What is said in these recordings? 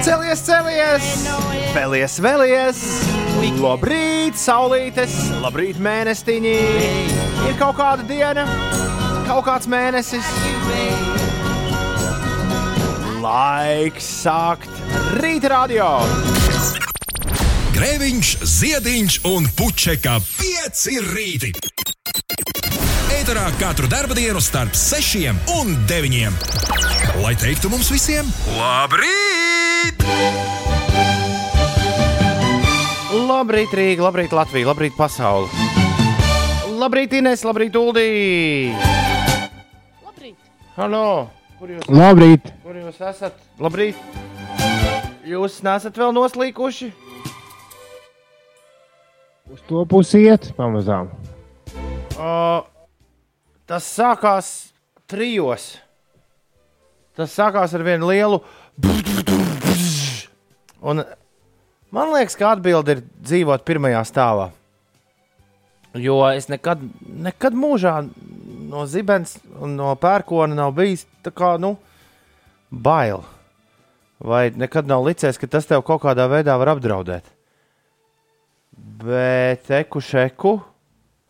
Celies, celies! Vēlies, vēlies! Labrīt, saulītes! Labrīt, mēnestiņi! Ir kaut kāda diena, kaut kāds mēnesis. Laiks sākt rīta radio! Grēviņš, Ziediņš un Puķeka 5 rīti. Eterā katru dienu starp 6 un 9. Lai teiktu mums visiem, labrīt! Labrīt, Rīga, labrīt, Latvija, labrīt, pasaule! Labrīt, Inês, labrīt, Uldī! Labrīt! Halo! Kur jūs, Labrīt! kur jūs esat? Labrīt! Jūs nesat vēl noslīkuši? Uz to pusi iet pamazām. Uh, tas sākās trijos. Tas sākās ar vienu lielu. Un man liekas, ka atbilde ir dzīvot pirmajā stāvā. Jo es nekad, nekad mūžā no zibens un no pērkona nav bijis tā kā, nu, bail. Vai nekad nav licies, ka tas tev kaut kādā veidā var apdraudēt. Bet eku šeku.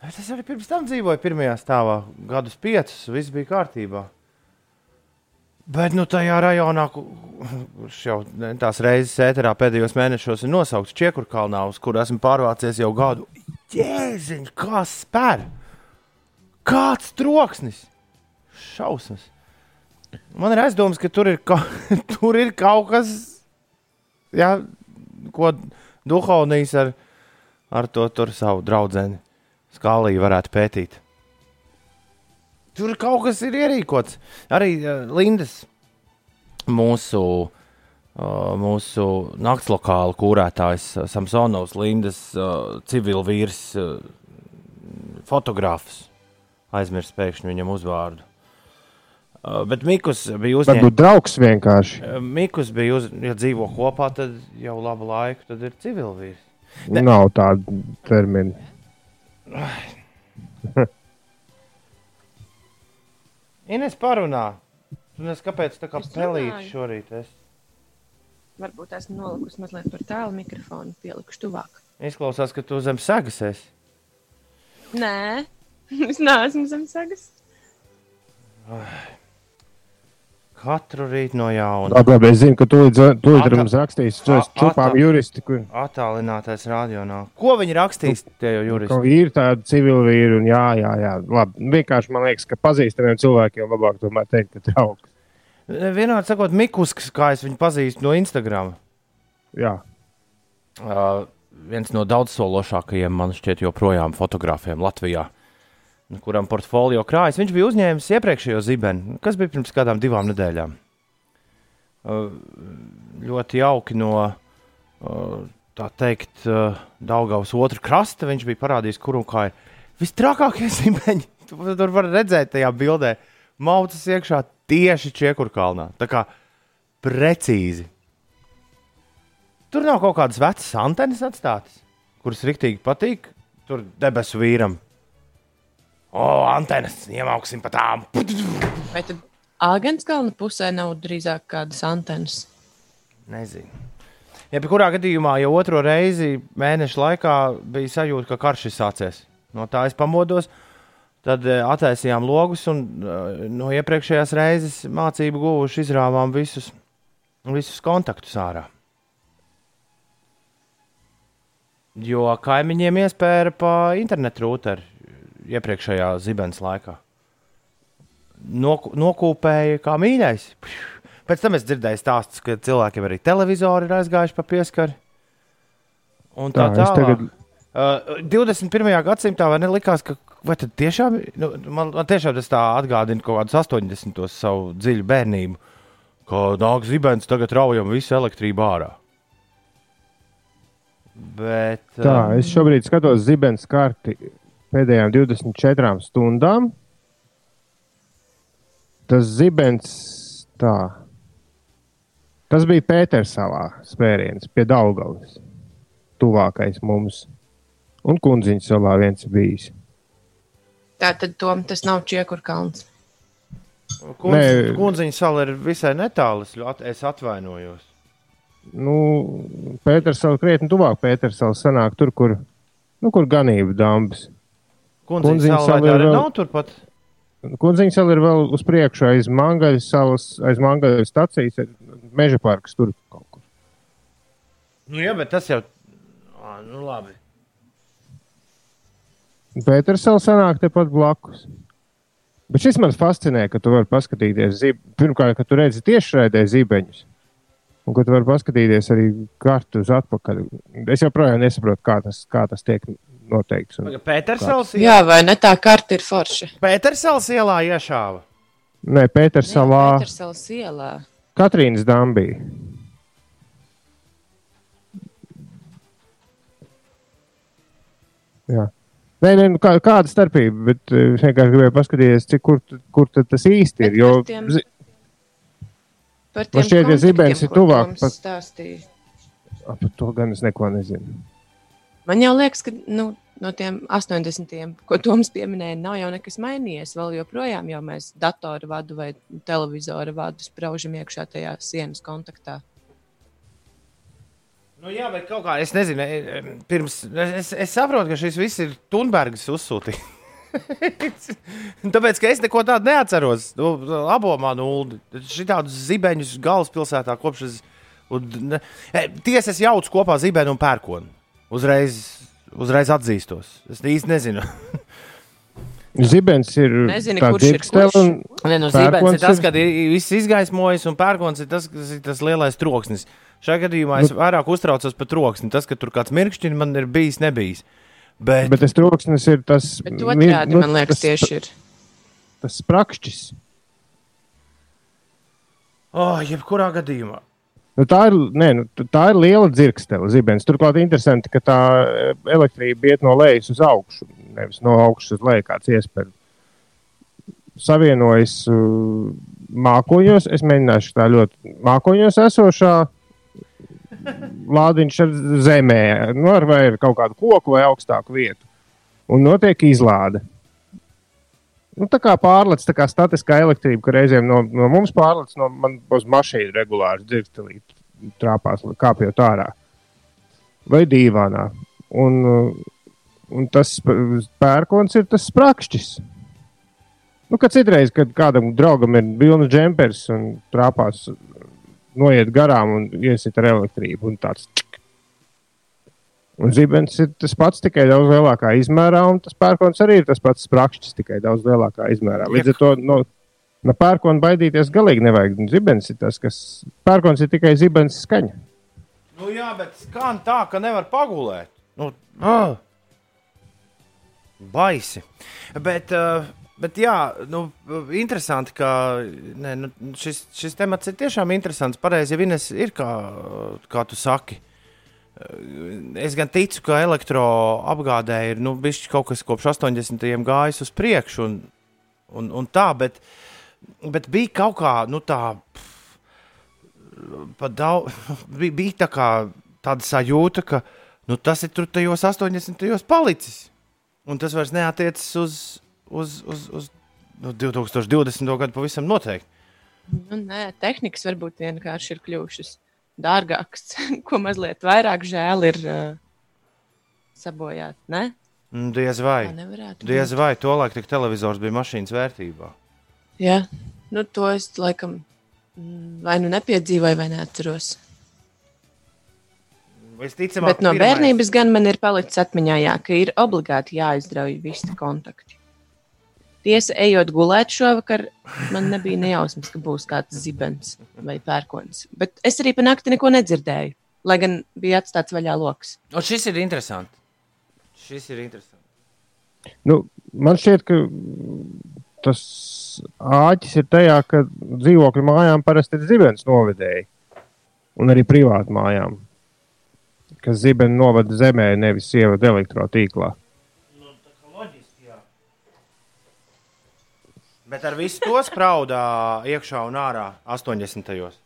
Es arī pirms tam dzīvoju pirmajā stāvā, gadus piecus, viss bija kārtībā. Bet nu, tajā rajonā, ku- kurš jau tās reizes ēterā pēdējos mēnešos ir nosaukts Čiekurkalnā, uz kur esmu pārvācies jau gadu. Jēziņš, kā spēr! Kāds troksnis! Šausmas! Man ir aizdoms, ka tur ir, ka, tur ir kaut kas, jā, ko Duhovnijas ar, ar to savu draugu skalī varētu pētīt. Tur kaut kas ir ierīkots. Arī uh, Lindas, mūsu, uh, mūsu naktslokāla kūrētājs, uh, Samsonovs, Lindas uh, civilvīrs, uh, fotogrāfs. Aizmirst pēkšņi viņam uzvārdu. Uh, bet Mikls bija uzņēmis. Varbūt draugs vienkārši. Mikls bija, uz, ja dzīvo kopā, tad jau labu laiku, tad ir civilvīrs. Ne. Nav tāda termina. Ines parunā. Tu nezini, kāpēc tā kā runāju. šorīt. Es Varbūt esmu nolikusi mazliet par tālu mikrofonu, pielikuši tuvāk. izklausās, ka tu zem sagas esi. Nē, es neesmu zem sagas. Katru rītu no jauna. Labi, labi, es zinu, ka tu līdz tam rakstīsi, tu esi čupām juristi, kur Attālinātais radio. Ko viņi rakstīs, tie jau juristi? kaut ir tādi civilvīri, un jā, jā, jā. Labi, vienkārši man liekas, ka pazīstamiem cilvēkiem labāk tomēr teikt, ka draugs. Vienādi sakot, Mikusks, kā es viņu pazīstu no Instagram. Jā, Uh, viens no daudzsološākajiem, man šķiet, joprojām fotogrāfiem Latvijā, kuram portfolio krājas. Viņš bija uzņēmis iepriekšējo zibeni, kas bija pirms kādām divām nedēļām. Ļoti jauki no, tā teikt, Daugavas otru krasta. Viņš bija parādījis, kur un kā ir visstrakākie zibeņi. Tu tur var redzēt tajā bildē, maucas iekšā tieši Čiekurkalnā. Tā kā precīzi. Tur nav kaut kādas vecas antenas atstātas, kuras riktīgi patīk. Tur debesu vīram. O, antenas, iemauksim pa tām. Vai tad Āgens galvenā pusē nav drīzāk kādas antenas? Nezinu. Jebkurā gadījumā jau otro reizi mēneša laikā bija sajūta, ka karš ir sācies. No tā es pamodos. Tad eh, attaisījām logus un eh, no iepriekšējās reizes mācību guvuši izrāvām visus, visus kontaktus ārā. Jo kaimiņiem iespēja pa internetu rūteri iepriekšējā zibens laikā. Noku, nokūpēja kā mīļais. Pēc tam es dzirdēju stāstus, ka cilvēkiem arī televizori ir aizgājuši pa pieskari. Un tā, Tā, tālāk. tagad- Uh, 21. gadsimtā vai nelikās, ka vai tiešām, nu, man, man tiešām tas tā atgādina kaut kādus 80. savu dziļu bērnību, ka nāk zibens, tagad raujam visu elektrību ārā. Bet, tā, es šobrīd skatos zibens karti pēdējām 24 stundām. Tas zibens, tā. Tas bija Pētersalā spēriens pie Daugavas. Tuvākais mums. Un kundziņš salā viens bijis. Tā tad tom, tas nav Čiekurkalns. Nē. Kundziņa sala ir visai netālu. es at- Es atvainojos. Nu, Pētersala krietni tuvāk Pētersala sanāk tur, kur, nu, kur ganība dambas. Kundziņa Kundziņa sala arī vēl- nav turpat. Kundziņa sala ir vēl uz priekšu aiz Mangaļas salas, aiz Mangaļas stacijas, meža parks tur kaut kur. Nu, jā, bet tas jau. Ā, nu, labi. Pētersala sanāk tepat blakus. Bet šis man fascinē, ka tu vari paskatīties, zib... pirmkārt, ka tu redzi tiešraidē zibeņus. Un ka tu vari paskatīties arī kartu uz atpakaļ. Es joprojām nesaprotu, kā tas, kā tas tiek noteikts. Un... Pētersals Jā, vai ne tā karta ir forša? Pētersals ielā iešāva. Nē, Pētersalā, Pētersals ielā. Katrīnas dambī. Jā. Nē, nē, nu kā, kāda starpība, bet eh, es vienkārši gribēju paskatīties, cik, kur, kur tad tas īsti ir. Bet Jo, par tiem- zi- Par Man šķiet, ka zibens ir tuvāk pat- stāstīja. A, par to gan es neko nezinu. Man jau liekas, ka nu, no tiem 80, ko Toms pieminēja, nav jau nekas mainījies. Vēl joprojām jau mēs datoru vadu vai televizoru vadu spraužam iekšā tajā sienas kontaktā. Nu, jā, bet kaut kā es nezinu. e, e, Pirms, es, es saprotu, ka šis viss ir Thunbergs uzsūtījis. Tāpēc, ka es neko tādu neatceros. Nu, Labomā nulli. Šitādus zibeņus galvaspilsētā kopš es. Un, ne, e, tiesa, es jaucu kopā zibeni un pērkonu. Uzreiz, uzreiz atzīstos. Es īsti nezinu. Zibens ir Nezini, tā kurš ir kurš. Nē, no Pērkons zibens ir tas, ir- kad ir viss izgaismojas, un pērkons ir tas, kas ir tas lielais troksnis. Šajā gadījumā es vairāk uztraucos par troksni. Tas, ka tur kāds mirkšķis man ir bijis, nebijis. Bet, Bet tas troksnis ir tas. Otrādi, nu, man liekas, tas- tieši ir. Tas sprakšķis. oh, jebkurā gadījumā. Nu, tā, ir, nē, nu, tā ir liela dzirkstele, zibens. Turklāt interesanti, ka tā e, elektrība iet no lejas uz augšu, nevis no augšas uz leju, kāds iespējas. Savienojas uh, mākoņos, es mēģināšu tā ļoti mākoņos esošā lādiņš ar zemē, nu, ar vai ar kaut kādu koku vai augstāku vietu. Un notiek izlāde. Nu, tā kā pārlec, tā kā statiskā elektrība, ka reizēm no, no mums pārlec, no man uz mašīnu regulāri dzirdstelīt, trāpās, kāpjot ārā. Vai dīvānā. Un, uh, un tas pērkons ir tas sprakšķis. Nu, kad citreiz, kad kādam draugam ir vilnas džempers un trāpās, noiet garām un iesit ar elektrību. Un tāds. Un zibens ir tas pats, tikai daudz lielākā izmērā, un tas pērkons arī ir tas pats sprakšķis, tikai daudz lielākā izmērā. Līdz ar to no, no pērkona baidīties galīgi nevajag. Un Zibens ir tas, kas pērkons ir tikai zibens skaņa. Nu, jā, bet skan tā, ka nevar pagulēt. Nu, ah. Baisi. Bet, uh, bet jā, nu, interesanti, ka ne, nu, šis, šis temats ir tiešām interesants. Pareizi, ja Ines ir kā, kā tu saki. Es gan ticu, ka elektroapgādē ir nu, bijis kaut kas kopš 80. gājis uz priekšu, un, un, un tā, bet, bet bija kaut kā nu, tā. Pat daudz, bija, bija tā kā tāda sajūta, ka nu, tas ir tur tajos 80. gados palicis. Un tas vairs neatiecas uz, uz, uz, uz nu, 2020. gadu pavisam noteikti. Nu, nē, tehnikas varbūt vienkārši ir kļuvušas dārgākas, ko mazliet vairāk žēl ir uh, sabojāt. Ne? Nu, Diez vai. Diez vai tolaik tik televizors bija mašīnas vērtībā. Jā, nu, to es laikam mm, vai nu nepiedzīvoju, vai neatceros. Visticamāk, Bet no pirmais- bērnības gan man ir palicis atmiņā, jā, ka ir obligāti jāizdrauj visi kontakti. Tiesa, ejot gulēt šovakar, man nebija nejausmas, ka būs kāds zibens vai pērkons. Bet es arī pa nakti neko nedzirdēju, lai gan bija atstāts vaļā lokus. Šis ir interesants. Šis ir interesants. Nu, man šķiet, ka tas āķis ir tajā, ka dzīvokļu mājām parasti ir zibens novedēji. Un arī privātu mājām. Kas zibeni novada zemē, nevis ievada elektrotīklā. Bet ar visu to spraudā iekšā un ārā 80. gados.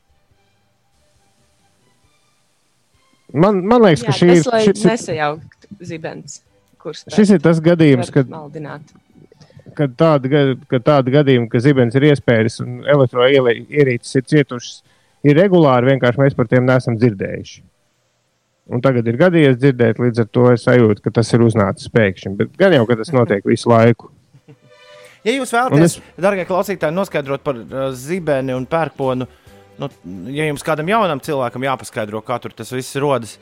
Man, man liekas, Jā, ka šī tas, ir, šis, ir- nesajauktu zibens, kurš šis ir tas gadījums, kad maldināt. Kad tāda, kad tāda gadījuma, ka zibens ir iespējas un elektroierīces ir cietušas, ir regulāri. Vienkārši mēs par tiem neesam dzirdējuši. Un tagad ir gadījies dzirdēt, līdz ar to es sajūtu, ka tas ir uznācis pēkšņi. Bet gan jau, ka tas notiek visu laiku. Ja jūs vēlaties, es- darbie klausītāji, noskaidrot par uh, zibeni un pērkonu, nu, ja jums kādam jaunam cilvēkam jāpaskaidro, kā tur tas viss rodas,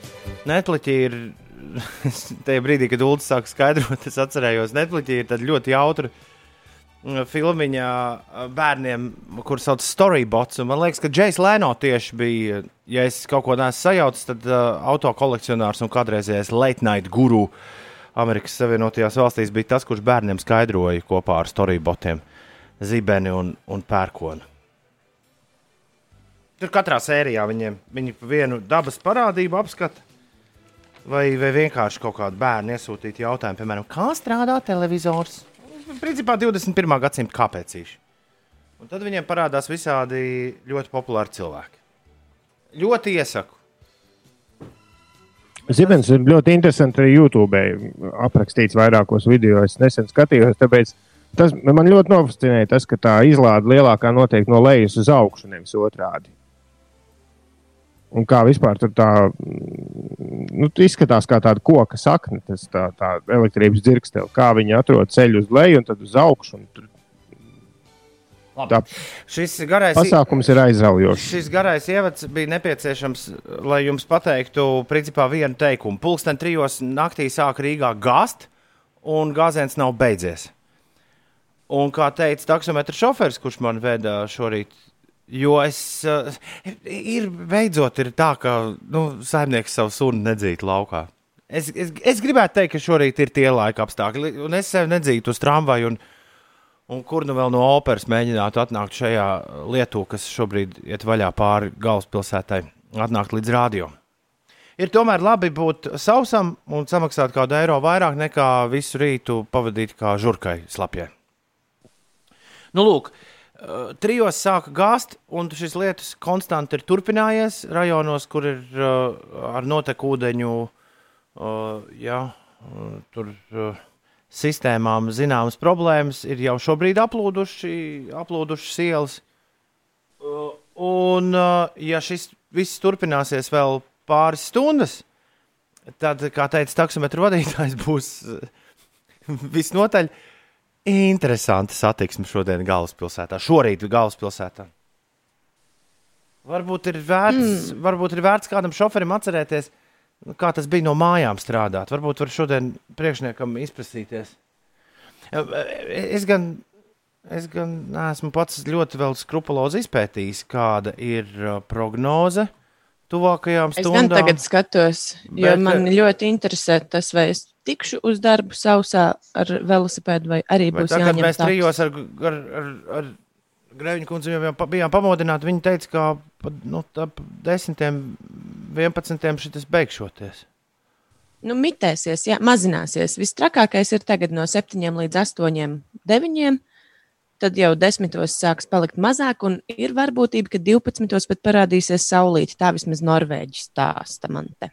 Netflix ir. Tajā brīdī, kad Ulas sāk skaidrot, es atcerējos, Netflix ir ļoti jautra mm, filmiņa uh, bērniem, kurš sauc Storybots. un Man liekas, ka Džejs Lēno tieši bija, ja es kaut ko neesmu sajaucis, tad uh, autokolekcionārs un kādreizējais late night guru Amerikas Savienotajās valstīs bija tas, kurš bērniem skaidroja kopā ar Storybotiem zibeni un, un pērkonu. Tur katrā sērijā viņiem viņi vienu dabas parādību apskata. Vai, vai vienkārši kaut kādu bērnu iesūtīt jautājumu, piemēram, kā strādā televizors? Principā 21. gadsimta kāpēc īši. Un tad viņiem parādās visādi ļoti populāri cilvēki. Ļoti iesaku. Zibens ir ļoti interesanti arī YouTube. aprakstīts vairākos video. Es nesen skatījos, tāpēc tas man ļoti nofascinēja tas, ka tā izlāde lielākā notiek no lejas uz augšu, nevis otrādi. Un kā vispār tur tā nu, izskatās, kā tāda koka sakne, tas tā, tā elektrības dzirkstele, kā viņi atrod ceļu uz leju un tad uz augšu. tur Tā Šis garais, pasākums ir aizraujošs. šis garais ievads bija nepieciešams, lai jums pateiktu, principā, vienu teikumu. Pulksten trijos naktī sāk Rīgā gāzt, un gāziens nav beidzies. Un kā teica taksometra šoferis, kurš man veda šorīt, jo es. Uh, ir beidzot ir tā, ka nu, saimnieks savu sunu nedzīt laukā. Es, es, es gribētu teikt, ka šorīt ir tie laika apstākļi, un es sev nedzītu uz tramvaju. Un, Un kur nu vēl no operas mēģinātu atnākt šajā lietū, kas šobrīd iet vaļā pāri galvaspilsētai, atnākt līdz rādio. Ir tomēr labi būt sausam un samaksāt kādu eiro vairāk nekā visu rītu pavadīt kā žurkai slapjai. Nu, lūk, eh, trijos sāka gāzt, un šis lietus konstanti ir turpinājies rajonos, kur ir uh, ar notekūdeņu, uh, jā, uh, tur. Uh, sistēmām zināmas problēmas, ir jau šobrīd aplūduši, aplūdušas ielas. Uh, Un, uh, ja šis viss turpināsies vēl pāris stundas, tad, kā teica taksometra vadītājs, būs uh, visnotaļ interesanta satiksme šodien galvaspilsētā, šorīt galvaspilsētā. Varbūt ir vērts, mm. varbūt ir vērts kādam šoferim atcerēties, nu, kā tas bija no mājām strādāt. Varbūt var šodien priekšniekam izprasīties. Es gan, es gan neesmu pats ļoti vēl skrupulozi izpētījis, kāda ir uh, prognoze tuvākajām Es gan stundām. tagad skatos, jo Bet, man eh, ļoti interesē tas, vai es tikšu uz darbu sausā ar velosipēdu, vai arī Vai būs tā, jāņem mēs taksi. trijos ar, ar, ar, ar Grēviņu kundzi jau bijām pamodināti, viņi teica, ka pa, nu, ap 10, 11 šis beigšoties. Nu, mitēsies, jā, mazināsies. Viss trakākais ir tagad no 7 līdz 8, 9. Tad jau 10 sāks palikt mazāk, un ir varbūtība, ka 12 pat parādīsies saulīte. Tā vismaz Norvēģis stāsta man te.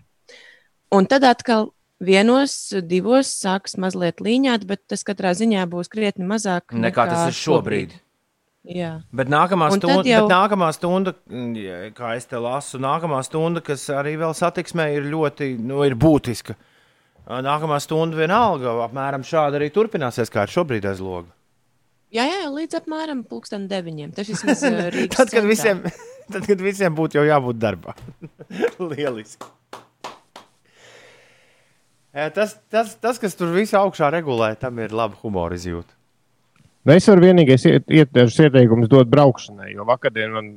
Un tad atkal vienos, divos sāks mazliet līņāt, bet tas katrā ziņā būs krietni mazāk Nekā tas ir šobrīd. Jā. Bet nākamā, Un stunda, jau- bet nākamā stunda, mm, kā es te lasu, nākamā stunda, kas arī vēl satiksmē ir ļoti nu, ir būtiska. Nākamā stunda vienalga, apmēram šādi arī turpināsies, kā ir šobrīd aiz loga. Jā, jā, līdz apmēram pulksten deviņiem. Tas vismaz eh, Rīgas Tad, kad centrā. visiem, tad, kad visiem būtu jau jābūt darbā. Lieliski. Tas, tas, tas, kas tur visā augšā regulē, tam ir laba humora izjūta. Nu, Es varu vienīgais iet, iet dažus ieteikumus dot braukšanai, jo vakardien man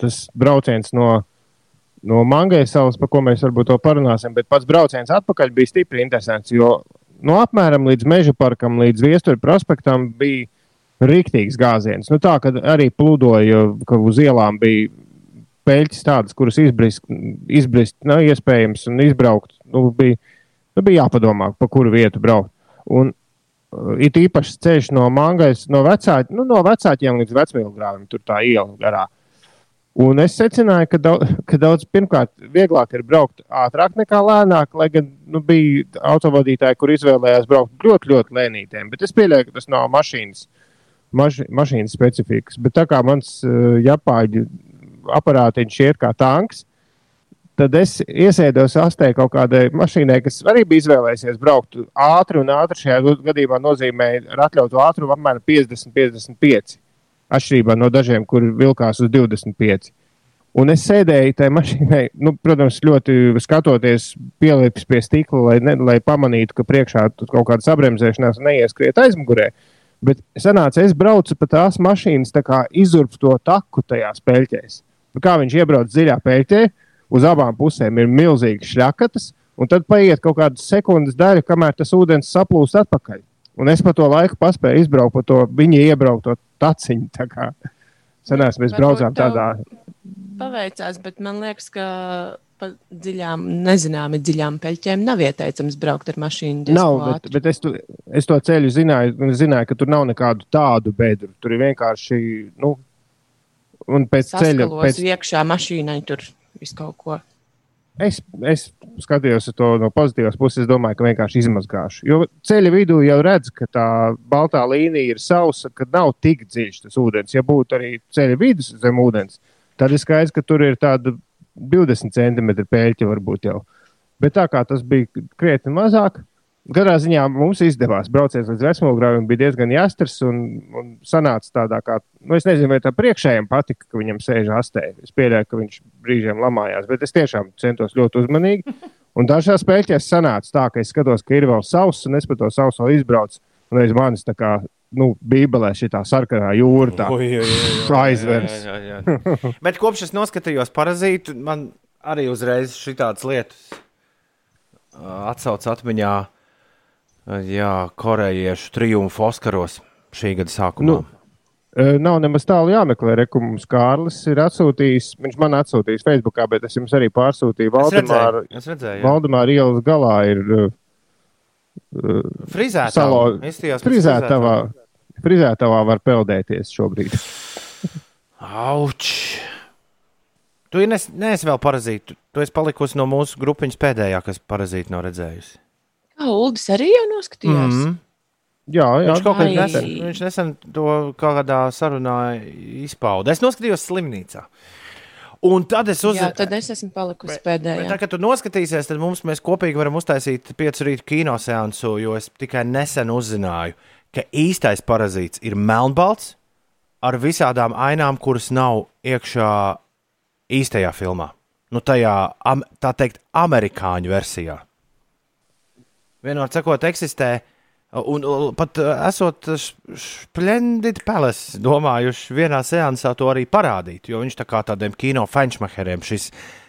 tas brauciens no, no Mangas salas, par ko mēs varbūt to parunāsim, bet pats brauciens atpakaļ bija stipri interesants, jo no apmēram līdz Meža parkam, līdz Viestura prospektam bija rīktīgs gāziens. Nu, tā, kad arī plūdoja, ka uz ielām bija peļķis tādas, kuras izbrist, izbrist nav iespējams un izbraukt. Nu, bija, nu, bija jāpadomā, pa kuru vietu braukt. Un Uh, It īpaši ceļš no Mangas, no, vecā, nu, no vecākiem līdz vecmīlgrāvim, tur tā iela garā. Un es secināju, ka daudz, ka daudz pirmkārt, vieglāk ir braukt ātrāk nekā lēnāk, lai gan nu, bija autovadītāji, kur izvēlējās braukt ļoti, ļoti lēnītēm. Bet es pieļauju, ka tas nav mašīnas, maši, mašīnas specifikas. Bet tā kā mans uh, japāņu aparātiņš iet kā tanks, tad es iesēdos astē kaut kādai mašīnai, kas arī bija izvēlējusies braukt ātri, un ātri šajā gadījumā nozīmē ar atļautu ātrumu apmēram 50, 55. Atšķirībā no dažiem, kur vilkās uz 25. Un es sēdēju tajā mašīnā, nu, protams, ļoti skatoties, pielips pie stikla, lai, ne, lai pamanītu, ka priekšā kaut kāda sabremzēšanās neieskriet aizmugurē. Bet sanāca, es braucu pa tās mašīnas tā kā izurpto taku tajās peļķēs. Nu, Kā viņš iebrauc dziļā peļķē, uz abām pusēm ir milzīgas šļakatas, un tad paiet kaut kādas sekundes daļa, kamēr tas ūdens saplūst atpakaļ. Un es pa to laiku paspēju izbraukt pa to viņa iebraukto taciņu. Tā kā senās mēs Varbūt braucām tādā. Paveicās, bet man liekas, ka pa dziļām, nezināmi dziļām peļķēm nav ieteicams braukt ar mašīnu. Nav, bet, bet es, tu, es to ceļu zināju, un zināju, ka tur nav nekādu tādu bedru. Tur ir vienkārši, nu, un pēc ceļa. Saskalos Pēc, iekšā mašīnai tur visu kaut ko. es, es skatījos to no pozitīvas puses, es domāju, ka vienkārši izmazgāšu. Jo ceļa vidū jau redz, ka tā baltā līnija ir sausa, ka nav tik dziļš tas ūdens. Ja būtu arī ceļa vidus zem ūdens, tad ir skaidrs, ka tur ir tāda 20 centimetru pēļķa varbūt jau. Bet tā kā tas bija krietni mazāk, Katrā ziņā mums izdevās brauciens līdz Vecmūgravim, bija diezgan jāstars un, un sanāca tādā kā, nu, es nezinu, vai tā priekšējiem patika, ka viņam sēž astē. Es pieļauju, ka viņš brīžiem lamājās, bet es tiešām centos ļoti uzmanīgi. Un dažās spēļķēs sanāca tā, ka es skatos, ka ir vēl sauss, un es pa to sauso izbraucu, un aiz manis tā kā, nu, bībelē šī sarkanā jūra tā jā. Bet kopš es noskatījos parazītu, man arī uzreiz šī tādas lietas ā, atsauc atmiņā. ā, Jā, korejiešu triumfu Oskaros šī gada sākumā. Nu, E, Nav nemaz tālu jāmeklē. Mums Kārlis ir atsūtījis, viņš man atsūtījis Facebookā, bet es jums arī pārsūtīju. Valdemāra, es redzēju. Valdemāra ielas galā ir uh, pēc frizētavā. Frizētavā var peldēties šobrīd. Auč! Tu nes, neesi vēl parazītu. Tu esi palikusi no mūsu grupiņas pēdējā, kas parazītu nav redzējusi. Kā Uldis arī jau noskatījās? Mhm. Jā, jā. Viņš kaut Ai. nesen, viņš nesen to kādā sarunā izpauda. Es noskatījos slimnīcā. Un tad es Jā, uzzināju, tad es esmu palikusi Bet, pēdējā. tā, kad tu noskatīsies, tad mums mēs kopīgi varam uztaisīt piecu rītu kinoseansu, jo es tikai nesen uzzināju, ka īstais parazīts ir melnbalts ar visādām ainām, kuras nav iekšā īstajā filmā. Nu, tajā, am, tā teikt, amerikāņu versijā. Vienmēr sakot, eksistē. Un, pat uh, esot Splendid Palace, domājuši vienā seansā to arī parādīt, jo viņš tā kā tādiem kino fenčmacheriem šis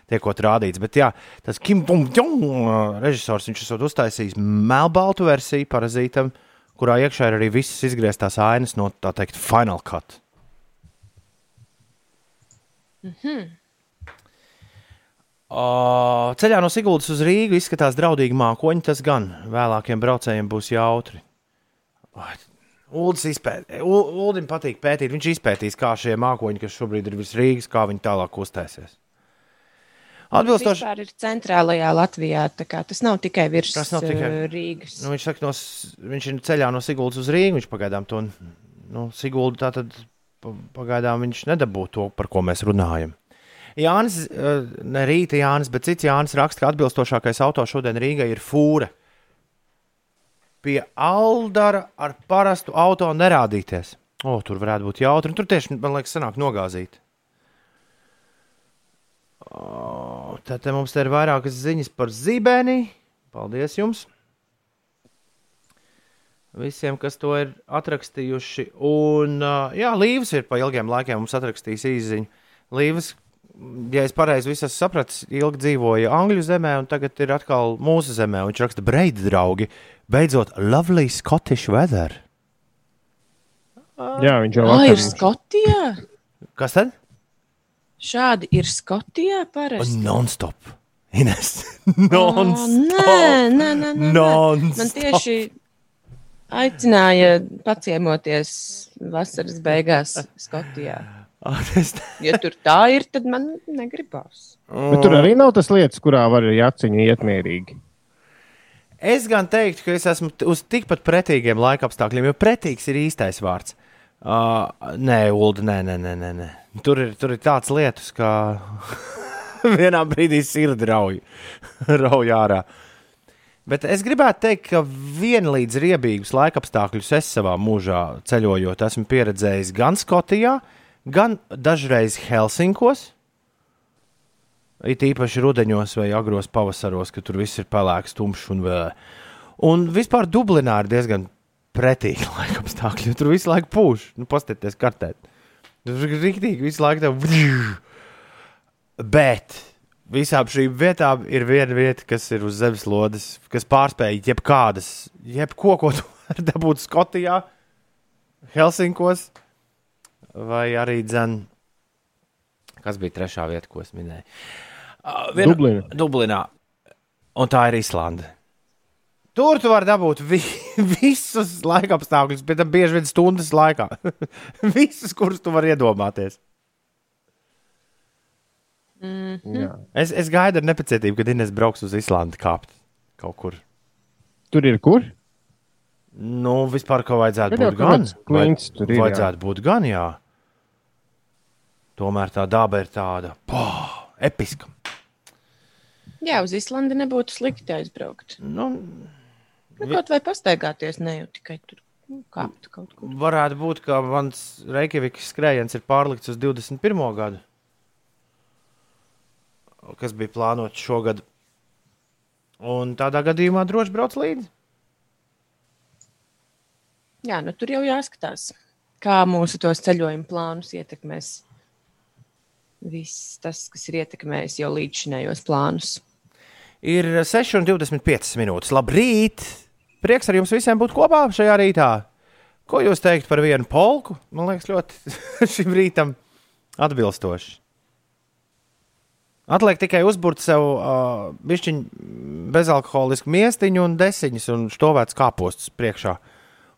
tiekot rādīts. Bet jā, tas Kim Bung-jong režisors, viņš esot uztaisījis melnbaltu versiju parazītam, kurā iekšā ir arī visas izgrieztās ainas no tā teikt Final Cut. O, ceļā no Siguldas uz Rīgu izskatās draudīgi mākoņi. Tas gan vēlākiem braucējiem būs jautri. Uldis izpētīs, Uldim patīk pētīt. Viņš izpētīs, kā šie mākoņi, kas šobrīd ir virs Rīgas, kā viņi tālāk uztēsies. Atbilstoši. Vispār ir centrālajā Latvijā. tā kā Tas nav tikai virs Tas nav tikai- eh, Rīgas. Nu, viņš saka, no, viņš ir ceļā no Siguldas uz Rīgu. Viņš pagaidām to nu, Siguldu tātad pa- pagaidām viņš nedabū to, par ko mēs runājam. Jānis, eh, ne rīta Jānis, bet cits Jānis raksta, ka atbilstošākais auto šodien Rīgai ir fūra. Pie Aldara ar parastu auto nerādīties. O, tur varētu būt jautri. Tur tieši, man liekas, sanāk nogāzīt. O, Tad mums te ir vairākas ziņas par zibeni. Paldies jums! Visiem, kas to ir atrakstījuši. Un, uh, jā, Līvs ir pa ilgiem laikiem mums atrakstījis īsiņu. Līvs, ja es pareizi esmu sapratis, ilgi dzīvoja Angļu zemē, un tagad ir atkal mūsu zemē. Viņš raksta, breidi, draugi, beidzot, lovely Scottish weather. jā, viņš jau Ah, vakar ir Skotijā. Kas tad? Šādi ir Skotijā parasti. Non-stop. Ines. Nē, Non-stop. nē, nē, nē, nē. Non-stop. Man tieši aicināja paciemoties vasaras beigās Skotijā. Ja tur tā ir, tad man negribas. Bet tur arī nav tas lietas, kurā var arī aciņu iet mierīgi. es gan teiktu, ka es esmu uz tikpat pretīgiem laika apstākļiem, jo pretīgs ir īstais vārds. Uh, nē, Ulu, nē, nē, nē, nē. Tur ir, tur ir tāds lietus, ka vienā brīdī sirdi rauj, rauj ārā. Bet es gribētu teikt, ka vienlīdz riebīgus laikapstākļus es savā mūžā ceļojot, esmu pieredzējis gan Skotijā, gan dažreiz Helsinkos. It īpaši rudenos vai agros pavasaros, kad tur viss ir pelēks, tumšs un vēl. Un vispār Dublinā ir diezgan pretīgi laikapstākļi, jo tur visu laiku pūš. Nu, Pastieties kartē. Tur ir rīktīgi visu laiku. Tev... Bet visām šīm vietām ir viena vieta, kas ir uz zemeslodes, kas pārspēj jebkādas, jebko, ko tu vari dabūt Skotijā, Helsinkos vai arī dzen. Kas bija trešā vieta, ko es minēju? Uh, viena- Dublina. Dublinā. Un tā ir Islande. Tur tu vari dabūt vi visus laika apstākļus, bet bieži vien stundas laikā. Visus, kurus tu vari iedomāties. Jā. Es, es gaidu ar nepacietību, kad Inês brauks uz Islandi kāpt kaut kur. Tur ir kur? Nu, vispār kā vajadzētu jau būt gan. klints tur ir, jā. Vajadzētu būt gan, jā. Tomēr tā daba ir tāda poh, episka. Jā, uz Islandi nebūtu slikti aizbraukt. Nu, Nu, kaut vai pastaigāties, ne jau tikai tur nu, kāpt kaut kur. varētu būt, ka mans Reikjavikas skrējiens ir pārlikts uz 21. gadu, kas bija plānots šogad. Un tādā gadījumā droši brauc līdzi. Jā, nu tur jau jāskatās, kā mūsu tos ceļojuma plānus ietekmēs. Viss tas, kas ir ietekmējis jau līdzšinējos plānus. Ir 6,25 minūtes. Labrīt! Prieks ar jums visiem būt kopā šajā rītā. Ko jūs teikt par vienu polku? Man liekas, ļoti šim rītam atbilstoši. Atliek tikai uzbūrt sev uh, bezalkoholisku miestiņu un desiņus un štovēts kāpostus priekšā.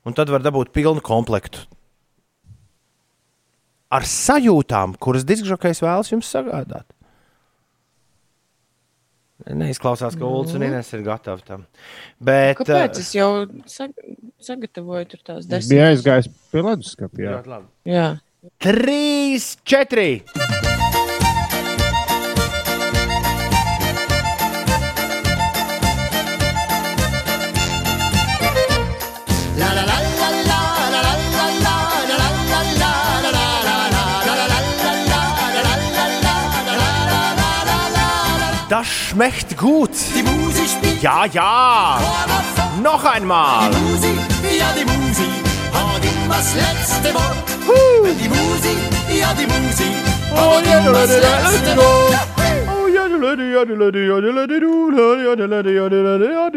Un tad var dabūt pilnu komplektu. Ar sajūtām, kuras diskžokais vēlas jums sagādāt. Neizklausās, ka Ulas un Inês ir gatavi tam. Bet, Kāpēc? eh, Es jau sag sagatavoju tur tās Es desmit. biju aizgājis pie leduskapa. jā. Jā, Trīs, četri. Das schmeckt gut. Die Musi spielt. Ja, ja. Noch einmal. Die Musi, ja, die Musi hat immer das letzte Wort. Huh. Die Musi, ja, die Musi hat immer das letzte Wort. Oh, ja, die Lady, ja, die Lady, ja, die du. Ja, die Lady, ja, die Lady, ja,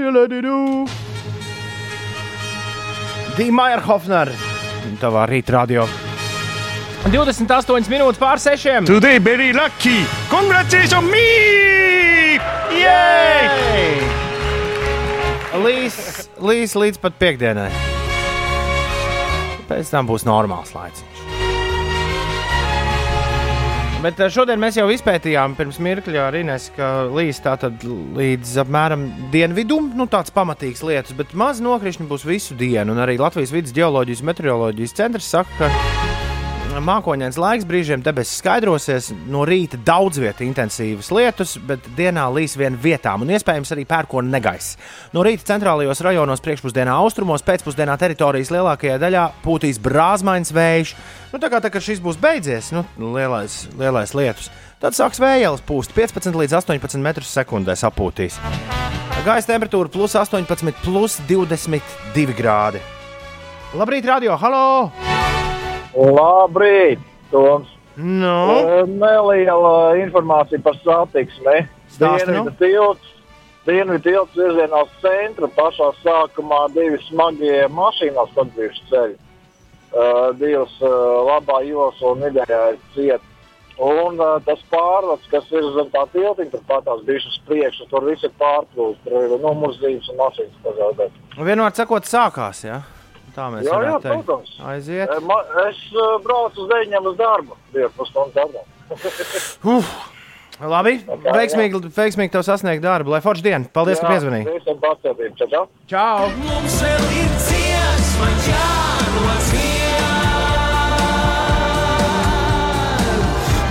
Today very lucky. Congratulations me! Līs, līs līdz pat piekdienai. Pēc tam būs normāls laiks. Bet eh, šodien mēs jau izpētījām pirms mirkļa ar Inês, ka līs tātad līdz apmēram dienvidum, nu tāds pamatīgs lietus, bet maz nokrišņi būs visu dienu. Un arī Latvijas vidus geoloģijas meteoroloģijas centrs saka, ka mākoņdienas laiks brīžiem debesis skaidrosies, no rīta daudz vietā intensīvas lietus, bet dienā līs vien vietām un iespējams arī pērkona negaiss. No rīta centrālajos rajonos, priekšpusdienā austrumos, pēcpusdienā teritorijas lielākajā daļā pūtīs brāzmains vējš. Nu, tā kā tā, šis būs beidzies, nu, lielais, lielais lietus, tad sāks vējielas pūst 15 līdz 18 metrus sekundē sapūtīs. Gaisa temperatūra plus 18, plus 22 grādi. Labrīt, radio! Halo! Labrīt, Toms. Nu, Eh, Neliela informācija par satiksmi. Stāsti, nu. Dienvidu tilts, dienvidu tilts virzienā uz centru. Pašā sākumā divi smagie mašīnās sadzīves ceļi. Uh, divas uh, labā josa un vidējā ir cieta. Un uh, tas pārvads, kas ir zem tā tiltiņa, tur patās bijušas uz priekšu, tur viss ir pārplūst. Tur ir numurzīmes un mašīnas pazaudētas. vienmēr sakot, sākās. Ja? Tā mēs Jā, jā, teikt. protams. Aiziet. E, ma- Es uh, braucu uz deviņiem uz darbu. Divu pusstundu darbā. Uf. Labi, veiksmīgi, veiksmīgi tev sasniegt darbu. Lai forši diena. Paldies, ka piezvanīji. Visiem pacietību. Čau, čau. Čau! Mums vēl ir dziesma jānodzied.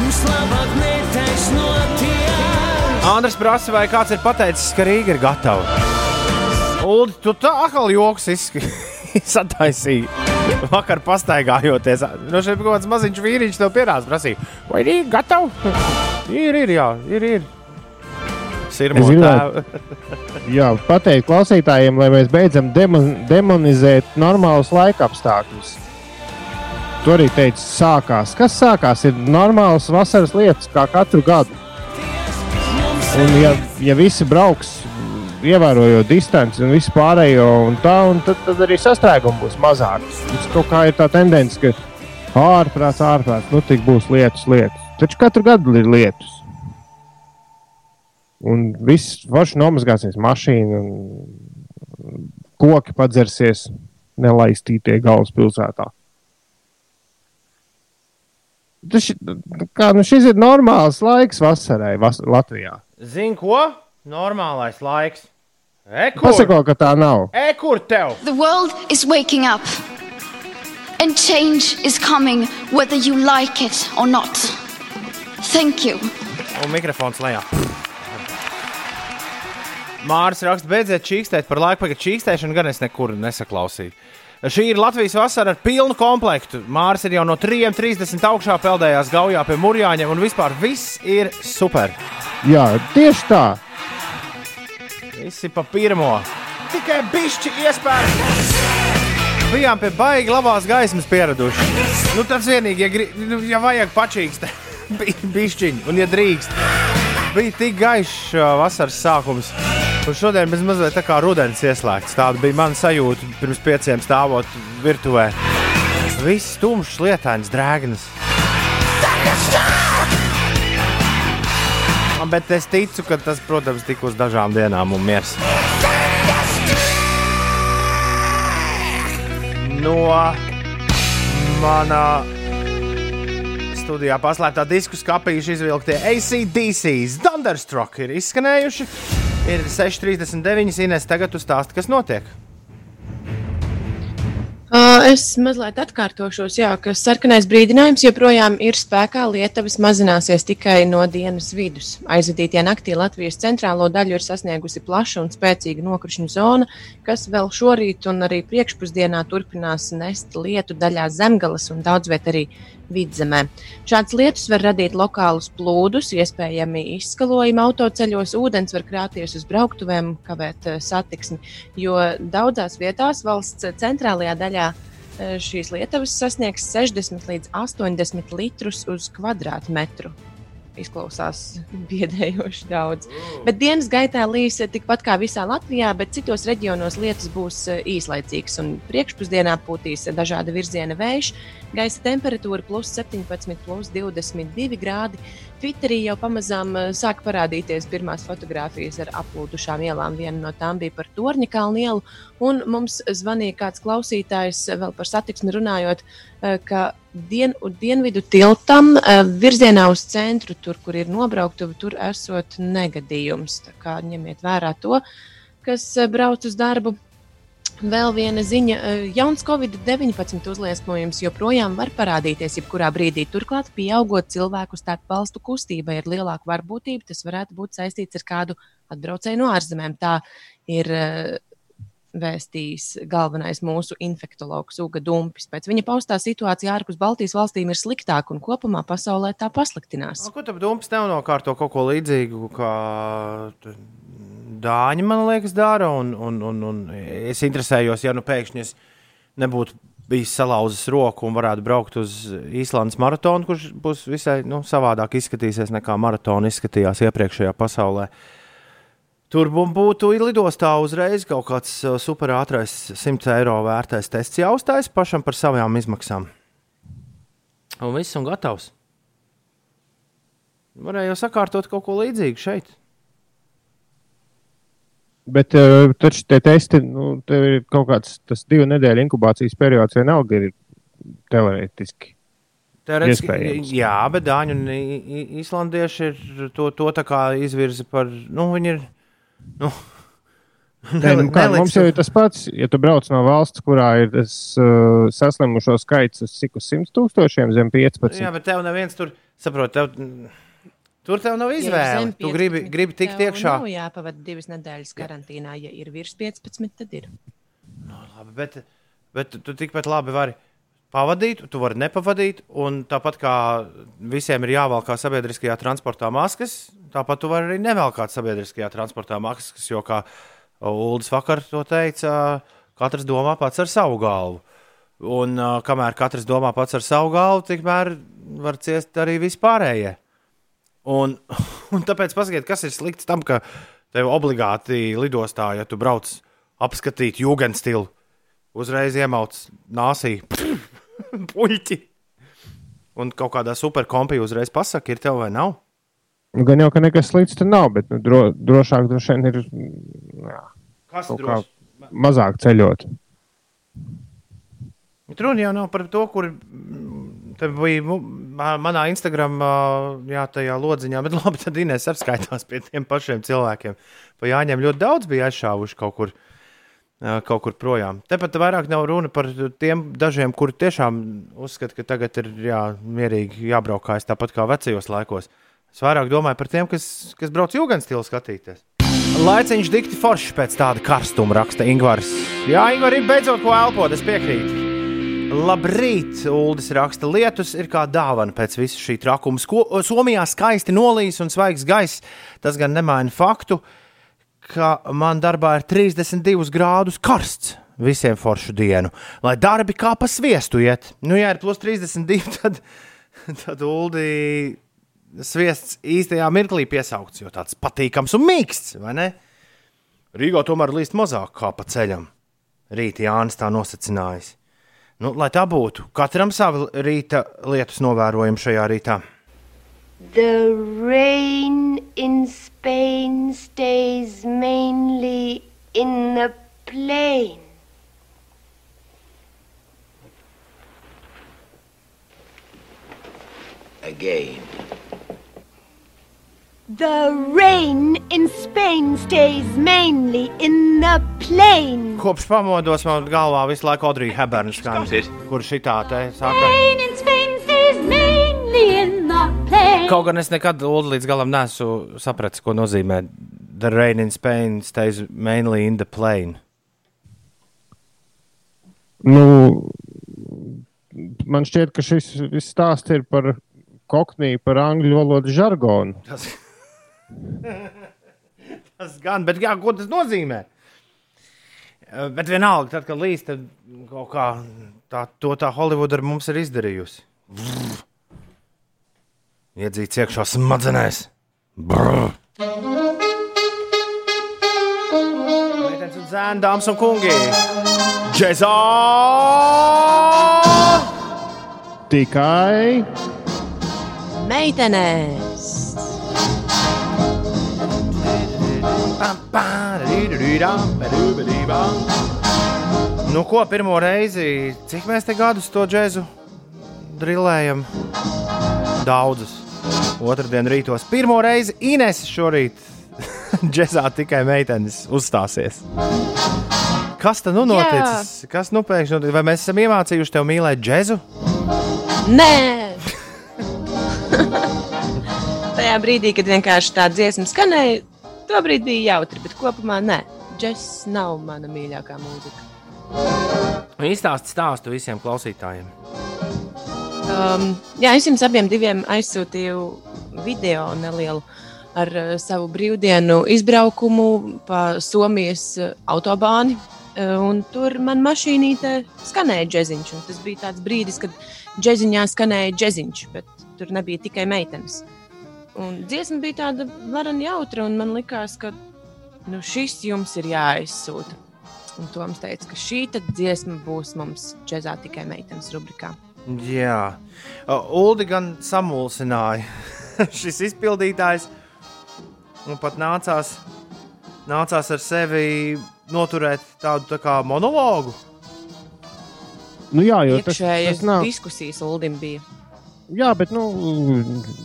Mums labāk netaisnoties. Andris prasa, vai kāds ir pateicis, ka Rīga ir gatava. Ulu, tu tā atkal joks izsk- sataisīji. Vakar pastaigājoties. No šeit kaut kāds maziņš vīriņš tev pierādījis, prasīja, vai Rīga gatava? ir, ir, jā, ir. ir. Sirmo. Jā, pateikt klausītājiem, lai mēs beidzam demon, demonizēt normālus laika apstākļus. Tur arī teica, sākās. Kas sākās? Ir normāls vasaras lietas, kā katru gadu. Un, ja, ja visi brauks, ievērojot distanci un visu pārējo, un tā, un tad, tad arī sastrēgums būs mazāks. Mums kaut kā ir tā tendence, ka ārprāts, ārprāts, nu tik būs lietus, lietus. Taču katru gadu ir lietus. Un viss forši nomazgāsies mašīna, un koki padzersies nelaistītie galvaspilsētā. Tas, kā, nu šis ir normāls laiks vasarai vas Latvijā. Zini, ko? Normālais laiks. Ekur, Pasako, ka tā nav. Ekur tev! The world is waking up. And change is coming whether you like it or not. Thank you. Un mikrofons lejā. Māris raksta, beidziet čīkstēt par laiku, pagaidu čīkstēšanu, gan es nekur nesaklausīju. Šī ir Latvijas vasara ar pilnu komplektu. Māris ir jau no 3.30 augšā peldējās gaujā pie Mūrjāņiem, un vispār viss ir super. Jā, tieši tā. Visi pa pirmo. Tikai bišķi iespējas. Bijām pie baigi labās gaismas pieraduši. Nu, tas vienīgi, ja, gri, nu, ja vajag pačīkst, bišķiņi, un ja drīkst. Bija tik gaišs ā, vasaras sākums. Un šodien mēs mazliet tā kā rudens ieslēgts. Tāda bija mana sajūta pirms pieciem stāvot virtuvē. Viss tumšs, lietains, drēgnas. Bet es ticu, ka tas, protams, tik uz dažām dienām un miers. No manā studijā paslēptā disku skāpījuši izvilktie ACDC Thunderstruck ir izskanējuši. Ir 6,39. Ines, tagad tu stāsti, kas notiek. Es mazliet atkārtošos, jā, ka sarkanais brīdinājums joprojām ir spēkā. Lietuvas mazināsies tikai no dienas vidus. Aizvadītajā naktī Latvijas centrālo daļu ir sasniegusi plaša un spēcīga nokrišņu zona, kas vēl šorīt un arī priekšpusdienā turpinās nest lietu daļā zemgales un daudz viet arī vidzemē. Šāds lietus var radīt lokālus plūdus, iespējami izskalojumi autoceļos, ūdens var krāties uz brauktuvēm, kavēt eh, satiksmi, jo daudzās vietās valsts centrālajā daļā eh, šīs lietavas sasniegs 60 līdz 80 litrus uz kvadrātmetru. Izklausās biedējoši daudz. Bet dienas gaitā līs tikpat kā visā Latvijā, bet citos reģionos lietus būs eh, īslaicīgs. un Priekšpusdienā pūtīs dažāda virziena vējš, gaisa temperatūra plus 17, plus 22 grādi. Twitterī jau pamazām eh, sāk parādīties pirmās fotogrāfijas ar aplūdušām ielām. Viena no tām bija par Torņa kalnu ielu, un mums zvanīja kāds klausītājs vēl par satiksmi runājot, eh, ka dien, dienvidu tiltam eh, virzienā uz centru, tur, kur ir nobrauktuve, tur esot negadījums. Tā kā ņemiet vērā to, kas eh, brauc uz darbu. Vēl viena ziņa, eh, jauns Covid-19 uzliesmojums joprojām var parādīties jebkurā brīdī. Turklāt, pieaugot cilvēku starp valstu kustībai, ir lielāka varbūtība, tas varētu būt saistīts ar kādu atbraucēju no ārzemēm. Tā ir eh, vēstījis galvenais mūsu infektuologs Uga Dumpis. Pēc viņa paustā situācija ārpus Baltijas valstīm ir sliktāka un kopumā pasaulē tā pasliktinās. A, Ko tu domā, tev nokārto kaut ko līdzīgu, kā Dāņi, man liekas, dara? Un, un, un, un es interesējos, ja nu pēkšņi es nebūtu bijis salauzis roku un varētu braukt uz Īslandes maratonu, kurš būs visai nu, savādāk izskatīsies nekā maratona izskatījās iepriekšējā pasaulē. Tur būtu lidostā uzreiz kaut kāds uh, superātrais 100 eiro vērtais tests jāuztais pašam par savām izmaksām. Un viss un gatavs. Varēja jau sakārtot kaut ko līdzīgu šeit. Bet uh, taču tie testi, nu, tev ir kaut kāds tas divu nedēļu inkubācijas periods, vienalga ir teorētiski. Teorētiski, jā, bet dāņi un i- i- islandieši ir to, to tā kā izvirza par. Nu, viņi ir. Nu, Nē, nu, kā, mums jau ir tas pats, ja tu brauc no valsts, kurā ir tas uh, saslimušo skaits uz cik uz 100 tūkstošiem zem 15. Jā, bet tev neviens tur saprot. Tev, tur tev nav izvēle. Tu gribi, 15, gribi tikt iekšā. Nav jāpavada divas nedēļas karantīnā. Ja ir virs 15, tad ir. Labi, bet, bet tu tikpat labi vari pavadīt, tu vari nepavadīt. Un tāpat kā visiem ir jāvalkā sabiedriskajā transportā maskas, tāpat tu vari arī nevelkāt sabiedriskajā transportā maskas. Jo, kā Uldis vakar to teica, katrs domā pats ar savu galvu. Un kamēr katrs domā pats ar savu galvu, tikmēr var ciest arī vispārējie. Un, un tāpēc pasakiet, kas ir slikts tam, ka tev obligāti lidostā, ja tu brauc apskatīt jūgens stilu, uzreiz iemauc nāsī puķi. Un kaut kādā superkompijā uzreiz pasakā, ir tev vai nav. Gan jau, ka nekas slikts tur nav, bet nu, dro, drošāk droši vien ir jā, Kas kā mazāk ceļot. Bet Runa jau nav par to, kur mm, bija manā Instagram, jā, tajā lodziņā, bet labi, tad Inês apskaitās pie tiem pašiem cilvēkiem. Pa Jāņem ļoti daudz bija aizšāvuši kaut kur, kaut kur projām. Tepat vairāk nav runa par tiem dažiem, kuri tiešām uzskata, ka tagad ir jā, mierīgi jābraukājas tāpat kā vecajos laikos. Es vairāk domāju par tiem, kas, kas brauc jūgas stilu skatīties. Laiciņš dikti foršs pēc tāda karstuma, raksta Ingūns. Jā, Ingūns beidzot ko elpot, es piekrītu. Labrīt, Uldis raksta, lietus ir kā dāvana pēc visa šī trakuma. Sko Somijā skaisti nolīs un svaigs gaiss. Tas gan nemaina faktu, ka man darbā ir 32 grādus karsts visiem foršu dienu. Lai darbi kā pa sviestu iet. Nu, ja ir plus 32, tad, tad Uldi sviests īstajā mirklī piesaukts, jo tāds patīkams un mīksts, vai ne? Rīgā tomēr līst mazāk kā pa ceļam. Rīt Jānis tā nosacinājis. Nu, lai tā būtu, katram savi rīta lietus novērojumi šajā rītā. The rain in Spain stays mainly in the plain. Again. The rain in Spain stays mainly in the plain. Kopš pamodos man galvā visu laiku Audrija Heberna skaņas, kur šitā te saka. Rain in Spain stays mainly in the plain. Kaut gan es nekad Ulu līdz galam nesu sapratis, ko nozīmē The rain in Spain stays mainly in the plain. Nu, man šķiet, ka šis stāsts ir par kokniju, par angļu valodas žargonu. Tas, tas gan, bet jā, ko tas nozīmē? Bet vienalga, tad, kad līdz tam kaut kā tā, to tā Holivuda ar mums ir izdarījusi. Brr. Iedzīts iekšā smadzenēs. Brr. Meitenes un zēni, dāmas un kungi! Džezā! Tikai Meitenēs! Nu, ko pirmo reizi, cik mēs te gadus to džēzu drillējam? Daudzus. Otradien rītos. Pirmo reizi Ines šorīt džēzā tikai meitenes uzstāsies. Kas tad nu noticis? Kas nu pēkšņi noticis? Vai mēs esam iemācījuši tev mīlēt džēzu? Nē! Tajā brīdī, kad vienkārši tā dziesma skanēja, to brīdi bija jautri, bet kopumā nē. Džeks nav mana mīļākā mūzika. Izstāsti stāstu visiem klausītājiem. Um, jā, es jums abiem aizsūtīju video nelielu ar uh, savu brīvdienu izbraukumu pa Somijas uh, autobāni. Uh, un tur man mašīnīte skanēja džeziņš. un Tas bija tāds brīdis, kad džeziņā skanēja džeziņš, bet tur nebija tikai meitenes. Un dziesma bija tāda varana jautra, un man likās, ka nu, šis jums ir jāizsūta. Un Toms teica, ka šī tad dziesma būs mums džezā tikai meitenes rubrikā. Jā, Uh, Uldi gan samulsināja šis izpildītājs. Un pat nācās nācās ar sevi noturēt tādu tā kā monologu. Nu, jā, jo tas, Iekšējas tas nav. diskusijas Uldim bija. Jā, bet, nu,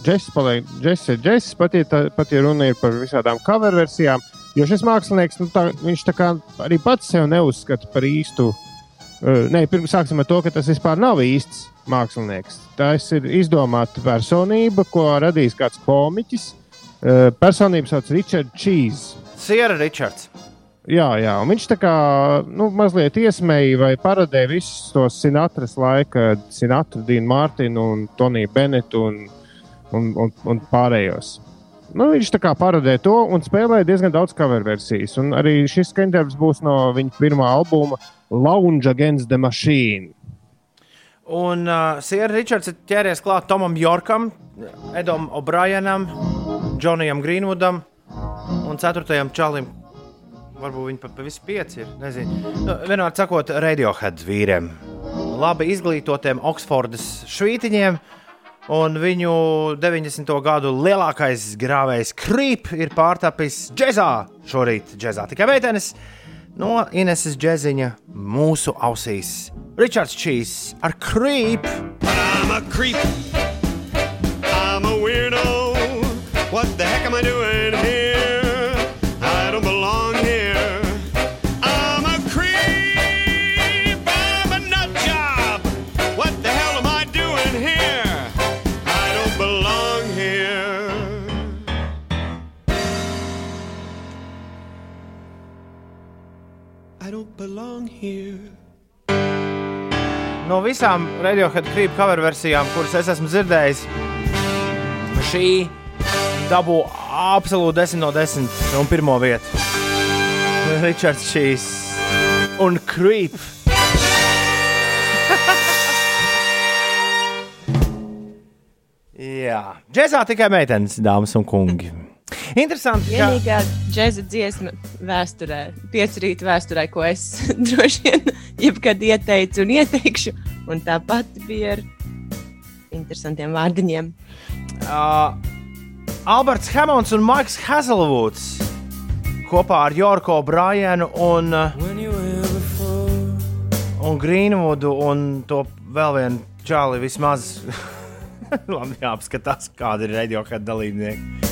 Džeks paliek, Džeks ir Džeks, pat ja, pat ja runa ir par visādām cover versijām. Jo šis mākslinieks, nu, tā, viņš tā kā arī pats sev neuzskata par īstu. Uh, nē, pirms sāksim ar to, ka tas vispār nav īsts mākslinieks. Tas ir izdomāta personība, ko radījis kāds komiķis. Uh, personība sauc Richard Cheese. Siera Ričards. Jā, jā, un viņš tā kā nu, mazliet iesmēja vai parodēja visus tos Sinatras laika, Sinatru, Dīnu Mārtiņu un Toniju Benetu un, un, un, un pārējos. Nu, viņš tā kā parodēja to un spēlēja diezgan daudz cover versijas. Un arī šis skandarbs būs no viņa pirmā albuma Lounge Against the Machine. Un uh, Siera Ričards ir ķēries klāt Tomam Jorkam, Edam O'Brienam, Džonijam Greenwoodam un ceturtajam Čalim. Varbūt viņi pat pavisam pieci ir. Nezinu. Nu, vienmēr sakot, Radiohead vīriem. Labi izglītotiem Oksfordas švītiņiem. Un viņu 90. gadu lielākais grāvējs Creep ir pārtapis džēzā. Šorīt džēzā tikai meitenes no Ineses džēziņa mūsu ausīs. Ričards Čīs ar weirdo. What the heck am I doing here? I don't belong No visām Radiohead Creep cover versijām, kuras es esmu dzirdējis, šī dabū absolūti 10 no 10 un pirmo vietu. Ričards šīs un Creep. Jā, džēzā tikai meitenes, dāmas un kungi. Interesanti, ka Vienīgā džēza dziesma vēsturē, pieci rīta vēsturē, ko es droši vien jebkad ieteicu un ieteikšu, un tā pati bija ar interesantiem vārdiņiem. uh, Alberts Hamons un Maiks Hazelvuds kopā ar Jorko Brānu un, un Greenwoodu un to vēl vienu čāli vismaz. Labi, jāapskatās, kāda ir Radiohead dalībnieki.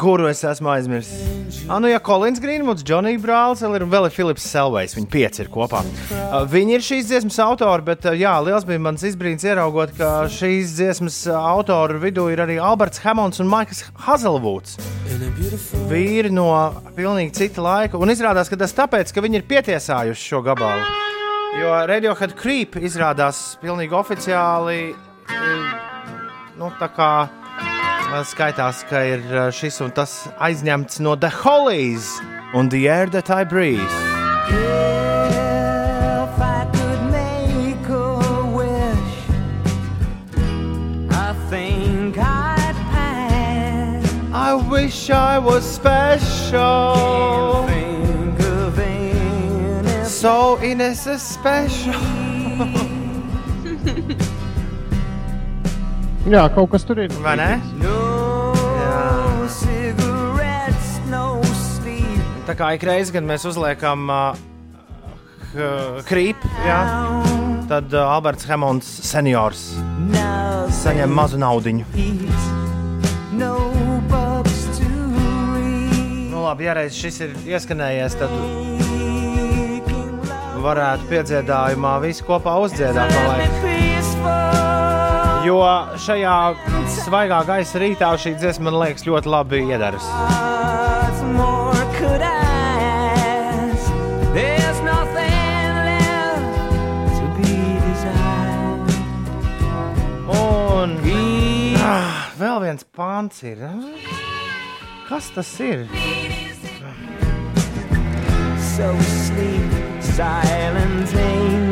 Kuru es esmu aizmirsis? Ah, nu, ja Kolins Greenwoods, Džonijs Brālis ir un vēl ir Filips Selvejs. Viņi pieci ir kopā. Uh, viņi ir šīs dziesmas autori, bet uh, jā, liels bija mans izbrīns ieraugot, ka šīs dziesmas uh, autoru vidū ir arī Alberts Hamons un Maiks Hazelvuds. Vīri no pilnīgi cita laika. Un izrādās, ka tas tāpēc, ka viņi ir pietiesājuši šo gabalu. Jo Radiohead Creep izrādās pilnīgi oficiāli. eh, Nu, tā kā skaitās, ka ir eh, šis un tas aizņemts no The Hollies un The Air That I Breathe. If I could make a wish, I think I'd pass. I wish I was special. Think of any So Ines is special. Jā, kaut kas tur ir. Vai ne? no no. Tā kā ik reizi, kad mēs uzliekam uh, krīpu, tad uh, Alberts Hemons seniors saņem mazu naudiņu. no. Nu, labi, ja reiz šis ir ieskanējies, tad varētu piedziedājumā visi kopā uzdziedāt. Peaceful. Jo šajā svaigā gaisa rītā šī dziesma man liekas ļoti labi iedaras. What more could I ask? There's nothing left to be desired. Un ah, vēl viens pāns ir. Kas tas ir? So sleep, silent angel,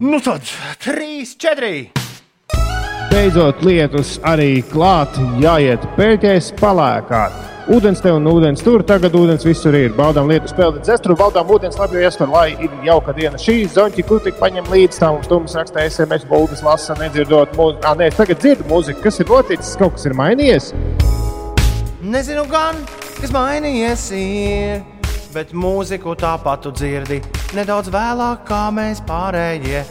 Nu tad, trīs, četri. beidzot lietus arī klāt, jāiet pēties palēkāt. Ūdens te un ūdens tur, tagad ūdens visur ir. Baudām lietu spēli dzestru, baudām ūdens labi iestver, lai ir jauka diena. Šī zonķi kutik paņem līdzi, tā mums tums raksta SMS, buldas lasa, nedzirdot mūziku. Ah, nē, es tagad dzirdu mūziku, kas ir noticis, kaut kas ir mainījies. Nezinu gan, kas mainījies ir, bet mūziku tāpat dzirdi. Nedaudz vēlāk, kā mēs pārējie.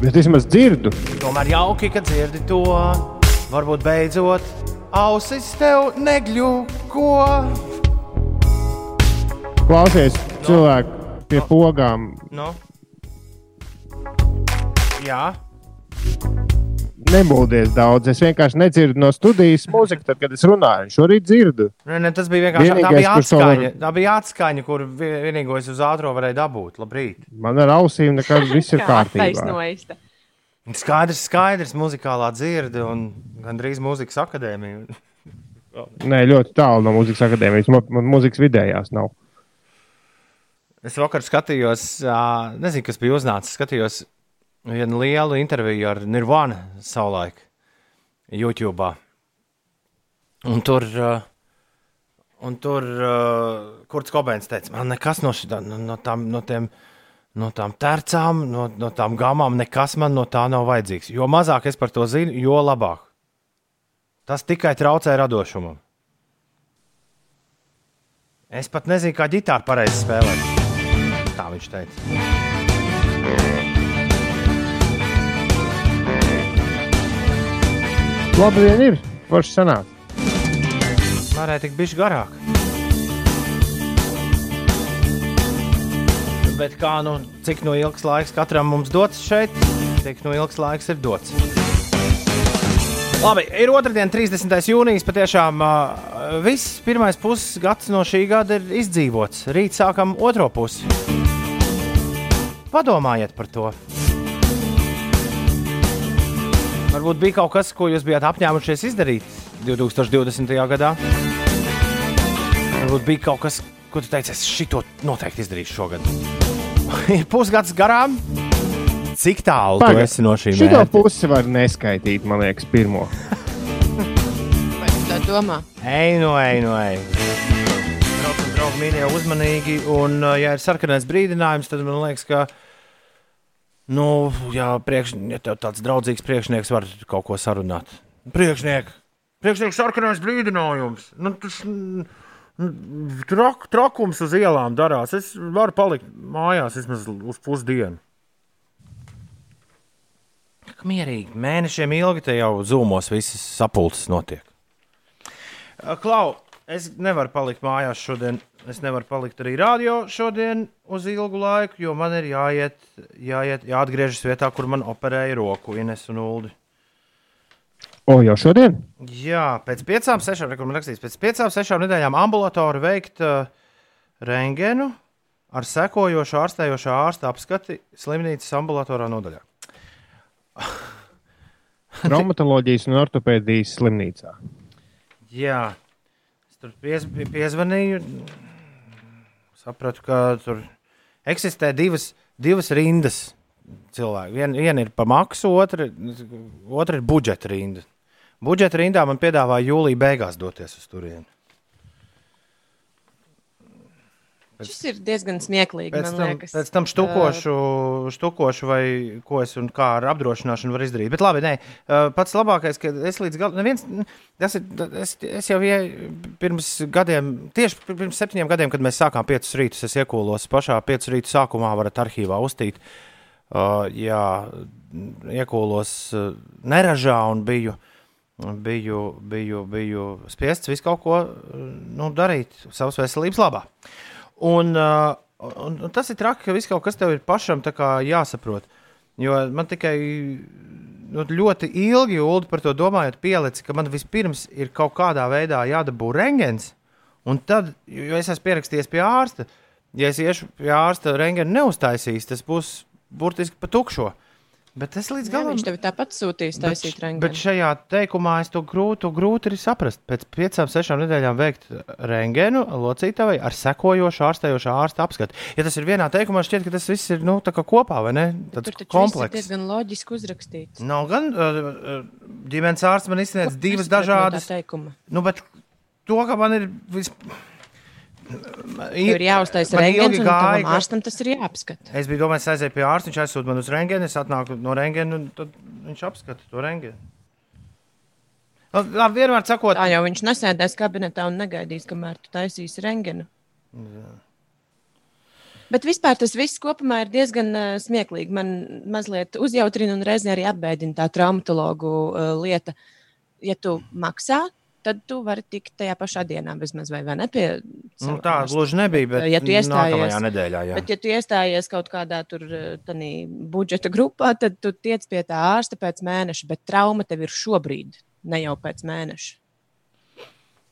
Bet vismaz dzirdu. Tomēr jauki, ka dzirdi to. Varbūt beidzot ausis tev negļuko. Klausies, cilvēki pie pogām. Nu? Jā, Nemūdies daudz. Es vienkārši nedzirdu no studijas mūziku, tad, kad es runāju. Šorīt dzirdu. Nē, nē, tas bija vienkārši tā Vienīgais, bija kurš to atskaņa. var- Tā bija atskaņa, kur vi- vienīgo es uz ātrā varēju dabūt. Labrīt. Man ar ausīm nekad viss ir kārtībā. Skaidrs, skaidrs, muzikālā dzirde un gandrīz mūzikas akadēmija. Nē, ļoti tālu no mūzikas akadēmijas. Man, man mūzikas vidējās nav. Es vakar skatījos, nezinu, kas bija uznācis. Skatījos vienu lielu interviju ar Nirvana savulaik YouTube. Un tur, ā, un tur ā, Kurts Kobēns teica, man nekas no, šitā, no, no, tām, no, tiem, no tām tercām, no, no tām gamām, nekas man no tā nav vajadzīgs. Jo mazāk es par to zinu, jo labāk. Tas tikai traucē radošumam. Es pat nezinu, kā ģitāru pareizi spēlēt. Tā viņš teica. Labi, vien ir. Forši sanāk. Varēja tik bišķi garāk. Bet kā nu, cik no ilgs laiks katram mums dots šeit, tik no ilgs laiks ir dots. Labi, ir otrdiena, 30. jūnijas. Patiešām uh, viss pirmais pusgads no šī gada ir izdzīvots. Rīt sākam otro pusi. Padomājiet par to. Varbūt bija kaut kas, ko jūs bijāt apņēmušies izdarīt 2020. gadā. Varbūt bija kaut kas, ko tu teici, es šito noteikti izdarīšu šogad. Ir pusgads garām. Cik tālu tu Pagaid, esi no šī Šito mērķa? pusi var neskaitīt, man liekas, pirmo. Tu tā domā? Ej, no ej, no ej. Draugi, draugi, mīļie, uzmanīgi. Un, uh, ja ir sarkanais brīdinājums, tad man liekas, ka, nu, ja, priekš, ja tev tāds draudzīgs priekšnieks var kaut ko sarunāt. Priekšnieks, priekšnieks, sarkanais brīdinājums. Nu, tas, trak, trakums uz ielām darās. Es varu palikt mājās vismaz uz pusdienu. Mierīgi, mēnešiem ilgi te jau zūmos visas sapulces notiek. Klau, es nevaru palikt mājās šodien. Es nevaru palikt arī rādio šodien uz ilgu laiku, jo man ir jāiet, jāiet jāatgriežas vietā, kur man operēja roku Ines un Uldi. O, jau šodien? Jā, pēc piecām, sešām, kur man rakstīts, pēc piecām, sešām nedēļām ambulatori veikt uh, rengenu ar sekojošu ārstējošā ārsta apskati slimnīcas ambulatorā nodaļā. Traumatoloģijas un ortopēdijas slimnīcā. Jā, es tur piez, pie- piezvanīju. Sapratu, ka tur eksistē divas, divas rindas cilvēku. Vien, viena ir pa maksu, otra, otra ir budžeta rinda. Budžeta rindā man piedāvāja jūlijā beigās doties uz turieni. Šis ir diezgan smieklīgi. Pēc tam, liekas. pēc tam štukošu, štukošu, vai ko es un kā ar apdrošināšanu varu izdarīt. Bet labi, nē, Uh, pats labākais, ka es līdz galam, neviens, tas ir, es, es jau ie, pirms gadiem, tieši pirms septiņiem gadiem, kad mēs sākām piecus rītus, es iekūlos pašā piecu rītu sākumā, varat arhīvā uztīt. Uh, jā, iekūlos uh, neražā un biju. Biju, biju, biju spiests visu kaut ko uh, nu, darīt savas veselības labā. Un, uh, un, un tas ir traki, ka viss kaut kas tev ir pašam jāsaprot. Jo man tikai nu, ļoti ilgi, Ulu, par to domājot, pielicis, ka man vispirms ir kaut kādā veidā jādabū rengens. Un tad, jo es esmu pierakstījies pie ārsta, ja es iešu pie ārsta rengenu neuztaisīs, tas būs burtiski pa tukšo. Bet es līdz Jā, galam viņš tev tāpat sūtīs Bet, taisīt bet rengēnu. šajā teikumā es to grūti, grūti ir saprast. Pēc piecām, sešām nedēļām veikt rengēnu locītavai ar sekojošu ārstējošu ārsta apskatu. Ja tas ir vienā teikumā, šķiet, ka tas viss ir nu, kopā, vai ne? Tāds Tur taču viss ir komplekss. diezgan loģiski uzrakstīts. Nav gan uh, uh, ģimenes ārsts man izsniedz divas no dažādas. teikuma? Nu, bet to, ka man ir vis... Tev ir jāuztais man ilgi un ka- ārstam tas ir jāapskata. Es biju domājis, aizēju pie ārsta, viņš aizsūta man uz rengēnu, es atnāku no rengēna, un tad viņš apskata to rengēnu. Nu, Labi, vienmēr sakot, Tā jau viņš nesēdēs kabinetā un negaidīs, kamēr tu taisīsi rengēnu. Bet vispār tas viss kopumā ir diezgan uh, smieklīgi. Man mazliet uzjautrina un reizē arī apbēdina tā traumatologu uh, lieta. Ja tu maksā, tad tu vari tikt tajā pašā dienā, bezmaz vai, vai ne pie nu, tā gluži nebija, bet Ja tu iestājies- nedēļā, jā. Bet, ja tu iestājies kaut kādā tur eh, budžeta grupā, tad tu tiec pie tā ārsta pēc mēneša, bet trauma tev ir šobrīd, ne jau pēc mēneša.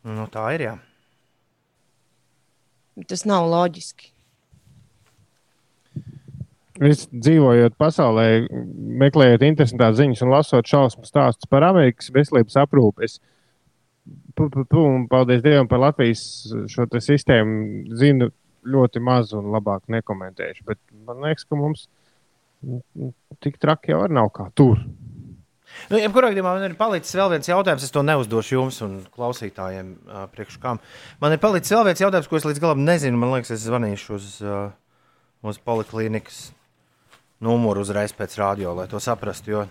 Nu, tā ir, jā. Tas nav loģiski. Viss dzīvojot pasaulē, meklējot interesantas ziņas un lasot šausmu stāstus par Amerikas veselības aprūpi. Es, pu, pu, pu, un paldies Dievam par Latvijas šo te sistēmu. Zinu ļoti maz un labāk nekomentēšu. Bet man liekas, ka mums tik traki jau nav kā tur. Nu, Jebkurā gadījumā man ir palicis vēl viens jautājums. Es to neuzdošu jums un klausītājiem uh, priekš kam. Man ir palicis vēl viens jautājums, ko es līdz galam nezinu. Man liekas, es zvanīšu uz, uh, uz poliklīnikas numuru uzreiz pēc radio, lai to saprastu. Jo...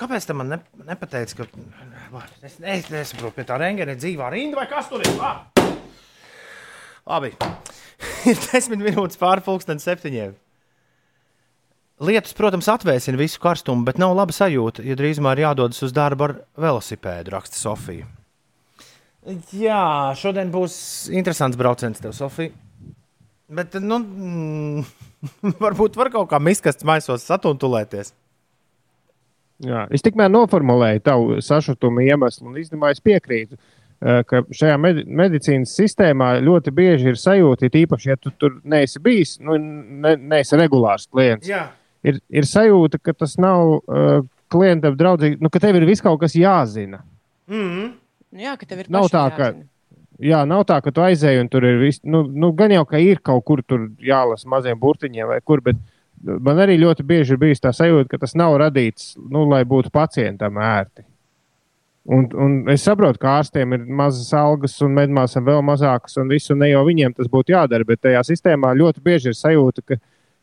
Kāpēc man ne, nepateica, ka es, es nesaprotu, pie tā rengēna dzīvā rinda vai kas tur ir? Ah! Labi, ir desmit minūtes pāri pusdienas septiņiem. Lietus, protams, atvēsina visu karstumu, bet nav laba sajūta, ja drīzumā ir jādodas uz darbu ar velosipēdu, raksta Sofija. Jā, šodien būs interesants brauciens tev, Sofija. Bet, nu, mm, varbūt var kaut kā miskastes maisos satuntulēties. Jā, es tikmēr noformulēju tavu sašutumu iemeslu, un īstenībā es piekrītu, eh, ka šajā medi medicīnas sistēmā ļoti bieži ir sajūta, it īpaši, ja tu tur neesi bijis, nu, ne, neesi regulārs klients. Jā. Ir, ir sajūta, ka tas nav uh, klientam draudzīgi, nu, ka tev ir viss kaut kas jāzina. Mm -hmm. Nu, jā, ka tev ir Nav pašam tā, ka, jāzina. jā, nav tā, ka tu aizēji un tur ir viss. Nu, nu, gan jau, ka ir kaut kur tur jālasa maziem burtiņiem vai kur, bet man arī ļoti bieži ir bijusi tā sajūta, ka tas nav radīts, nu, lai būtu pacientam ērti. Un, un es saprotu, ka ārstiem ir mazas algas un medmāsām vēl mazākas, un visu ne jau viņiem tas būtu jādara. Bet tajā sistēmā ļoti bieži ir sajūta, ka,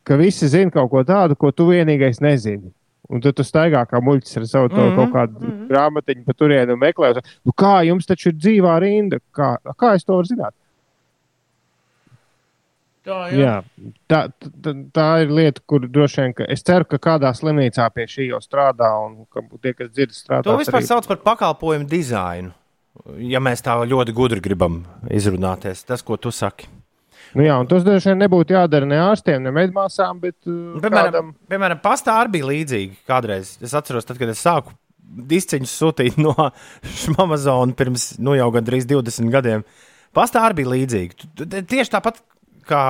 ka visi zina kaut ko tādu, ko tu vienīgais nezini. Un tad tu staigā kā muļķis ar savu mm Mhm, -hmm. kaut kādu mm -hmm. grāmatiņu pa turieni un meklē, nu, kā jums taču ir dzīvā rinda. Kā, kā es to varu zināt? Tā, Jā. Tā, tā, tā ir lieta, kur droši vien, es ceru, ka kādā slimnīcā pie šī jau strādā, un ka tie, kas dzird, strādā. To vispār sauc par pakalpojumu dizainu. Ja mēs tā ļoti gudri gribam izrunāties, tas, ko tu saki. Nu, jā, un tas droši vien nebūtu jādara ne ārstiem, ne medmāsām, bet uh, Piemēram, kādam. piemēram pastā arī bija līdzīgi kādreiz. Es atceros, tad, kad es sāku disciņus sūtīt no Amazon pirms nu, jau gandrīz 20 gadiem. Pastā arī bija tu- Tieši tāpat kā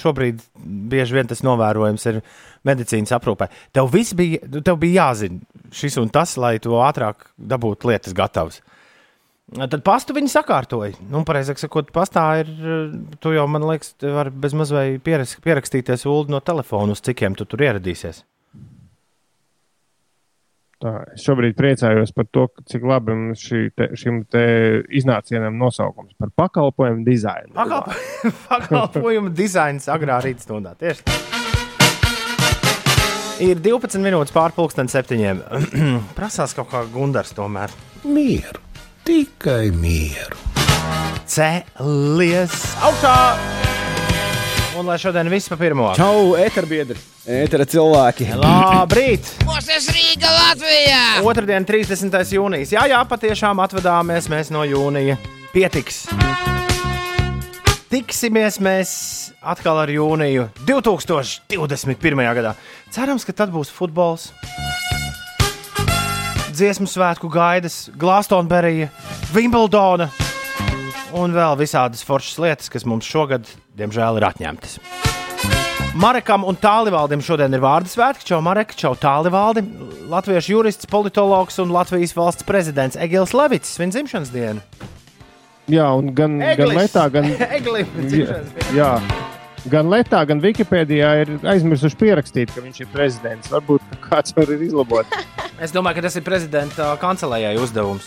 šobrīd bieži vien tas novērojams ir medicīnas aprūpē. Tev viss bija, tev bija jāzina šis un tas, lai tu ātrāk dabūtu lietas gatavas. Tad pastu viņi sakārtoja. Nu, pareizāk sakot, pastā ir. Tu jau, man liekas, vari bez mazliet pieras- pierakstīties ULD no telefona, uz cikiem tu tur ieradīsies. Tā, es šobrīd priecājos par to, cik labi šī te, šim te iznācienam nosaukums par pakalpojumu dizainu. Pakalp pakalpojumu dizains agrā rītstundā. Tieši tā. Ir 12 minūtes pārpusdienas septiņiem. Prasās kaut kā gundars tomēr. Mieru, tikai mieru. Cēlies augšā! Un lai šodien viss pa pirmo. Čau, eterbiedri, etera cilvēki. Labrīt! Mūsu Rīga Latvijā! Otradien, 30. jūnijas. Jā, jā, patiešām atvadāmies mēs no jūnija. Pietiks. Tiksimies mēs atkal ar jūniju 2021. gadā. Cerams, ka tad būs futbols. Dziesmu svētku gaidas, Glastonberija, Wimbledona un vēl visādas foršas lietas, kas mums šogad, diemžēl, ir atņemtas. Marekam un Tālivaldim šodien ir vārdu svētki. Čau, Marek, čau, Tālivaldim. Latviešu jurists, politologs un Latvijas valsts prezidents Egils Levits svin dzimšanas dienu. Jā, un gan, gan Eglis. Gan, Eglim jā, dzimšanas diena. jā, gan Lietā, gan Wikipēdijā ir aizmirsuši pierakstīt, ka viņš ir prezidents. Varbūt kāds var izlabot. Es domāju, ka tas ir prezidenta kancelējai uzdevums.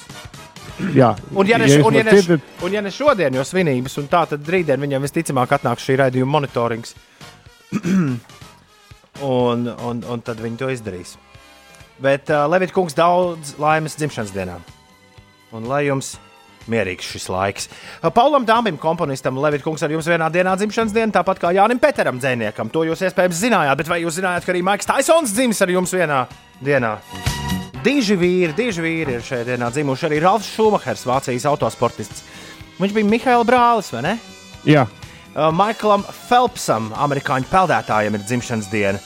Jā, Un ja ne, jūs un, ja ne, un ja ne šodien, jo svinības, un tā tad rītdien viņam visticamāk atnāks šī raidījuma monitorings. un, un, un tad viņi to izdarīs. Bet uh, Levita kungs daudz laimes dzimšanas dienā. Un lai jums mierīgs šis laiks. Paulam Dāmbim, komponistam, Levita kungs ar jums vienā dienā dzimšanas diena, tāpat kā Jānim Peteram, dzēniekam. To jūs iespējams zinājāt, bet vai jūs zinājāt, ka arī Maiks Taisons dzimis ar jums vienā dienā? Diži vīri, diži vīri ir šajā dienā dzimuši arī Ralfs Šumahers, Vācijas autosportists. Viņš bija Mihaila brālis, vai ne? jā, Uh, Maiklam Phelpsam, amerikāņu peldētājam, ir dzimšanas diena.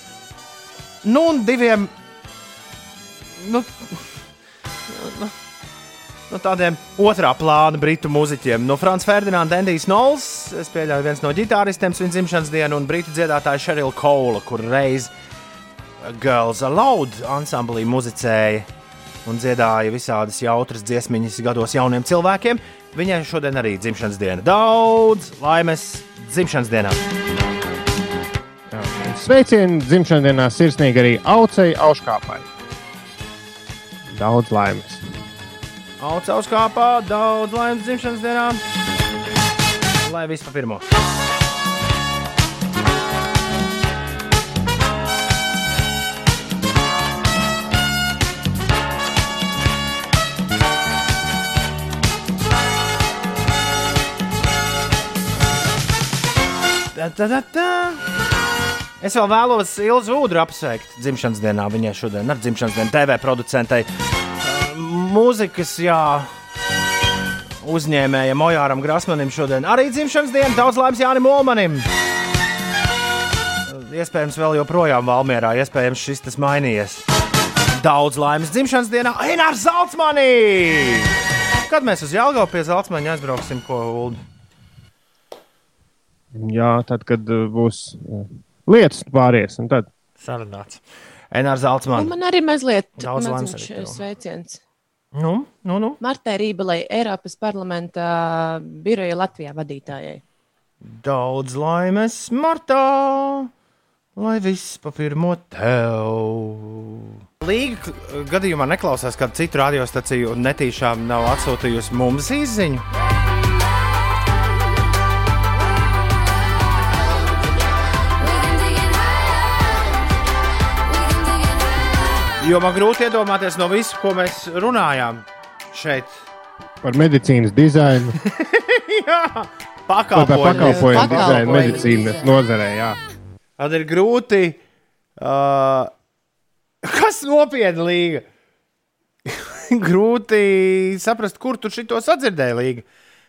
Nu, un diviem nu, nu, nu, tādiem otrā plāna britu mūziķiem. No Frančijas Ferdinanda Endijs Nols, es pieļauju, viens no ģitāristiem svin dzimšanas dienu, un britu dziedātāja Sheryl Cole, kur reiz Girls Aloud ansamblī muzicēja un dziedāja visādas jautras dziesmiņas gados jauniem cilvēkiem. Viņai šodien arī dzimšanas diena. Daudz laimes dzimšanas dienā! sveicieni dzimšanas dienā sirsnīgi arī Aucei Auškāpai. Daudz laimes! Auca uzkāpā, daudz laimes dzimšanas dienā! Lai viss pa pirmo! Es vēl vēlos Ilzu Udru apsveikt dzimšanas dienā. Viņai šodien ir dzimšanas diena TV producentei. Mūzikas, jā, uzņēmējam Ojāram Grasmanim šodien arī dzimšanas diena. Daudz laimes Jānim Olmanim. Iespējams, vēl joprojām Valmjerā, iespējams, šis tas mainījies. Daudz laimes dzimšanas dienā Einārs Zeltsmanī! Kad mēs uz Jālgavu pie Zeltsmaņa aizbrauksim, ko Ulu? Jā, tad, kad uh, būs uh, lietas pāries, un tad Sarunāts. Einārs Un Zeltsmanis. man arī mazliet tev. sveiciens. Nu, nu, nu. Martai Rībelai, Eiropas parlamenta biroja Latvijā vadītājai. Daudz laimes, Martā, lai viss pa pirmo tev. Līga gadījumā neklausās kādu citu radiostaciju un netīšām nav atsūtījusi mums izziņu. Jo man grūti iedomāties no visu, ko mēs runājām šeit. par medicīnas dizainu, Jā, pakalpojumu. pakalpojumu dizainu medicīnas nozarē. Jā. Tad ir grūti. Uh, kas nopietni līga? grūti saprast, kur tu šito sadzirdēji līga.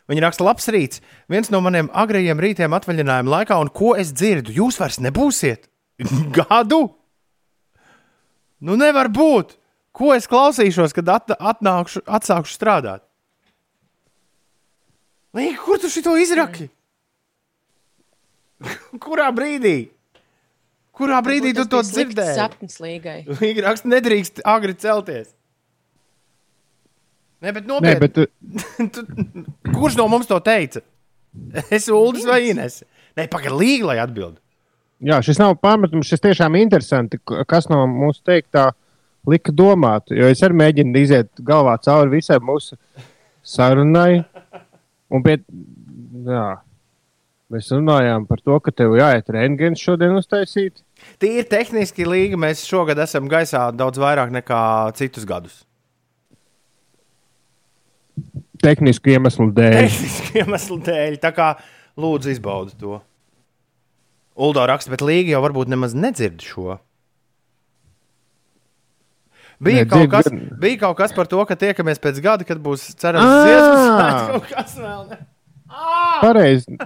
Viņa raksta, labs rīts. Viens no maniem agrajiem rītiem atvaļinājuma laikā, un ko es dzirdu? Jūs vairs nebūsiet gadu? Nu, nevar būt. Ko es klausīšos, kad at atnākšu, atsākšu strādāt? Līga, kur tu šito izraki? Kurā brīdī? Kurā brīdī tu to dzirdēji? Sapnis līgai. Līga raksta, nedrīkst agri celties. Nē, bet Nē, nopietni. bet uh, tu, kurš no mums to teica? Es Ulas vai Ines? Nē, pagaidi, Līga, lai atbild. Jā, šis nav pārmetums, šis tiešām interesanti, k- kas no mūsu teiktā lika domāt. Jo es arī mēģinu iziet galvā cauri visai mūsu sarunai. Un pie, jā, mēs runājām par to, ka tev jāiet rentgens šodien uztaisīt. Tīri tehniski Līga mēs šogad esam gaisā daudz vairāk nekā citus gadus. Tehnisku iemeslu dēļ. Tehniski iemeslu dēļ. Tā kā lūdzu izbaudi to. Uldo raksta, bet Līga jau varbūt nemaz nedzird šo. Bija, Nē, kaut dzird kas, gan. bija kaut kas par to, ka tiekamies pēc gada, kad būs cerams, Ā! dziesmas. Kaut kas vēl. Ne? Pareizi.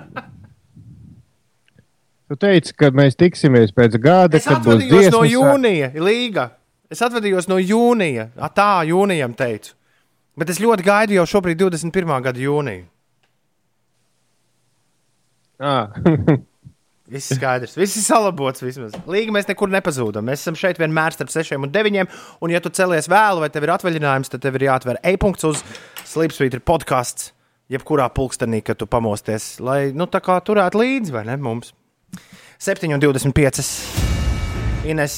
Tu teici, ka mēs tiksimies pēc gada, Es kad būs atvadījos no dziesmas. jūnija, Līga. Es atvadījos no jūnija. A, tā, jūnijam teicu. Bet es ļoti gaidu jau šobrīd 21. gada jūniju. Ah. Viss skaidrs, viss ir salabots. Vismaz. Līga mēs nekur nepazūdam. Mēs esam šeit vienmēr starp 6 un 9. Un, ja tu celies vēlu vai tev ir atvaļinājums, tad tev ir jāatver e-punkts uz Slipsvītra podkāsts. Jebkurā pulkstenī, kad tu pamosties, lai nu, tā kā turētu līdzi, vai ne? Mums 7,25. Ines,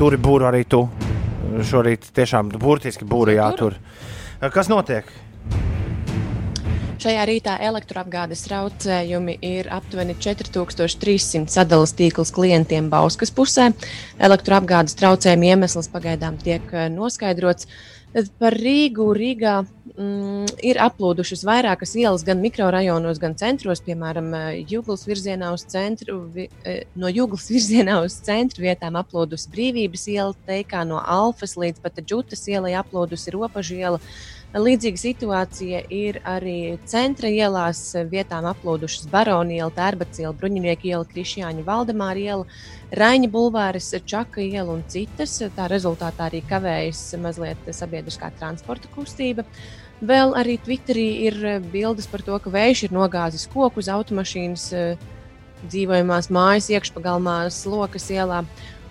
turi būru arī tu. Šorīt tiešām burtiski būri jātur. Kas notiek? Šajā rītā elektroapgādes traucējumi ir aptuveni 4300 sadalas tīkls klientiem Bauskas pusē. Elektroapgādes traucējumu iemesls pagaidām tiek eh, noskaidrots. Par Rīgu Rīgā mm, ir aplūdušas vairākas ielas, gan mikrorajonos, gan centros. Piemēram, eh, Jūglas virzienā uz centru, vi, eh, no Jūglas virzienā uz centru vietām aplūdusi Brīvības iela, teikā no Alfas līdz pat Džutas ielai aplūdusi Ropažu iela. Līdzīga situācija ir arī centra ielās, vietām aplūdušas Barona iela, Tērbats iela, Bruņinieku iela, Krišjāņa Valdemāra iela, Raņa bulvāris, Čaka iela un citas. Tā rezultātā arī kavējas mazliet sabiedriskā transporta kustība. Vēl arī Twitterī ir bildes par to, ka vējš ir nogāzis koku uz automašīnas eh, dzīvojamās mājas iekšpagalmā, Slokas ielā.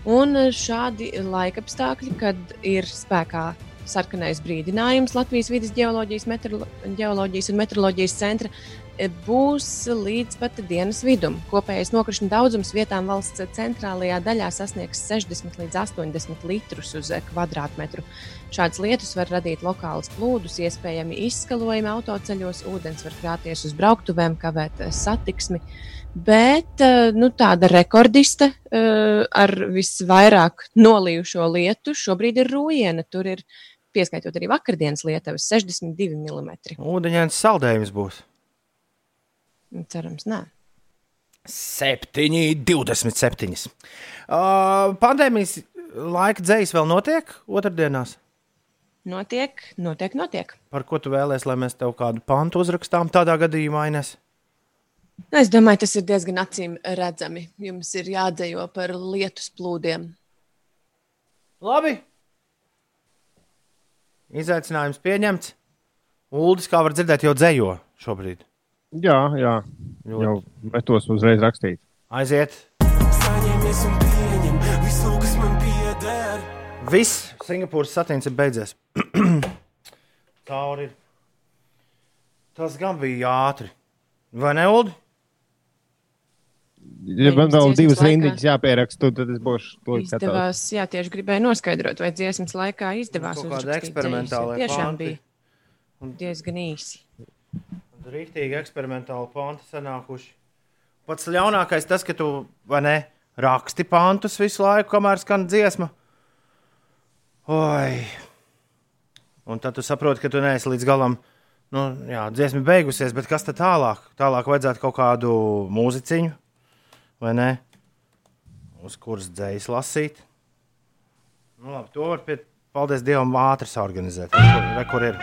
Un šādi laikapstākļi, kad ir spēkā sarkanais brīdinājums Latvijas vidas geoloģijas, meteorolo- geoloģijas un meteoroloģijas centra, e, būs līdz pat dienas vidum. Kopējais nokrišņu daudzums vietām valsts centrālajā daļā sasniegs 60 līdz 80 litrus uz e, kvadrātmetru. Šādas lietus var radīt lokālus plūdus, iespējami izskalojumi autoceļos, ūdens var krāties uz brauktuvēm, kavēt e, satiksmi. Bet nu, tāda rekordiste ar visvairāk nolījušo lietu šobrīd ir Rūjiena. Tur ir pieskaitot arī vakardienas lietavas 62 mm. Ūdeņains saldējums būs. Cerams, nē. 7, 27. Uh, pandēmijas laika dzējas vēl notiek otrdienās. Notiek, notiek, notiek. Par ko tu vēlēsies, lai mēs tev kādu pantu uzrakstām tādā gadījumā, Ines? Nu, Es domāju, tas ir diezgan acīm redzami. Jums ir jādzējo par lietus plūdiem. Labi. Izaicinājums pieņemts. Uldis, kā var dzirdēt, jau dzējo šobrīd. Jā, jā. Ļoti. Jau metos uzreiz rakstīt. Aiziet. Saņemies un pieņem visu, kas man pieder. Viss Singapūras satīns ir beidzies. Tauri ir. Tas gan bija ātri. Vai ne, Ulu? Ja man vēl divas rindiņas jāpieraksta, tad es būšu to. Izdevās, jā, tieši gribēju noskaidrot, vai dziesmas laikā izdevās Kaut eksperimentālie dzējas, jo Tiešām panti. bija diezgan īsi. Rīktīgi eksperimentāli panti sanākuši. Pats ļaunākais tas, ka tu vai ne, raksti pantus visu laiku, kamēr skan dziesma. Oi! Un tad tu saproti, ka tu neesi līdz galam. Nu, jā, dziesma beigusies, bet kas tad tālāk? Tālāk vajadzētu kaut kādu mūziķiņu, vai ne? Uz kuras dzējas lasīt. Nu, labi, to var pie, paldies Dievam, ātri organizēt. Re, kur- Re, kur ir.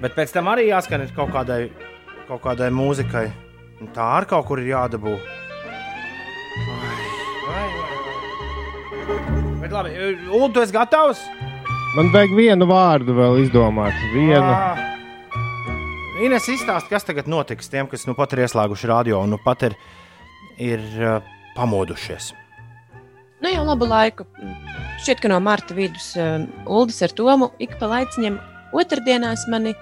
Bet pēc tam arī jāskan kaut kādai, kaut kādai mūzikai. Un tā arī kaut kur ir jādabū. Vai, vai, vai. Bet labi, Ulu, tu esi gatavs? Man vajag vienu vārdu vēl izdomāt. Vienu. Ā. Ines izstāst, kas tagad notiks tiem, kas nu pat ir ieslēguši radio un nu pat ir, ir uh, pamodušies. Nu, jau labu laiku. Šķiet, ka no marta vidus uh, Uldis ar Tomu ik pa laiciņam otrdienās mani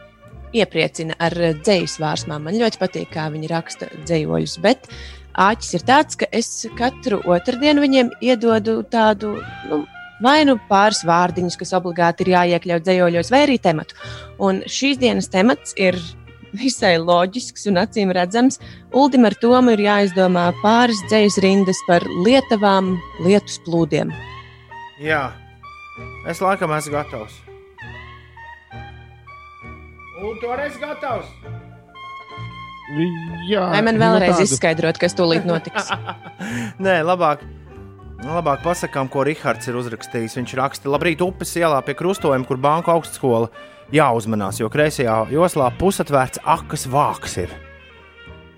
iepriecina ar uh, dzējas vārsmām. Man ļoti patīk, kā viņi raksta dzējoļus, bet āķis ir tāds, ka es katru otrdienu viņiem iedodu tādu. Nu, Vai nu pāris vārdiņus, kas obligāti ir jāiekļaut dzējoļos, vai arī tematu. Un šīs dienas temats ir visai loģisks un acīm redzams. Uldim ar Tomu ir jāizdomā pāris dzējas rindas par lietavām, lietus plūdiem. Jā, es laikam esmu gatavs. Un tu arī esi gatavs? Jā, Vai man nu vēlreiz tādu. izskaidrot, kas tūlīt notiks? Nē, labāk. Labāk pasakām, ko Rahards ir uzrakstījis. Viņš raksta, labrīt, upes ielā pie krustojuma, kur banka augstskola jāuzmanās, jo kreisajā joslā pusatvērts akas vāks ir.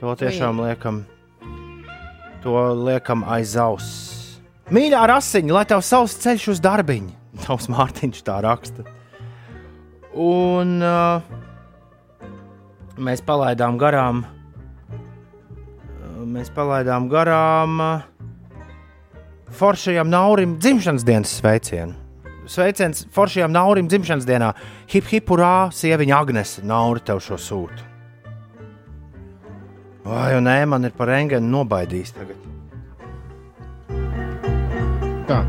To tiešām liekam, to liekam aiz auss. Mīļā rasiņa, lai tev savs ceļš uz darbiņu. Tavs Mārtiņš tā raksta. Un uh, mēs palaidām garām mēs palaidām garām uh, Foršajam Naurim dzimšanas dienas sveicienu. Sveiciens Foršajam Naurim dzimšanas dienā. Hip hip urā, sieviņa Agnese Nauri tev šo sūtu. Un nē, man ir par engenu nobaidījis tagad. Tā.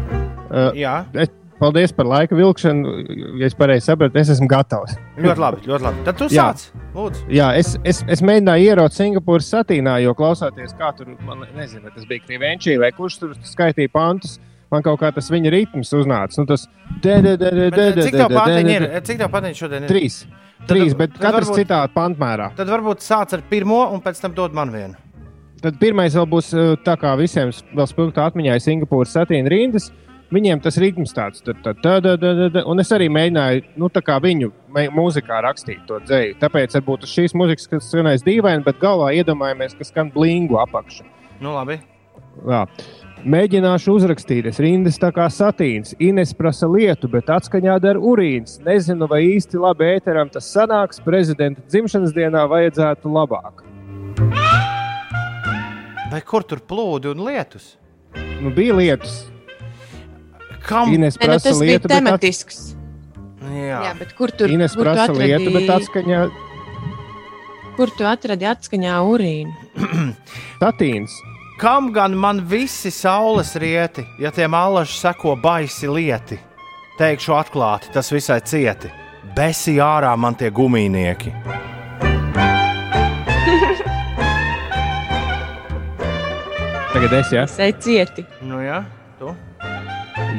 Uh, Jā. Es, paldies par laika vilkšanu. Ja es pareizi sapratu, es esmu gatavs. Ļoti labi, ļoti labi. Tad tu Jā. sāc. Lūdzu. Jā, es, es, es mēģināju ieraugt Singapūras satīnā, jo klausoties, kā tur, man nezinu, tas bija Krivenčī vai kurš tur skaitīja pantus. Man kaut kā tas viņa ritms uznāca. Nu, tas de, de, de, de, de, Bet, de, Cik tev patiņi ir? Cik tev patiņi šodien ir? Trīs. Trīs, bet katrs citā pantmērā. Tad varbūt sāc ar pirmo, un pēc tam dod man vienu. Tad pirmais vēl būs uh, tā kā visiem vēl spilgti atmiņā Singapūras satīna rindas. Viņiem tas ritms tāds, tā, tā, tā, tā, tā, tā, un es arī mēģināju, nu, viņu mūzikā rakstīt to dzēju. Tāpēc varbūt šīs mūzikas, kas skanēs dīvaini, bet galvā iedomājamies, ka skan blingu apakšu. Nu, labi. Jā. Mēģināšu uzrakstīt, es rindas tā kā satīns. Ines prasa lietu, bet atskaņā dara urīns. Nezinu, vai īsti labi ēteram tas sanāks. Prezidenta dzimšanas dienā vajadzētu labāk. Vai kur tur plūdi un lietus? Nu, bija lietas. Kam? Ines nu, prasa tas bija lietu, bet at- tematisks. Jā. Jā, bet kur tur Ines kur tu prasa atradi- lietu, bet atskaņā Kur tu atradi atskaņā urīnu? satīns. Kam gan man visi saules rieti, ja tiem allaži seko baisi lieti? Teikšu atklāti, tas visai cieti. Besi ārā man tie gumijnieki. Tagad es, ja? Sēž cieti. Nu, jā, tu.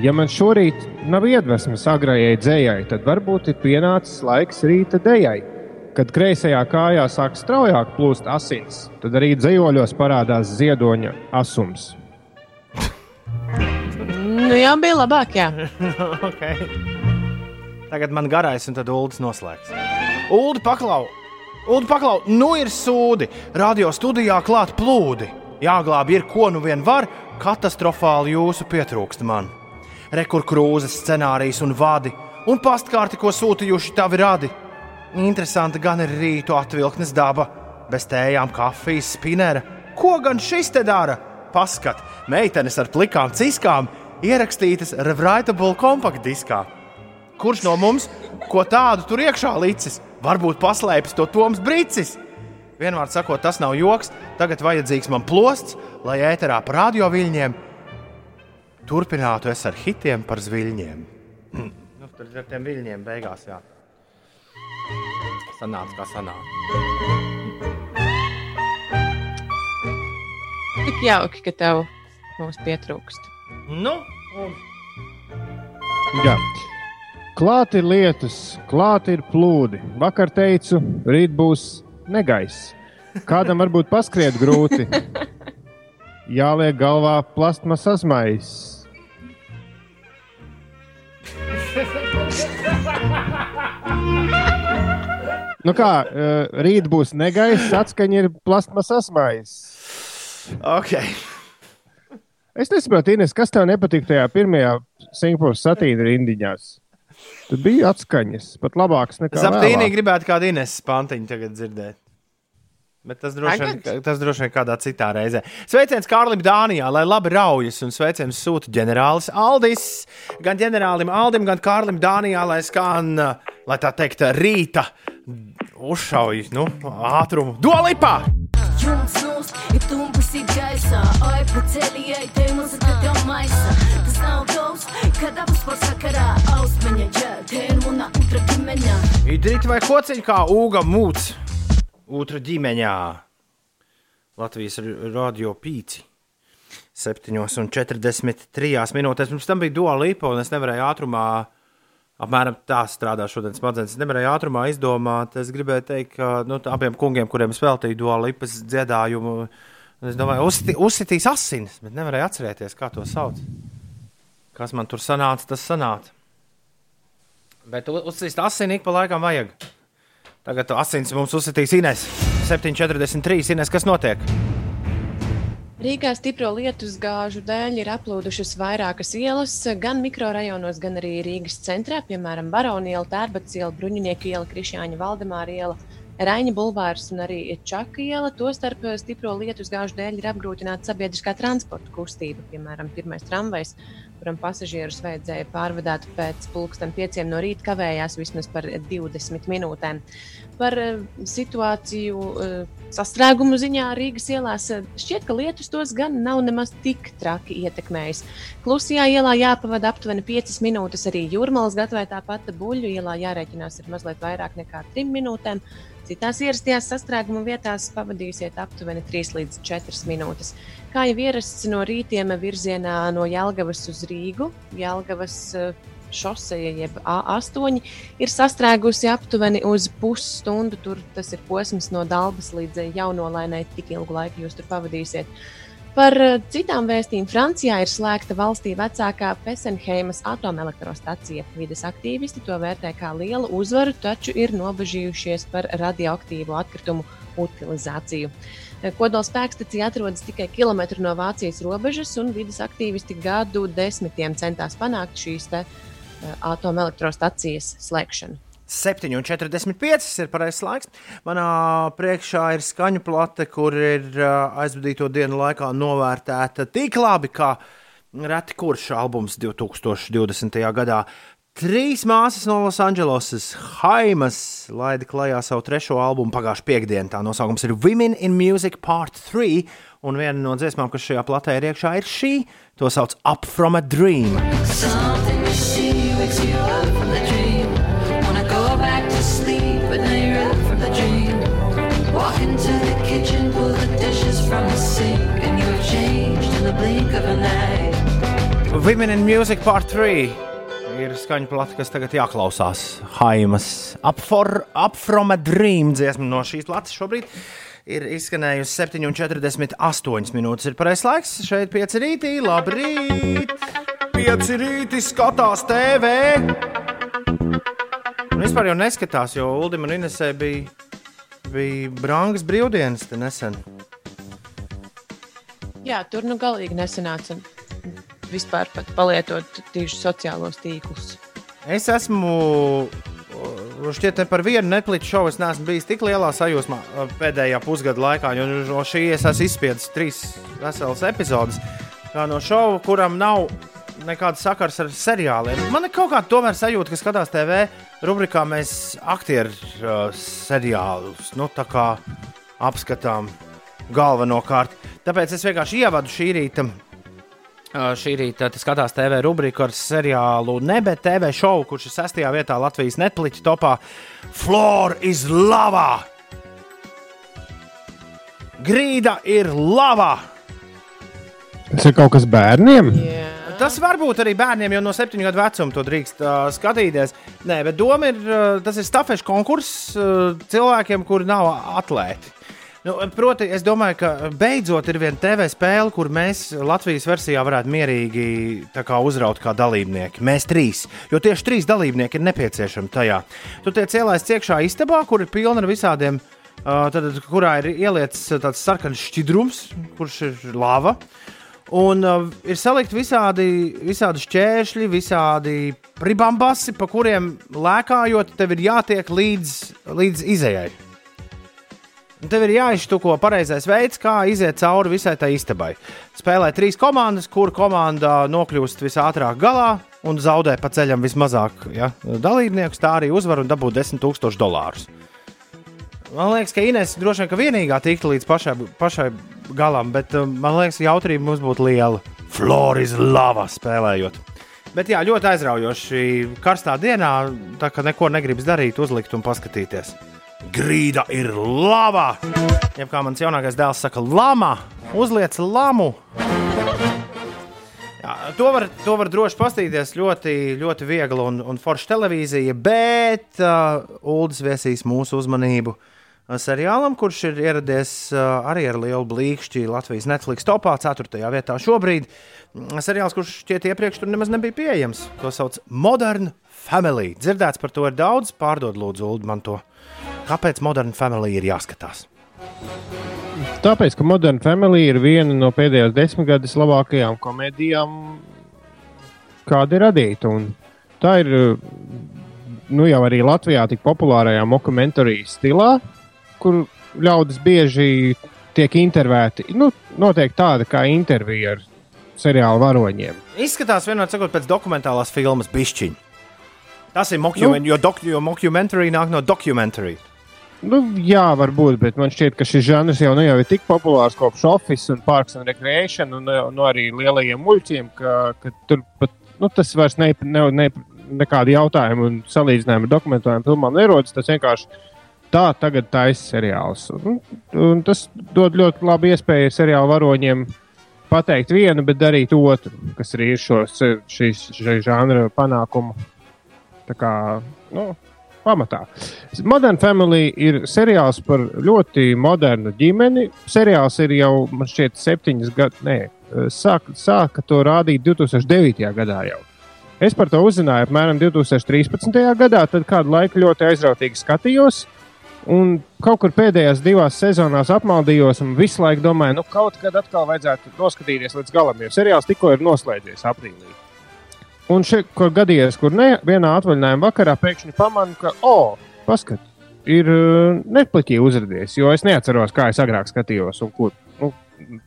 Ja man šorīt nav iedvesmas agrajai dzējai, tad varbūt ir pienācis laiks rīta dejai. Kad kreisajā kājā sāk straujāk plūst asins, tad arī dzējoļos parādās ziedoņa asums. Nu, jā, bija labāk, jā. okay. Tagad man garais, un tad Ulas noslēgs. Ulu paklau! Ulu paklau! Nu ir sūdi! Radio studijā klāt plūdi! Jāglāb ir, ko nu vien var, katastrofāli jūsu pietrūkst man. Rekur krūzes scenārijs un vadi, un pastkārti, ko sūtījuši tavi radi. Interesanti gan ir rītu atvilknes daba, bez tējām, kafijas, spinera. Ko gan šis te dara? Paskat, meitenes ar plikām ciskām ierakstītas Revritable kompaktdiskā. Kurš no mums ko tādu tur iekšā licis? Varbūt paslēpis to Toms Brīsis. Vienmēr sakot, tas nav joks. Tagad vajadzīgs man plosts, lai ēterā par radio viļņiem turpinātu es ar hitiem par zviļņiem. nu, tur ar tiem viļņiem beigās jā. Sanāca kā sanāca. Tik jauki, ka tev mums pietrūkst. Nu, un Jā. Klāt ir lietus, klāt ir plūdi. Vakar teicu, rīt būs negaiss. Kādam varbūt paskriet grūti. Jāliek galvā plasmas asmais. Nu kā, eh, rīt būs negaiss, atskaņa ir plasmas asmais. Okay. Es nesaprotu, Ines, kas tev nepatīk tajā pirmajā Singapūras satīna rindiņās. Tur bija atskaņas, pat labākas nekā Zaptīnī vēlāk. gribētu kādu Ines pantiņu tagad dzirdēt. Bet tas droši, vien, tas droši vien kādā citā reizē. Sveiciens Kārlim Dānijā, lai labi raujas, un sveiciens sūta ģenerālis Aldis. Gan ģenerālim Aldim, gan Kārlim Dānijā, lai skan, lai tā teikt, rīta uzšauj, nu, ātrumu. Dolipā! Jums mums ir tumpas ir gaisā, oi pa ceļi ej, te muzika tev maisa. Tas nav gaus, kad abas par sakarā ausmeņa, ir muna utra ģimeņa. Idrīt vai kociņš kā ūga mūts, otrā ģimeņā. Latvijas radio pīci. 7,43 minūtēs. Pirms tam bija duāla līpa, un es nevarēju ātrumā, apmēram tā strādā šodien smadzenes. Es nevarēju ātrumā izdomāt. Es gribēju teikt, ka nu, abiem kungiem, kuriem es veltīju duāla līpas dziedājumu, es domāju, uzsiti, uzsitīs asinis, bet nevarēju atcerēties, kā to sauc. Kas man tur sanāca, tas sanāca. Bet uzsist asini ik pa laikam vajag. Tagad asins mums uzsitīs Ines. 7,43. Ines, kas notiek? Rīgā stipro lietus gāžu dēļ ir aplūdušas vairākas ielas, gan mikrorajonos, gan arī Rīgas centrā, piemēram, Baroniela, Tērbats iela, Bruņinieku iela, Krišjāņa Valdemāra iela, Raņa bulvārs un arī Čaka iela. Tostarp eh, stipro lietu gāžu dēļ ir apgrūtināta sabiedriskā transporta kustība. Piemēram, pirmais tramvajs, kuram pasažierus vajadzēja pārvadāt pēc pulksten pieciem no rīta, kavējās vismaz par 20 minūtēm. Par eh, situāciju eh, sastrēgumu ziņā Rīgas ielās šķiet, ka lietus tos gan nav nemaz tik traki ietekmējis. Klusajā ielā jāpavada aptuveni 5 minūtes, arī jūrmālas gatavē tāpat buļļu ielā jārēķinās ar mazliet vairāk nekā 3 minūtēm. Citās ierastajās sastrēguma vietās pavadīsiet aptuveni 3 līdz 4 minūtes. Kā jau ierasts no rītiem virzienā no Jelgavas uz Rīgu, Jelgavas eh, šoseja, jeb A8, ir sastrēgusi aptuveni uz pusstundu. Tur tas ir posms no Dabas līdz jaunolainai. Tik ilgu laiku jūs tur pavadīsiet. Par eh, citām vēstījumiem Francijā ir slēgta valstī vecākā Pesenheimas atomelektrostacija. Vides aktīvisti to vērtē kā lielu uzvaru, taču ir nobežījušies par radioaktīvu atkritumu utilizāciju. Eh, Kodola spēkstacija atrodas tikai kilometru no Vācijas robežas, un vidas aktīvisti gadu desmitiem centās panākt šīs eh, atomelektrostacijas slēgšanu. 7,45 ir pareizais laiks. Manā priekšā ir skaņu plate, kur ir aizvadīto dienu laikā novērtēta tik labi, kā reti kurš albums 2020. gadā. Trīs māsas no Losandželosas, Haimas, laida klajā savu trešo albumu pagājušā piekdienā. Tā nosaukums ir Women in Music Part 3, un viena no dziesmām, kas šajā platē ir iekšā, ir šī. To sauc Up from a Dream. Something you see wakes you up Women in Music Part 3 ir skaņa plate, kas tagad jāklausās. Haimas Up, for, up from a Dream dziesma no šīs plates šobrīd. Ir izskanējusi 7,48 minūtes. Ir pareizais laiks. Šeit pieci rītī. Labrīt! Pieci rītī skatās TV. Un vispār jau neskatās, jo Ulim un Inesē bija, bija brangas brīvdienas nesen. Jā, tur nu galīgi nesanāca vispār palietot tieši sociālos tīklus. Es esmu. Šķiet, par vienu Netflix šovu es neesmu bijis tik lielā sajūsmā pēdējā pusgada laikā, jo no šī es esmu izspiedis trīs veselas epizodes. Kā no šova, kuram nav nekāds sakars ar seriāliem. Man ir kaut kāda sajūta, ka skatās TV rubrikā mēs aktieru uh, seriālus nu, apskatām galvenokārt. Tāpēc es vienkārši ievadu šī rīta Šī rīta skatās TV rubriku ar seriālu Nebe TV šovu, kurš ir sestajā vietā Latvijas Netflix topā. Flora is lava! Grīda ir lava! Tas ir kaut kas bērniem. Tas var būt arī bērniem, jo no septiņu gadu vecuma to drīkst uh, skatīties. Nē, bet doma ir, uh, tas ir stafešu konkurss uh, cilvēkiem, kuri nav atlēti. Nu, proti, es domāju, ka beidzot ir viena TV spēle, kur mēs Latvijas versijā varētu mierīgi kā uzraut kā dalībnieki. Mēs trīs, jo tieši trīs dalībnieki ir nepieciešami tajā. Tur tiek ielaists iekšā istabā, kur ir pilna ar visādiem, uh, tad, kurā ir ieliets tāds sarkans šķidrums, kurš ir lava. Un uh, ir salikti visādi, visādi šķēršļi, visādi pribambasi, pa kuriem lēkājot, tev ir jātiek līdz, līdz izējai. Tev ir jāiztuko pareizais veids, kā iziet cauri visai tai istabai. Spēlē trīs komandas, kur komanda nokļūst visātrāk galā un zaudē pa ceļam vismazāk ja, dalībniekus. Tā arī uzvar un dabū 10,000 dolārus. Man liekas, ka Inês droši vien ka vienīgā tiktu līdz pašai, pašai galam, bet um, man liekas, ka jautrība mums būtu liela. Floris lava spēlējot. Bet jā, ļoti aizraujoši karstā dienā, tā kā neko negribas darīt, uzlikt un paskatīties. Grīda ir lava! Ja kā mans jaunākais dēls saka, lama! Uzliec lamu! Jā, to, var, to var droši paskatīties. Ļoti, ļoti viegli un, un forša televīzija, bet uh, Ulas viesīs mūsu uzmanību uh, seriālam, kurš ir ieradies uh, arī ar lielu blīkšķi Latvijas Netflix topā, 4. vietā šobrīd. Mm, Seriāls, kurš šķiet iepriekš tur nemaz nebija pieejams. To sauc Modern Family. Dzirdēts par to ir daudz, pārdod lūdzu Ulu man to. Kāpēc Modern Family ir jāskatās? Tāpēc, ka Modern Family ir viena no pēdējās desmitgades labākajām komēdijām, kāda ir radīta. Un tā ir nu, jau arī Latvijā tik populārajā dokumentārijā stilā. kur ļaudis bieži tiek intervēti. Nu, noteikti tāda kā intervija ar seriāla varoņiem. Izskatās vienot sakot pēc dokumentālās filmas Bišķiņa. Tas ir mockumentary, nu, jo, jo mockumentary nāk no documentary. Nu, jā, varbūt, bet man šķiet, ka šis žanrs jau, nu, jau ir tik populārs kopš Office un Parks and Recreation un, un arī lielajiem muļķiem, ka, ka tur pat nu, tas vairs ne, ne, ne, nekādi jautājumi un salīdzinājumi ar dokumentālajām filmām nerodas. Tas vienkārši tā tagad taisa seriāls. Un, un tas dod ļoti labu iespēju seriāla varoņiem pateikt vienu, bet darīt otru, kas arī ir šo, šīs, šī žanra panākumu. Tā kā, nu, pamatā. Modern Family ir seriāls par ļoti modernu ģimeni. Seriāls ir jau, man šķiet, septiņas gadus, nē, sāka, sāka to rādīt 2009. gadā jau. Es par to uzzināju apmēram 2013. gadā, tad kādu laiku ļoti aizrautīgi skatījos. Un kaut kur pēdējās divās sezonās apmaldījos, un visu laiku domāju, nu, kaut kad atkal vajadzētu noskatīties līdz galam, jo seriāls tikko ir noslēdzies aprīlī. Un šeit, kur gadījies, kur ne, vienā atvaļinājuma vakarā pēkšņi pamanu, ka, oh, paskat, ir uh, Netflixī uzrādījies, jo es neatceros, kā es agrāk skatījos, un kur. Nu,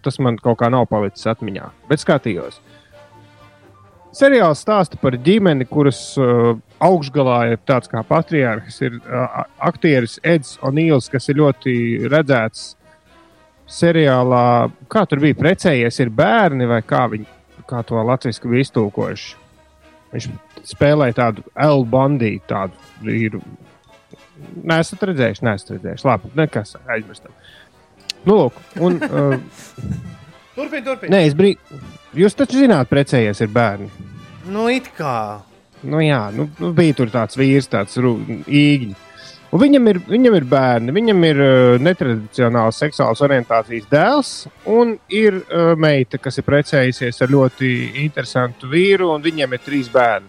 tas man kaut kā nav palicis atmiņā, bet skatījos. Seriāls stāsta par ģimeni, kuras uh, augšgalā ir tāds kā patriārhs, ir uh, aktieris Eds O'Neils, kas ir ļoti redzēts seriālā. Kā tur bija precējies, ir bērni vai kā viņi kā to latviešu bija iztūkojuši. Viņš spēlēja tādu L bandītu, tādu vīru. Nē, esat redzējuši, neesat redzējuši. Labi, nekas aizmirstam. Nu, lūk, un, uh, Turpiniet, turpiniet. nē, es brīd... Jūs taču zināt, precējies ir bērni. Nu, it kā. Nu, jā, nu, nu, bija tur tāds vīrs, tāds īņķis. Un viņam ir, viņam ir bērni, viņam ir uh, netradicionāls seksuāls orientācijas dēls, un ir uh, meita, kas ir precējusies ar ļoti interesantu vīru, un viņam ir trīs bērni.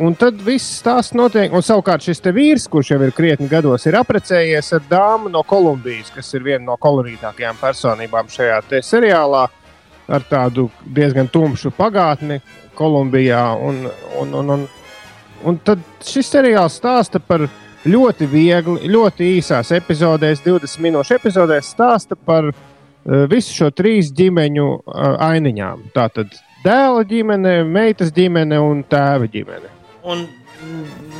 Un tad viss stāsts notiek, un savukārt šis vīrs, kurš jau ir krietni gados, ir apprecējies ar dāmu no Kolumbijas, kas ir viena no kolorītākajām personībām šajā seriālā, ar tādu diezgan tumšu pagātni Kolumbijā. Un, un, un, un, un tad šis seriāls stāsta par ļoti viegli, ļoti īsās epizodēs, 20 minūšu epizodēs, stāsta par uh, visu šo trīs ģimeņu uh, ainiņām. Tātad dēla ģimene, meitas ģimene un tēva ģimene. Un,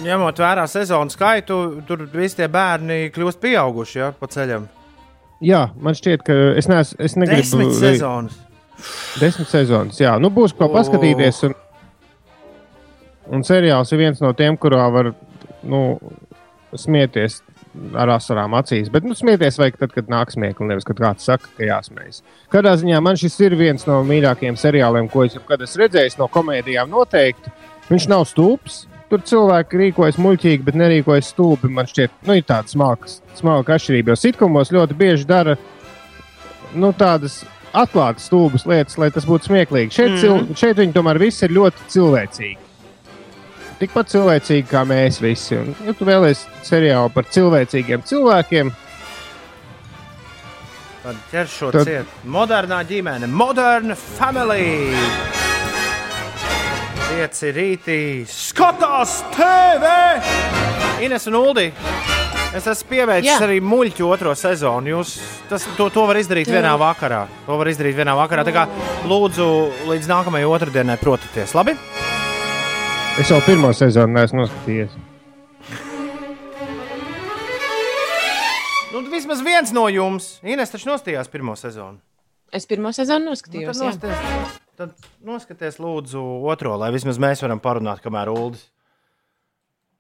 ņemot vērā sezonu skaitu, tur visi tie bērni kļūst pieauguši ja, pa ceļam. Jā, man šķiet, ka es, nees, es negribu. Desmit sezonas. Desmit sezonas, jā. Nu, būs ko paskatīties. Un, un seriāls ir viens no tiem, kurā var nu, smieties ar asarām acīs. Bet nu, smieties vajag tad, kad nāk smieklīgi, nevis kad kāds saka, ka jāsmējas. Kādā ziņā man šis ir viens no mīļākajiem seriāliem, ko es jebkad esmu redzējis no komēdijām noteikti. Viņš nav stulbs. Tur cilvēki rīkojas muļķīgi, bet nerīkojas stulbi. Man šķiet, nu, ir tāda smalka, atšķirība. Jo sitkumos ļoti bieži dara nu, tādas atklātas stulbas lietas, lai tas būtu smieklīgi. Šeit, mm. cil, šeit viņi tomēr visi ir ļoti cilvēcīgi. Tikpat cilvēcīgi kā mēs visi. Un, ja tu vēlēsies seriālu par cilvēcīgiem cilvēkiem, tad ķer šo Tad- ciet. Modernā ģimene, moderna family. Pieci rītī skatās TV! Ines un Uldi. Es esmu pievērsis Jā. arī muļķu otro sezonu. Jūs tas, to, to var izdarīt Jā. vienā vakarā. To var izdarīt vienā vakarā. Tā kā lūdzu, līdz nākamajai otrdienai prototies. Labi? Es jau pirmo sezonu neesmu noskatījies. Nu, vismaz viens no jums. Ines taču nostājās pirmo sezonu. Es pirmo sezonu Nu, noskatījos. tad, jā. nostāties, tad noskaties, lūdzu, otro, lai vismaz mēs varam parunāt, kamēr Uldis,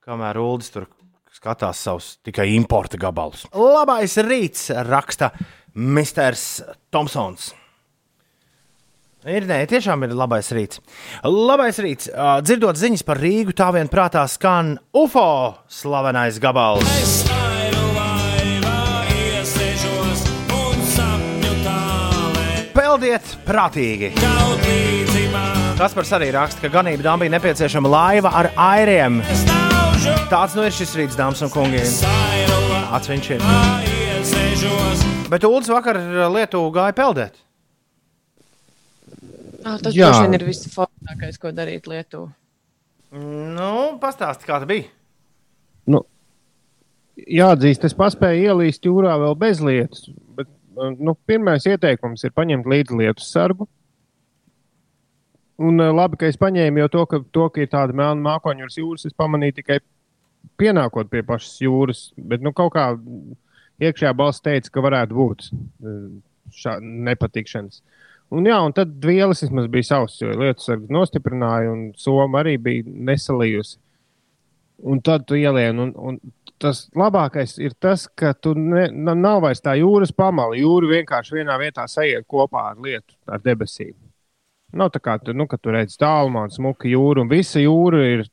kamēr Uldis tur skatās savus tikai importa gabalus. Labais rīts, raksta Misters Thompsons. Ir, nē, tiešām ir labais rīts. Labais rīts. Ā, Dzirdot ziņas par Rīgu, tā vien prātā skan UFO slavenais gabals. Peldiet prātīgi! Kaspars arī raksta, ka ganība dām bija nepieciešama laiva ar airiem. Tāds nu ir šis rīts, dāmas un kungi. Tāds viņš ir. Bet Ulas vakar Lietuvā gāja peldēt. Ah, tas Jā. droši vien ir viss foršākais, ko darīt Lietuvā. Nu, pastāsti, kā tas bija. Nu, jāatzīst, es paspēju ielīst jūrā vēl bez lietus. Bet, nu, pirmais ieteikums ir paņemt līdzi lietus sargu. Un eh, labi, ka es paņēmu, jo to, ka, to, ka ir tāda melna mākoņu jūras, es pamanīju tikai pienākot pie pašas jūras. Bet nu, kaut kā iekšējā balss teica, ka varētu būt eh, šā nepatikšanas. Un, jā, un tad vielas vismaz bija savs, jo lietu sargs nostiprināja, un soma arī bija nesalījusi. Un tad tu ielien, un, un tas labākais ir tas, ka tu ne, na- nav vairs tā jūras pamala. Jūra vienkārši vienā vietā sajiet kopā ar lietu, ar debesīm. Nav tā kā tu, nu, tu redz tālumā, un smuka jūra, un visa jūra ir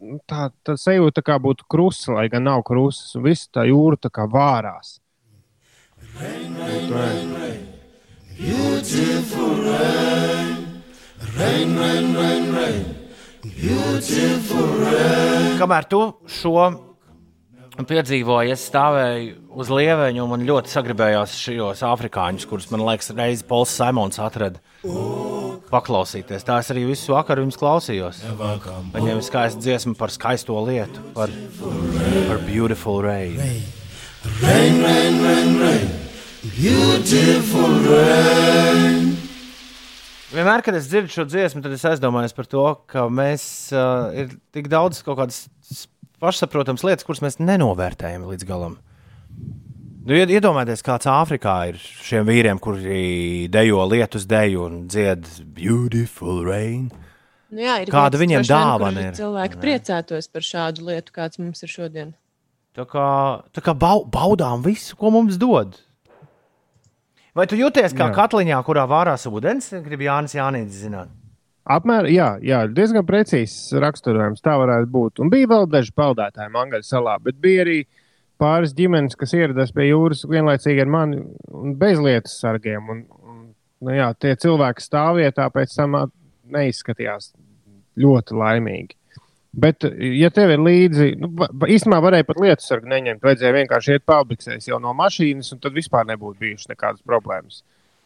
nu, tā, tā sajūta, tā kā būtu krusta, lai gan nav krustas, un visa tā jūra tā kā vārās. Beautiful rain, rain, rain, rain, rain. Beautiful rain. Kamēr tu šo piedzīvoji, es stāvēju uz lieveņa, un man ļoti sagribējās šos afrikāņus, kurus man liekas, reizes Pols Simons atrada. Paklausīties. Tā es arī visu vakaru viņus klausījos. Viņiem ir skaista dziesma par skaisto lietu, par, par beautiful rain. Rain, rain, rain, rain. Beautiful rain. Vienmēr, kad es dzirdu šo dziesmu, tad es aizdomājos par to, ka mēs uh, ir tik daudz kaut kādas pašsaprotamas lietas, kuras mēs nenovērtējam līdz galam. Nu, ied- Iedomājieties, kāds Āfrikā ir šiem vīriem, kuri dejo lietus deju un dzied beautiful rain. Nu, jā, ir Kāda viņiem dāvana ir? Cilvēki priecātos par šādu lietu, kāds mums ir šodien. Tā kā, tā kā bau, baudām visu, ko mums dod. Vai tu jūties kā Jā. katliņā, kurā vārās ūdens? Gribu Jānis Jānis zināt. Apmēram, jā, jā, diezgan precīzs raksturojums. Tā varētu būt. Un bija vēl daži peldētāji Mangaļas salā, bet bija arī pāris ģimenes, kas ieradās pie jūras vienlaicīgi ar mani un bez lietas sargiem. Un, un, nu, jā, tie cilvēki stāvvietā pēc tam neizskatījās ļoti laimīgi. Bet, ja tev ir līdzi, nu, īstenībā varēja pat lietu sargu neņemt, vajadzēja vienkārši iet pelbiksēs jau no mašīnas, un tad vispār nebūtu bijušas nekādas problēmas.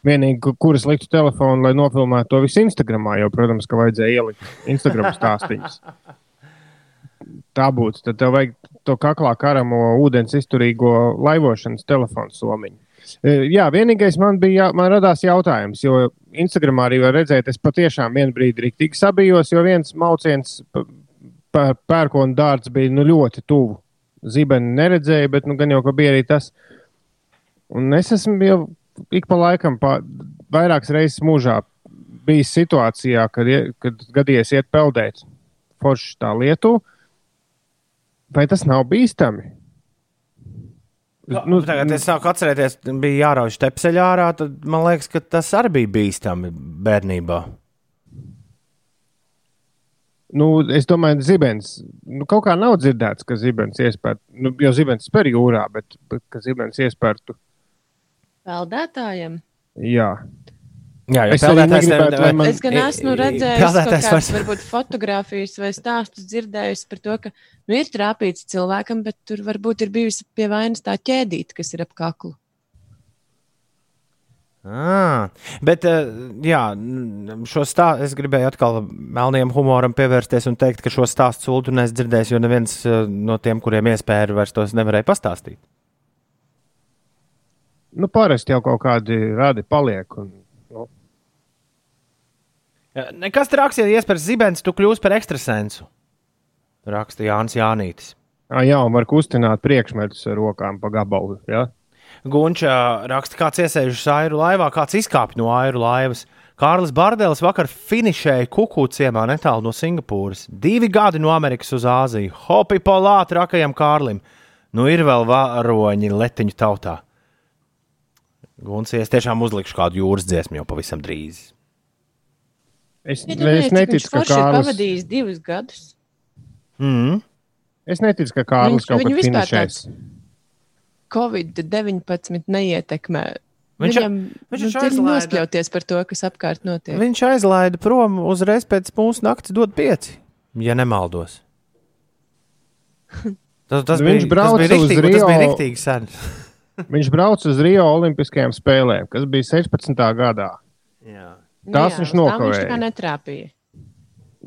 Vienīgi, ku- kuras liktu telefonu, lai nofilmētu to visu Instagram, jo, protams, ka vajadzēja ielikt Instagram stāstījumus. Tā būtu. Tad tev vajag to kaklā karamo ūdens izturīgo laivošanas telefonu somiņu. E, Jā, vienīgais man bija, man radās jautājums, jo Instagramā arī var redzēt, es patiešām vienu brīdi rīktīgi sabijos, jo viens mauciens pērkona dārts bija nu, ļoti tuvu. Zibeni neredzēju, bet nu, gan jau bija arī tas. Un es esmu jau ik pa laikam, pa, vairākas reizes mūžā bijis situācijā, kad, kad gadījies iet peldēt forši tā lietu. Vai tas nav bīstami? Nu, tagad es sāku atcerēties, bija jārauj stepseļā ārā. Tad man liekas, ka tas arī bija bīstami bērnībā. Nu, es domāju, ka zibens nu, kaut kā nav dzirdēts, ka zibens iespēja, nu, jo zibens spēr jūrā, bet, bet ka zibens iespētu. Peldētājiem. Jā, Jā, arī negribētu, lai man- Es gan esmu redzējis, ka vairs- varbūt fotografijas vai stāstus dzirdējusi par to, ka nu, ir trāpīts cilvēkam, bet tur varbūt ir bijusi pie vainas tā ķēdīte, kas ir ap kaklu. Ah, bet, eh, jā, šo stāstu es gribēju atkal melniem humoram pievērsties un teikt, ka šo stāstu sulu neesmu dzirdējis, jo neviens eh, no tiem, kuriem iespēja, vairs tos nevarēja pastāstīt. nu, parasti jau kaut kādi radi paliek. Un, nu, Nekas traks, ja iespējas zibens, tu kļūsi par ekstrasensu. Raksta Jānis Jānītis. ā, jā, un var kustināt priekšmetus ar rokām pa gabalu. Ja? Gunčā raksta, kāds iesēžas airu laivā, kāds izkāpj no airu laivas. Kārlis Bārdēlis vakar finišēja kuku ciemā netālu no Singapūras. Divi gadi no Amerikas uz Āziju. Hopi polā trakajam Kārlim. Nu ir vēl varoņi letiņu tautā. Guncija, es tiešām uzlikšu kādu jūras dziesmu jau pavisam drīz. Es, Iedomājieties, es neticu, ka forši ir Kārlis. pavadījis divus gadus. Mm. Es neticu, ka Kārlis Viņš- kaut viņu kad vispār finišēs. Covid-19 neietekmē. Viņš- Viņam viņš nu, ir nospļauties par to, kas apkārt notiek. Viņš aizlaida prom uzreiz pēc mūsu naktas dod pieci, ja nemaldos. Tas, tas, Viņš bija, tas brauca bija uz riktīgi, tas bija Rio. riktīgi sen. Viņš brauca uz Rio Olimpiskajām spēlēm, kas bija 16. gadā. Jā. Tās Nu Jā, viņš uz tām Viņš tā nokavēja. kā netrāpīja.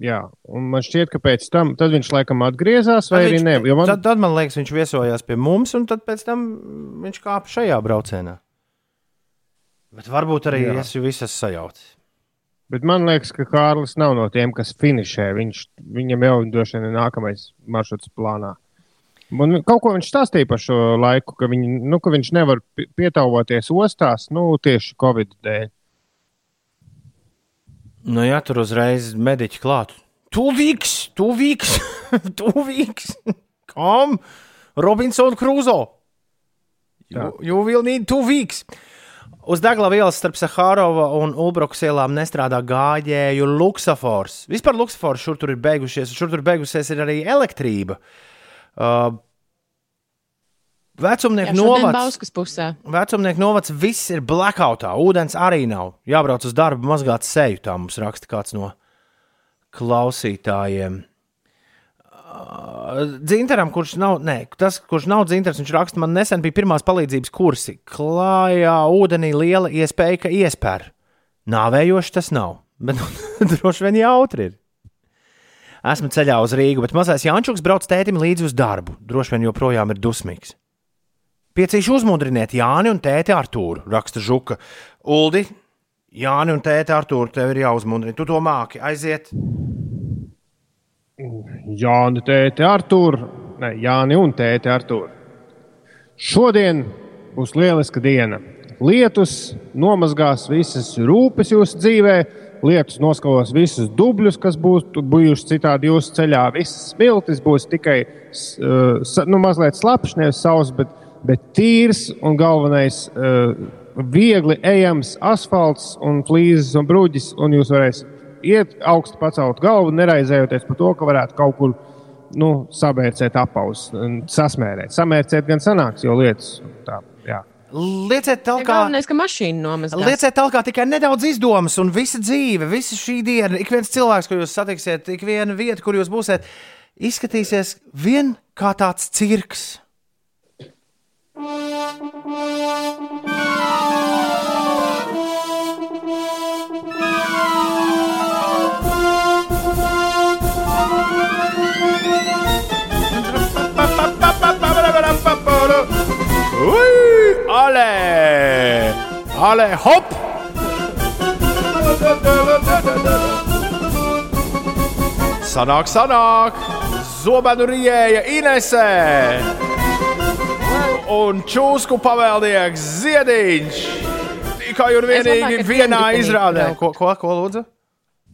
Jā, un man šķiet, ka pēc tam viņš laikam atgriezās, vai Tad arī. Jo man, Tad, tad man liekas, viņš viesojās pie mums, un tad pēc tam viņš kāpa šajā braucienā. Bet varbūt arī Jā. Es esmu sajaucis. bet man liekas, ka Kārlis nav no tiem, kas finišē. Viņš, viņam jau droši vien ir nākamais maršruts plānā. Man kaut ko viņš stāstīja par šo laiku, ka, viņi, nu, ka viņš nevar pi- pietavoties ostās nu, tieši Covid dēļ. Nu, jā, tur uzreiz mediķi klāt. Tuvīgs, tuvīgs, tuvīgs. Kam? You, you will need tuvīgs. Uz Dagla ielas starp Sahārova un Ulbrukas ielām nestrādā gājēju luksafors. Vispār luksafors šur tur ir beigušies, un šur tur beigusies ir arī elektrība. Uh, Vecumnieku novads. Vecumnieku novads viss ir blackoutā. Ūdens arī nav. Jābrauc uz darbu, mazgāt seju. Tā mums raksta kāds no klausītājiem. Uh, Dzintaram, kurš nav, nē, tas, kurš nav dzintars, viņš raksta, man nesen bija pirmās palīdzības kursi. Klājā ūdenī liela iespēja, ka iespēr. Nāvējoši tas nav, bet droši vien jautri ir. Esmu ceļā uz Rīgu, bet mazais Jančuks brauc tētim līdzi uz darbu. Droši vien joprojām ir dusmīgs. Piecīši uzmundriniet Jāni un tēti Artūru, raksta Žuka. Uldi, Jāni un tēti Artūru, tev ir jāuzmundrina. Tu to māki, aiziet. Jāni, tēti, Artur, ne, Jāni un tēti, Artur. Šodien būs lieliska diena. Lietus nomazgās visas rūpes jūsu dzīvē, lietus noskalos visus dubļus, kas būs tu- bijuši citādi jūsu ceļā. Visas smiltis būs tikai uh, nu, mazliet slapjš, nevis savs, bet, bet tīrs un galvenais uh, viegli ejams asfalts un flīzes un bruģis, un jūs varēsiet iet augstu pacelt galvu, neraizējoties par to, ka varētu kaut kur nu, sabērcēt apaus, un sasmērēt. Samērcēt gan sanāks, jo lietas tā, jā. Lieciet tālāk, galvenais, ka mašīna nomazgās. lieciet tālāk tikai nedaudz izdomas, un visa dzīve, visa šī diena, ik viens cilvēks, ko jūs satiksiet, ik viena vieta, kur jūs būsiet, izskatīsies vien kā tāds cirks. Ui, ale! Ale, hop! Sanāk, sanāk! Zobenu rīēja Inesē! Un čūsku pavēlnieks Ziediņš! Tikai un vienīgi vienā izrādē. Ko, ko, ko lūdzu?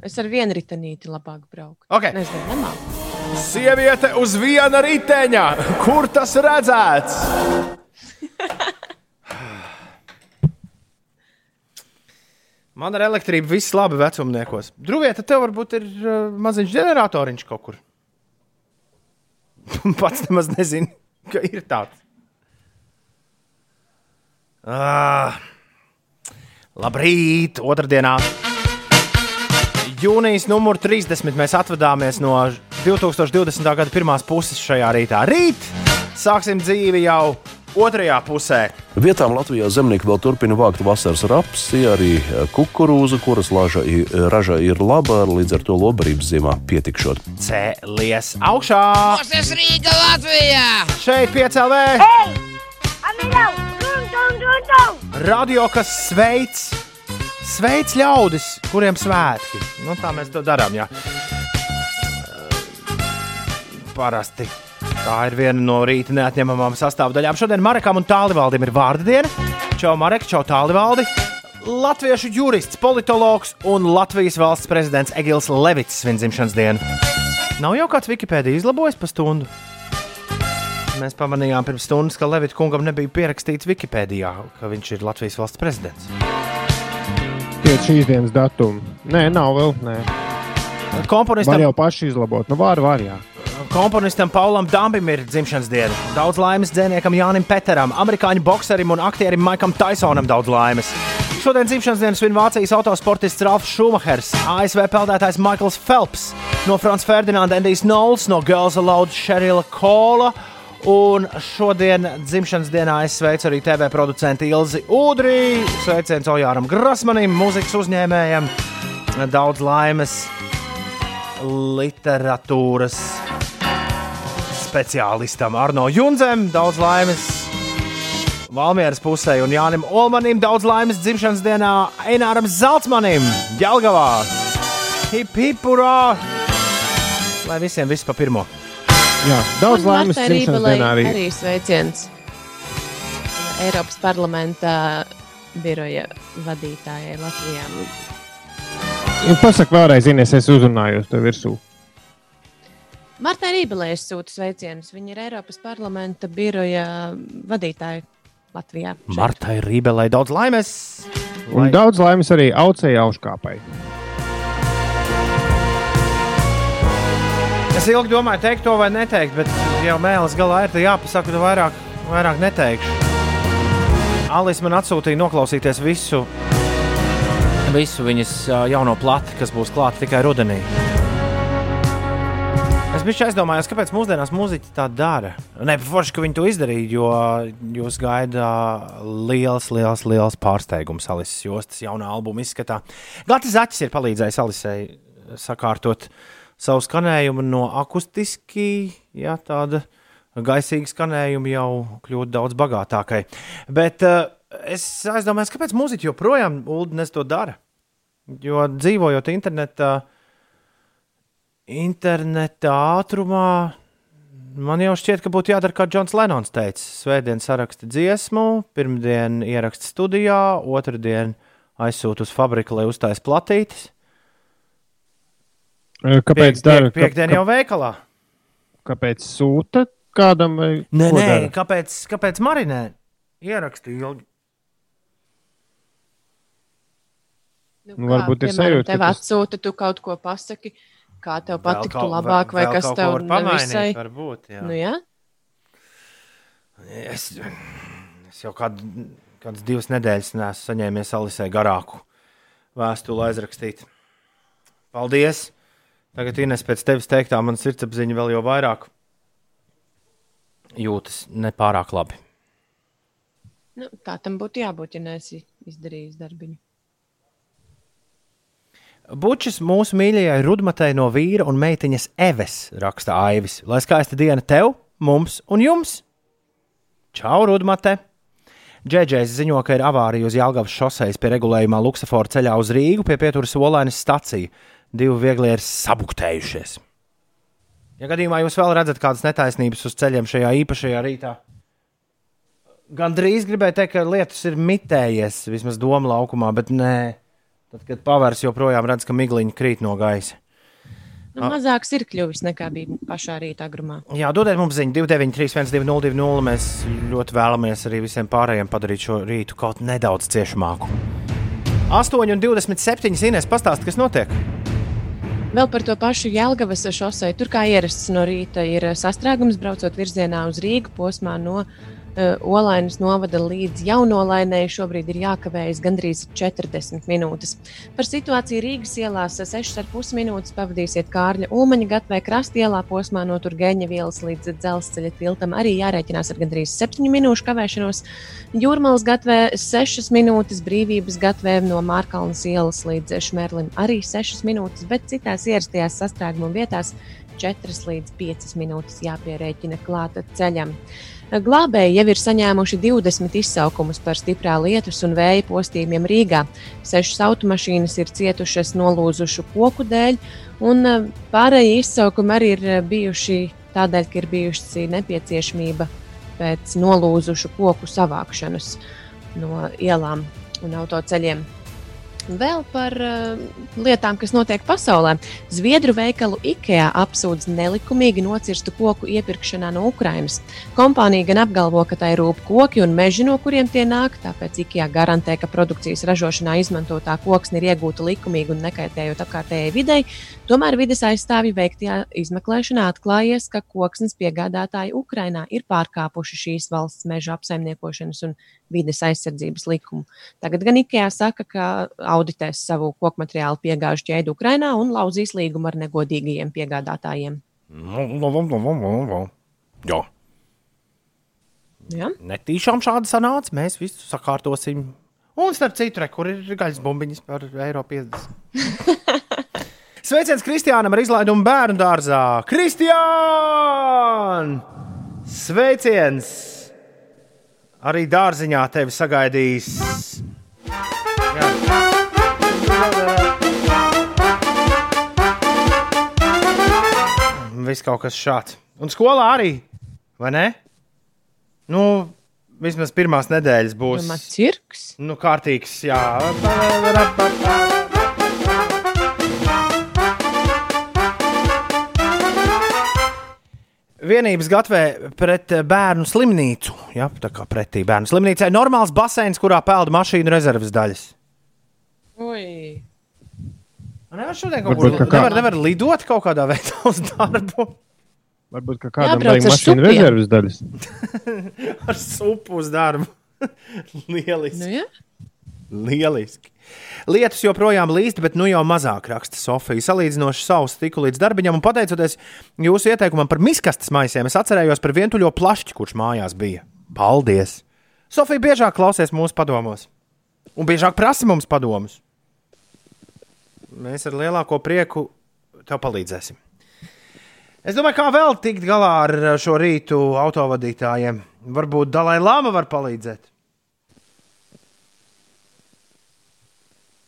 Es ar vienu ritenīti labāk braucu. Okay. Nezinu, nemāku. Sieviete uz viena riteņa! Kur tas redzēts? Man ar elektrību viss labi vecumniekos. Druvieta, tev varbūt ir uh, maziņš ģeneratoriņš kaut kur. Pats nemaz nezinu, ka ir tāds. Ah, labrīt, otrdienā. Jūnijas numur 30. Mēs atvadāmies no 2020. gada pirmās puses šajā rītā. Rīt sāksim dzīvi jau otrajā pusē. Vietām Latvijā zemnieki vēl turpina vākt vasaras rapsi, arī kukurūzu, kuras laža, raža ir laba, līdz ar to lobarības ziemā pietikšot. Cēlies augšā! Tas Rīga Latvijā! Šeit piecēlē! Amilau! Radio, kas sveic, sveic ļaudis, kuriem svētki. Nu, tā mēs to darām. Jā. Parasti tā ir viena no rīta neatņemamām sastāvdaļām. Šodien Marekam un Tālivaldim ir vārda diena. Čau, Marek, čau, Tālivaldi! Latviešu jurists, politologs un Latvijas valsts prezidents Egils Levits svin dzimšanas dienu. Nav jau kāds Wikipēdija izlabojis pa stundu. Mēs pamanījām pirms stundas, ka Levita kungam nebija pierakstīts Wikipēdijā, ka viņš ir Latvijas valsts prezidents. Pēc šīs dienas datuma. Nē, nav vēl. Nē. Komponistam, Var jau paši izlabot. Nu, var, var, jā. komponistam Paulam Dambim ir dzimšanas diena. Daudz laimes dziniekam Jānim Peteram, amerikāņu bokserim un aktierim Maikam Tysonam daudz laimes. Šodien dzimšanas dienas svin Vācijas autosportists Ralfs Schumachers, ASV peldētājs Michaels Phelps, no Frans Ferdinanda Endijs Nols, no Girls Aloud Sherila Kola. Un šodien dzimšanas dienā es sveicu arī TV producentu Ilzi Udrī, sveiciens Ojāram Grasmanim, mūzikas uzņēmējam. Daudz laimes literatūras speciālistam Arno Junzem. Daudz laimes Valmieras pusē un Jānim Olmanim. Daudz laimes dzimšanas dienā Eināram Zeltsmanim, Jelgavā. Hip, hip, urā! Lai visiem viss pa pirmo. Jā, daudz Un laimes dzimšanas dienā arī. arī sveiciens Eiropas parlamenta biroja vadītājai Latvijā. Ja Pasaka vēlreiz, Ines, es uzrunājos tev virsū. Martai Rībelē es sūtu sveicienus. Viņa ir Eiropas parlamenta biroja vadītāja Latvijā. Martai Rībelai daudz laimes! Un daudz laimes arī aucēja auškāpai. Es ilgi domāju, teikt to vai neteikt, bet jau mēlis galā ir jāpasaka, ka vairāk, vairāk neteikšu. Alis man atsūtīja noklausīties visu, visu viņas jauno plati, kas būs klāta tikai rudenī. Es biju aizdomājies, kāpēc mūsdienās muzeķi tā dara. Nē, forši, ka viņi to izdarīja, jo jūs gaida liels, liels, liels pārsteigums Alises jostas jaunā albuma izskatā. Gati Zaķis ir palīdzējis Alisei sakārtot savu skanējumu no akustiski, jā, tāda gaisīga skanējuma jau kļūt daudz bagātākai. Bet uh, es aizdomājos, kāpēc muzeķi joprojām Uldnes to dara. Jo dzīvojot internetā, interneta ātrumā, man jau šķiet, ka būtu jādara, kā Džons Lenons teica. Svētdien saraksta dziesmu, pirmdien ieraksta studijā, otrdien aizsūta uz fabriku, lai uztais platītes. Kāpēc dara? piek- Piektdien jau veikalā. Kāpēc sūta kādam? vai Nē, nē, dara? kāpēc, kāpēc marinē? Ierakstīju ilgi. Nu, varbūt ir sajūta, Tev atsūta, tu kaut ko pasaki, kā tev patiktu kaut- labāk, vai kas tev nevisai. varbūt, jā. Nu, jā? Es, es jau kādu, kādas divas nedēļas neesmu saņēmis Alisē garāku vēstuli aizrakstīt. Paldies! Tagad, Ines, pēc tevis teiktā, man sirdsapziņa vēl jau vairāk jūtas nepārāk labi. Nu, tā tam būtu jābūt, ja neesi izdarījis darbiņu. Bučs mūsu mīļajai Rudmatei no vīra un meitiņas Eves raksta Aivis. Lai skaista diena tev, mums un jums! Čau, Rudmate! Džēdžais ziņo, ka ir avārija uz Jālgavas šoseis pie regulējumā Luksafora ceļā uz Rīgu pie pieturas Olainas stacija. Divi viegli ir sabuktējušies. Ja gadījumā jūs vēl redzat kādas netaisnības uz ceļiem šajā īpašajā rītā, gan drīz gribēju teikt, ka lietus ir mitējies vismaz doma laukumā, bet nē. Tad, kad pavērs joprojām redz, ka migliņi krīt no gaisa. Nu, mazāks ir kļuvis nekā bija pašā rīta agrumā. Jā, dodiet mums ziņu 293, 202, mēs ļoti vēlamies arī visiem pārējiem padarīt šo rītu kaut nedaudz ciešamāku. 8,27 Inês pastāst, kas notiek. Vēl par to pašu Jēlgavas šosei. Tur kā ierasts no rīta ir sastrēgums braucot virzienā uz Rīgu posmā no Olainas novada līdz Jaunolainai. Šobrīd ir jākavējas gandrīz 40 minūtes. Par situāciju Rīgas ielās 6,5 minūtes pavadīsiet Kārļa Ulmaņa gatavē krastielā posmā no Turgeņa vielas līdz dzelzceļa tiltam. Arī jārēķinās ar gandrīz 7 minūšu kavēšanos. Jūrmālas gatavē 6 minūtes, brīvības gatavē no Mārkalnas ielas līdz Šmerlim arī 6 minūtes, bet citās ierastajās sastrēguma vietās 4 līdz 5 minūtes jāpierēķina klāta ceļam. Glābēji jau ir saņēmuši 20 izsaukumus par stiprā lietus un vēja postījumiem Rīgā. Sešas automašīnas ir cietušas nolūzušu koku dēļ, un eh, pārējie izsaukumi arī ir eh, bijuši tādēļ, ka ir bijusi nepieciešamība pēc nolūzušu koku savākšanas no ielām un autoceļiem. Vēl par uh, lietām, kas notiek pasaulē. Zviedru veikalu IKEA apsūdz nelikumīgi nocirstu koku iepirkšanā no Ukrainas. Kompānija gan apgalvo, ka tai rūp koki un meži, no kuriem tie nāk, tāpēc IKEA garantē, ka produkcijas ražošanā izmantotā koksne ir iegūta likumīgi un nekaitējot apkārtējai videi. Tomēr vides aizstāvji veiktajā izmeklēšanā atklājies, ka koksnes piegādātāji Ukrainā ir pārkāpuši šīs valsts meža apsaimniekošanas un vides aizsardzības likumu. Tagad gan IKEA saka, ka auditēs savu koku materiālu piegāžu ķēdi Ukrainā un lauzīs līgumu ar negodīgajiem piegādātājiem. Jā, Ja? netīšām šādi sanāca. Mēs visu sakārtosim. Un starp citu, re, kur ir gaļas bumbiņas par eiro 50. Sveiciens Kristiānam ar izlaidumu bērnu dārzā. Kristiān! Sveiciens! Arī dārziņā tevi sagaidīs. Jā. Viss kaut kas šāds. Un skolā arī, vai ne? Nu, vismaz pirmās nedēļas būs. Domā, cirks? Nu, kārtīgs, jā. Vienības gatavē pret eh, bērnu slimnīcu. Jā, tā kā pretī bērnu slimnīcai. Normāls baseins, kurā peld mašīnu rezerves daļas. Ui. Nevar šodien kaut kur kā- nevar, nevar lidot kaut kādā veidā uz darbu. Varbūt ka kādam Jābrauc vajag mašīnu supiem. rezerves daļas. Ar supu uz darbu. Lieliski. Nu, ja? Lieliski. Lietus joprojām līst, bet nu jau mazāk raksta Sofija. Salīdzinoši sausu tiku līdz darbiņam, un pateicoties jūsu ieteikumam par miskastes maisiem, es atcerējos par vientuļo plašķi, kurš mājās bija. Paldies! Sofija biežāk klausies mūsu padomos, un biežāk prasa mums padomus. Mēs ar lielāko prieku tev palīdzēsim. Es domāju, kā vēl tikt galā ar šo rītu autovadītājiem. Varbūt Dalai Lama var palīdzēt.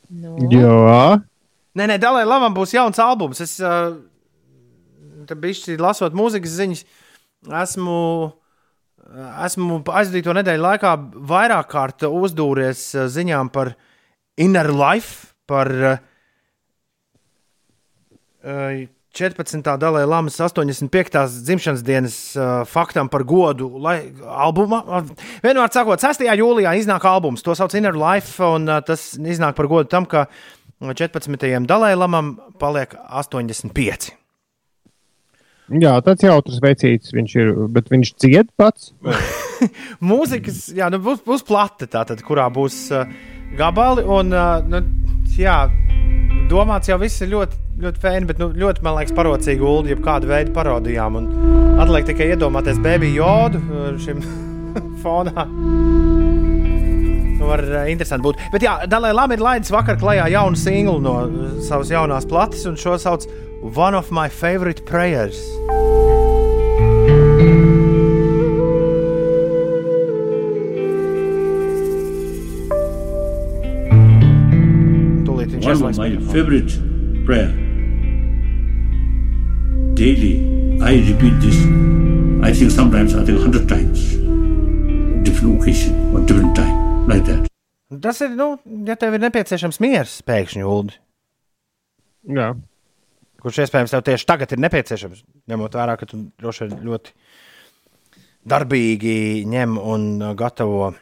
Nu. Jā, Nē, nē, Dalai Lamam būs jauns albums. Es uh, biju lasot mūzikas ziņas, esmu, esmu aizdīto nedēļu laikā vairāk kārt uzdūries ziņām par Inner Life, par uh, 14. Dalai Lamas 85. dzimšanas dienas uh, faktam par godu. Lai, albuma, uh, vienmēr sakot, 6. jūlijā iznāk albums, to sauc Inner Life, un uh, tas iznāk par godu tam, ka 14. Dalai Lamam paliek 85. jā tāds jautrs vecītis viņš ir, bet viņš dzied pats. Mūzikas, jā, nu, būs, būs plata, tātad, kurā būs uh, gabali. Un, uh, nu, jā, domāts jau viss ir ļoti, ļoti fēni, bet nu, ļoti, man liekas, parocīgi ulu, jeb kādu veidu parodijām. Un atliek tikai iedomāties bērnu jodu uh, šim fonā. Var uh, interesanti būt. Bet, jā, Dalai Lama ir laidis vakar klajā jaunu singlu no uh, savas jaunās plates, un šo sauc One of My Favorite Prayers. Viņš One of my favorite prayer. Daily, I repeat this. I think sometimes I think hundred times, different occasion or different time, like that. Tas ir, nu, ja tev ir nepieciešams miers, pēkšņi ulu. Jā. Kurš iespējams tev tieši tagad ir nepieciešams, ņemot vērā, ka tu droši vien ļoti darbīgi ņem un uh, gatavo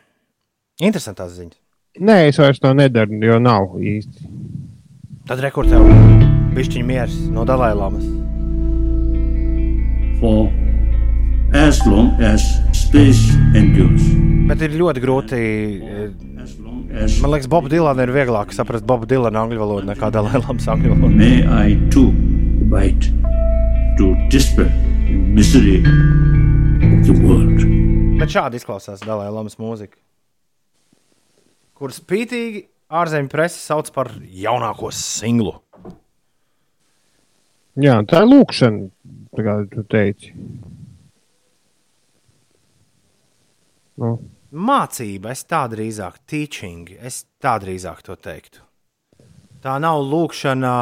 interesantas ziņas. Nē, es vairs to nedaru, jo nav īsti. Tad rekur tev pišķiņa miers no Dalai Lamas. For as long as space endures, Bet ir ļoti grūti. Man liekas, Bobu Dilanu ir vieglāk saprast Bobu Dilanu angļu valodu nekā Dalai Lamas angļu valodu. may I too abide to despair in misery of the world. Bet šādi izklausās Dalai Lamas mūzika, kuras spītīgi ārzemju presa sauc par jaunāko singlu. Jā, tā ir lūkšana, tā kā tu teici. Nu, Mācība, es tā drīzāk, teaching, es tā drīzāk to teiktu. Tā nav lūkšana,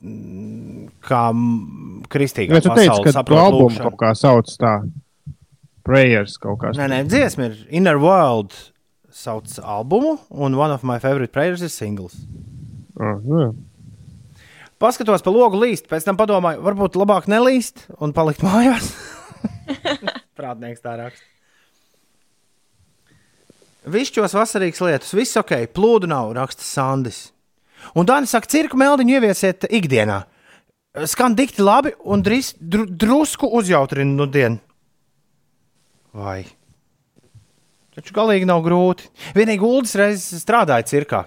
mm, kā kristīgā ja tu saprot albumu lūkšanu. kaut kā sauc tā, prayers kaut kā. Nē, nē, dziesma ir Inner World. Sauc albumu, un One of My Favorite Prayers ir singls. Ah, nu, jā. Paskatos pa logu līst, pēc tam padomāju, varbūt labāk nelīst un palikt mājās. Prātnieks tā raksta. Višķos vasarīgas lietas, viss ok, plūdu nav, raksta Sandis. Un Dānis saka, cirku meldiņu ieviesiet ikdienā. Skan dikti labi un drīz, dru, drusku uzjautrina nu dienu. Vai? Taču galīgi nav grūti. Vienīgi Ulas reizes strādāja cirkā.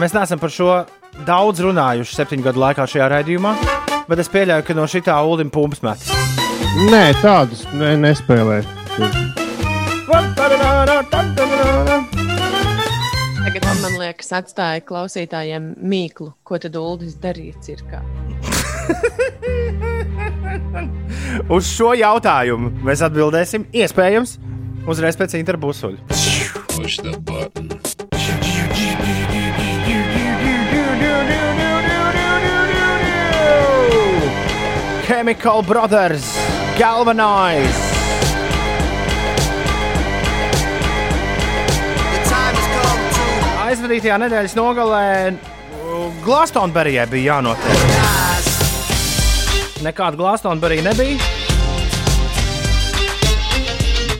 Mēs neesam par šo daudz runājuši septiņu gadu laikā šajā raidījumā, bet es pieļauju, ka no šitā Ulim pumpas met. Nē, tādus ne, nespēlē. Tagad man liekas, atstāja klausītājiem mīklu, ko tad Uldis darīja cirkā. Uz šo jautājumu mēs atbildēsim iespējams uzreiz pēc interbusuļa. Chemical Brothers Galvanize! Aizvadītajā nedēļas nogalē Glastonberijai bija jānotiek. Nekāda Glastonberija nebija.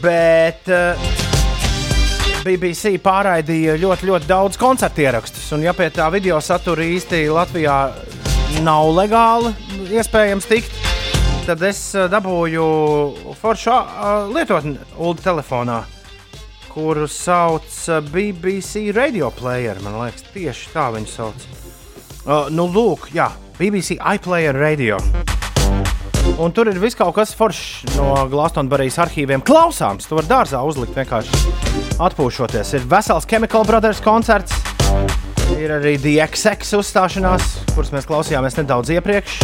Bet uh, BBC pārraidīja ļoti, ļoti daudz koncertu ierakstus. Un, ja pie tā video satura īsti Latvijā nav legāli iespējams tikt, tad es eh, dabūju foršu uh, lietotni ULD telefonā, kuru sauc eh, BBC Radio Player. Man liekas, tieši tā viņu sauc. Uh, nu, lūk, jā, BBC iPlayer Radio. Un tur ir viss kaut kas foršs no Glastonburgas arhīviem. Klausāms, to var dārzā uzlikt vienkārši atpūšoties. Ir vesels Chemical Brothers koncerts, ir arī DXX uzstāšanās, kuras mēs klausījāmies nedaudz iepriekš.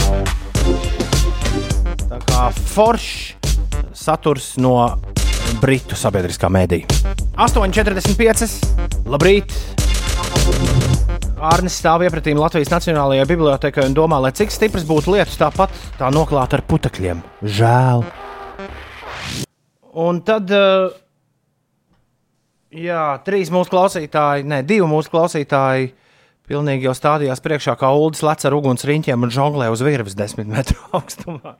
Tā kā foršs saturs no Britu sabiedriskā mēdīja. 8,45. Labrīt! Arnis stāv iepratīm Latvijas Nacionālajai Bibliotēkai un domā, lai cik stiprs būtu lietus, tāpat tā noklāta ar putekļiem. Žēl. Un tad, uh, jā, trīs mūsu klausītāji, ne, divi mūsu klausītāji, pilnīgi jau stādījās priekšā, kā ULDS lec ar uguns riņķiem un žonglē uz virves desmit metru augstumā.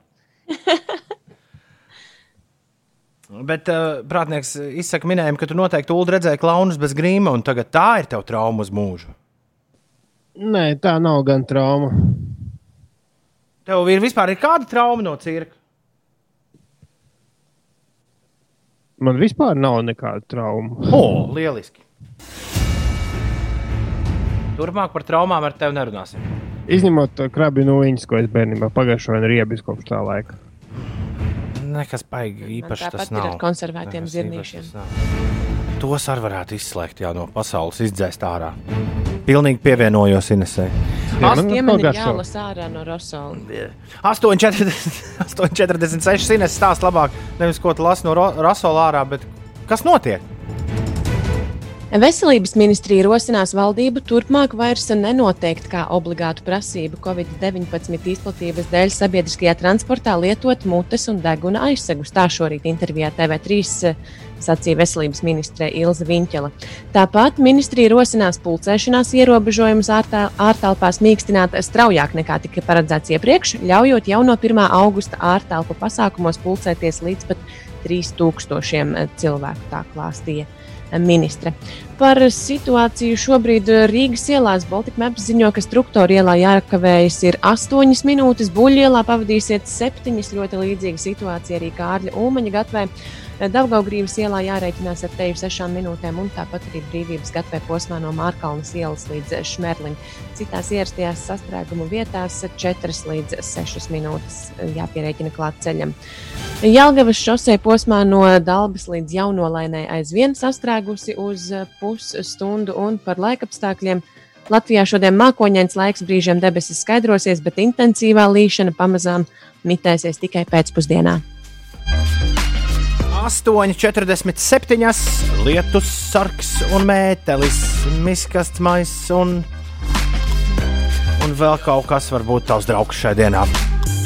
Bet uh, prātnieks izsaka minējumu, ka tu noteikti ULD redzēji klaunus bez grīma, un tagad tā ir tev trauma uz mūžu. Nē, tā nav gan trauma. Tev ir vispār ir kāda trauma no cirka? Man vispār nav nekāda trauma. O, lieliski! Turpmāk par traumām ar tevi nerunāsim. Izņemot to krabi no viņas, ko es bērnībā pagājušajā gadā riebis kopš tā laika. Nekas baigi īpaši Tāpat tas ir nav. ar konservētiem zirnīšiem. īpašs tas nav. Tos arī varētu izslēgt jā, no pasaules, izdzēst ārā. Pilnīgi pievienojos Inesai. Astiem ir jālasa ārā no Rosola. 8,46. Ines stāsta labāk, nevis ko tu lasi no Ro- Rasola ārā, bet kas notiek? Veselības ministrija rosinās valdību turpmāk vairs nenoteikt kā obligātu prasību Covid-19 izplatības dēļ sabiedriskajā transportā lietot mutes un deguna aizsegus. Tā šorīt intervijā TV3 sacīja veselības ministre Ilza Viņķela. Tāpat ministrija rosinās pulcēšanās ierobežojumus ārtelpās mīkstināt straujāk nekā tika paredzēts iepriekš, ļaujot jau no 1. augusta ārtelpu pasākumos pulcēties līdz pat 3000 cilvēku. Tā klāstīja ministre. Par situāciju šobrīd Rīgas ielās Baltika Maps ziņo, ka struktūra ielā jākavējas ir 8 minūtes, buļļu ielā pavadīsiet 7. ļoti līdzīga situācija arī Kārļa Ulmaņa gatvē. Daugaugrības ielā jārēķinās ar teju 6 minūtēm, un tāpat arī brīvības gatavē posmā no Mārkalnas ielas līdz Šmerlim. Citās ierastajās sastrēgumu vietās 4 līdz 6 minūtes jāpierēķina klāt ceļam. Jelgavas šosei posmā no Dalbas līdz Jaunolainai aizvien sastrēgusi uz pusstundu un par laikapstākļiem. Latvijā šodien mākoņains laiks brīžiem debesis skaidrosies, bet intensīvā līšana pamazām mitēsies tikai pēcpusdienā. 8,47. lietus, sarks un mētelis, miskasts maiss un, un vēl kaut kas varbūt tavs draugs šajā dienā.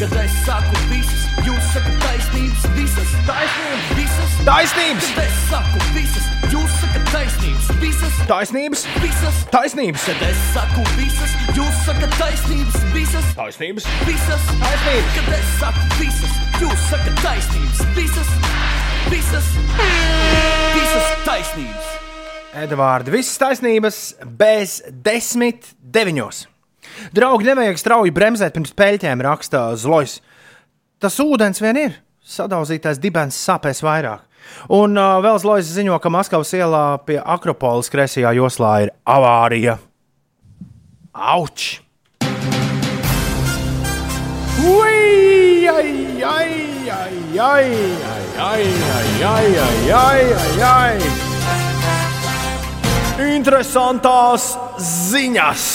Kad es saku visas, jūs sakat taisnības, visas taisnības, visas taisnības. Kad es saku visas, jūs sakat taisnības, visas taisnības, visas taisnības. Kad es saku visas, jūs sakat taisnības, visas taisnības, visas taisnības. Kad es saku visas, jūs sakat taisnības, visas, visas, visas taisnības. Edvards, visas taisnības bez desmit deviņos. Draugi, nevajag strauji bremzēt pirms peļķēm, raksta Zlois. Tas ūdens vien ir. Sadauzītais dibens sāpēs vairāk. Un uh, vēl Zlois ziņo, ka Maskavas ielā pie Akropolis kreisajā joslā ir avārija. Auč! Ui, ai, ai, ai, ai, ai, ai, ai, ai, ai, ai, ai, ai. Interesantās ziņas!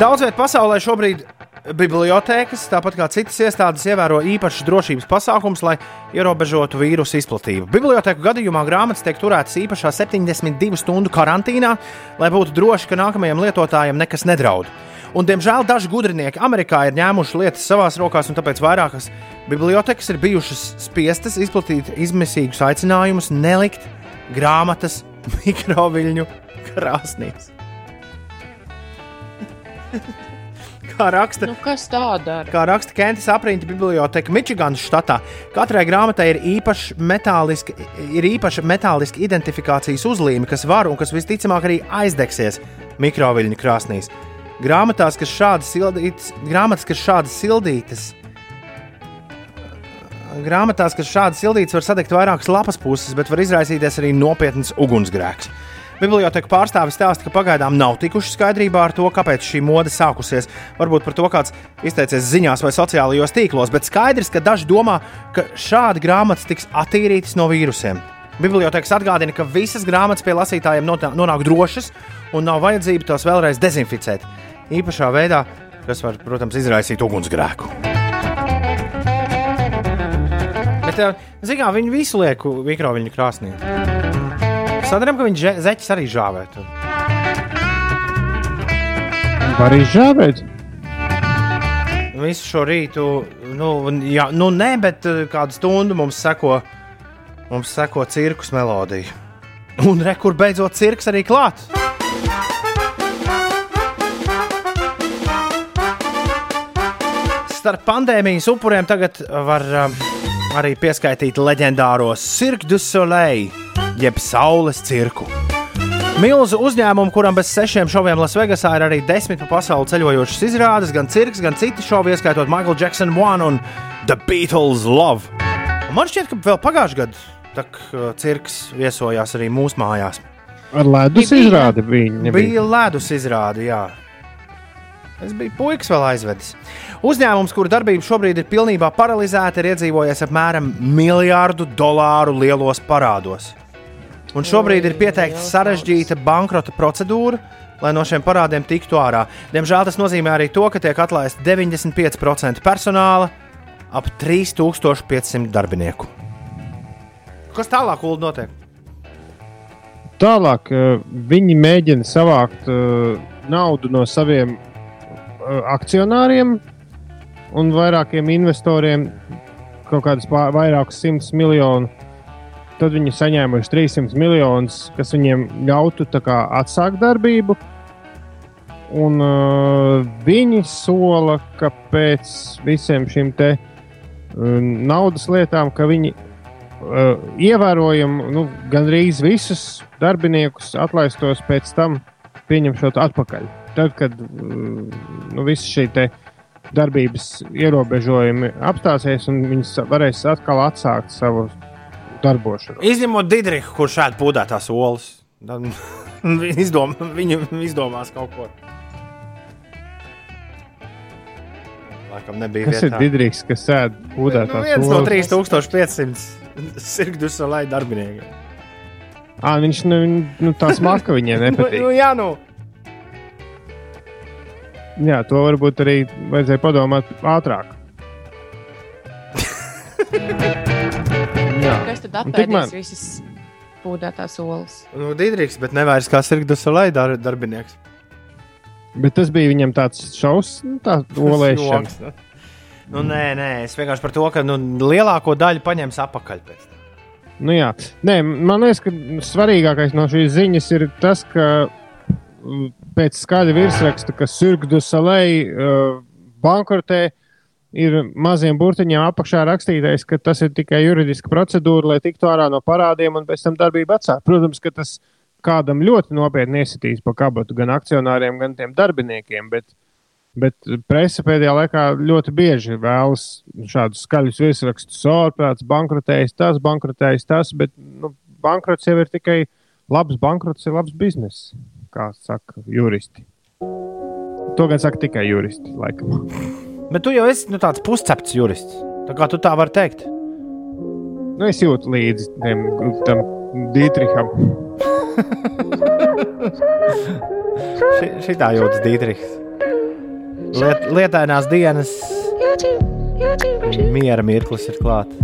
Daudz vietā pasaulē šobrīd bibliotēkas, tāpat kā citas iestādes, ievēro īpašas drošības pasākumus, lai ierobežotu vīrusu izplatību. Bibliotēku gadījumā grāmatas tiek turētas īpašā 72 stundu karantīnā, lai būtu droši, ka nākamajam lietotājam nekas nedraud. Un, diemžēl daži gudrinieki Amerikā ir ņēmuši lietas savās rokās, un tāpēc vairākas bibliotekas ir bijušas spiestas izplatīt izmisīgus aicinājumus nelikt grāmatas mikroviļņu krāsnīs. Kā raksta, Nu, kas tā kā raksta Kentas apriņķa biblioteka Mičiganas štatā, katrai grāmatai ir īpaša metāliska, ir īpaša metāliska identifikācijas uzlīme, kas var un kas visticamāk arī aizdegsies mikroviļņu krāsnīs. Grāmatās, kas šādas sildītas, grāmatas, kas šādas sildītas, grāmatās, kas šādas sildītas, var sadegt vairākas lapas puses, bet var izraisīties arī nopietns ugunsgrēks. Biblioteka pārstāvis stāsta, ka pagaidām nav tikuši skaidrībā ar to, kāpēc šī mode sākusies. Varbūt par to kāds izteicies ziņās vai sociālajos tīklos, bet skaidrs, ka daži domā, ka šādi grāmatas tiks attīrītas no vīrusiem. Bibliotēkas atgādina, ka visas grāmatas pie lasītājiem nonāk drošas un nav vajadzība tās vēlreiz dezinficēt. Īpašā veidā, kas var, protams, izraisīt ugunsgrēku. Bet, zinām, viņi visu liek mikroviļņu krāsnī. Sadarām, ka viņi že- zeķis arī žāvē. tur. Var izžāvēt. Visu šo rītu, nu, jā, nu nē, bet eh, kādu stundu mums seko, mums seko cirkus melodija. Un re, kur beidzot cirks arī klāt. Starp pandēmijas upuriem tagad var um, arī pieskaitīt leģendāro Cirque du Soleil, jeb Saules cirku. Milzu uzņēmumu, kuram bez sešiem šoviem Lasvegasā ir arī desmit pa pasauli ceļojošas izrādes, gan cirks, gan citi šovi, ieskaitot Michael Jackson One un The Beatles Love. Un man šķiet, ka vēl pagājušajā gadā tak, uh, cirks viesojās arī mūsu mājās. Ar ledus Bija- izrādi viņa nebija. Bija ledus izrāde, jā. Es biju puikas vēl aizvedis. Uzņēmums, kura darbība šobrīd ir pilnībā paralizēta, ir iedzīvojies apmēram miljārdu dolāru lielos parādos. Un šobrīd ir pieteikta sarežģīta bankrota procedūra, lai no šiem parādiem tiktu ārā. Diemžēl tas nozīmē arī to, ka tiek atlaists 95% personāla, ap 3500 darbinieku. Kas tālāk, Ulu, notiek? Tālāk eh, viņi mēģina savākt eh, naudu no saviem akcionāriem un vairākiem investoriem, kaut kādus vairākus simtus miljonu. Tad viņi saņēmuši 300 miljonus, kas viņiem ļautu kā atsākt darbību. Un uh, viņi sola, ka pēc visiem šiem te uh, naudas lietām, ka viņi uh, ievērojami nu, gandrīz visus darbiniekus atlaistos pēc tam pieņemšot atpakaļ. Tad, kad uh, nu, visi šie te darbības ierobežojumi apstāsies un viņi sa- varēs atkal atsākt savu darbošanu. Izņemot Digriku, kurš šādi pūdētās olas. Tad viņi izdom, viņi izdomās kaut ko. Laikam nebija Kas ir vietā. Digriks, kas sēž Nu, pūdētās viens no olas? 3500 sirgdu salai darbiniekiem. Ā, viņš nu, nu, tā smaka viņiem nepatīk. Nu, jā, nu. Jā, to varbūt arī vajadzēja padomāt ātrāk. Kas tad tik man- apēdīs visas pūdētās olas? Nu, Digriks, bet nevairs kā sirgdu salai dar, darbinieks. Bet tas bija viņam tāds šausmas, nu, tā olēšana. Joks, nu. Nu, nē, nē, es vienkārši par to, ka nu, lielāko daļu paņems atpakaļ. Pēc. tam. Nu, jā. Nē, man liekas, ka svarīgākais no šīs ziņas ir tas, ka pēc skaļa virsraksta, ka Cirque du Soleil uh, bankrotē, ir maziem burtiņiem apakšā rakstītais, ka tas ir tikai juridiska procedūra, lai tiktu ārā no parādiem un pēc tam darbību atsākt. Protams, ka tas kādam ļoti nopietni iesitīs pa kabatu gan akcionāriem, gan tiem darbiniekiem. Bet, bet presa pēdējā laikā ļoti bieži vēlas šādus skaļus virsrakstus. Sorprāts, bankrotējis tas, bankrotējis tas, bet nu, bankrots jau ir tikai labs bankrots, ir labs bizness, kā saka juristi. To gan saka tikai juristi. Laikam. Bet tu jau esi nu, tāds puscepts jurists. Tā kā tu tā vari teikt. Nu, es jūtu līdzi tiem, tam Dītriham. Ši, šitā jūtas Dītrihs. Liet, lietainās dienas, miera mirklis ir klāts.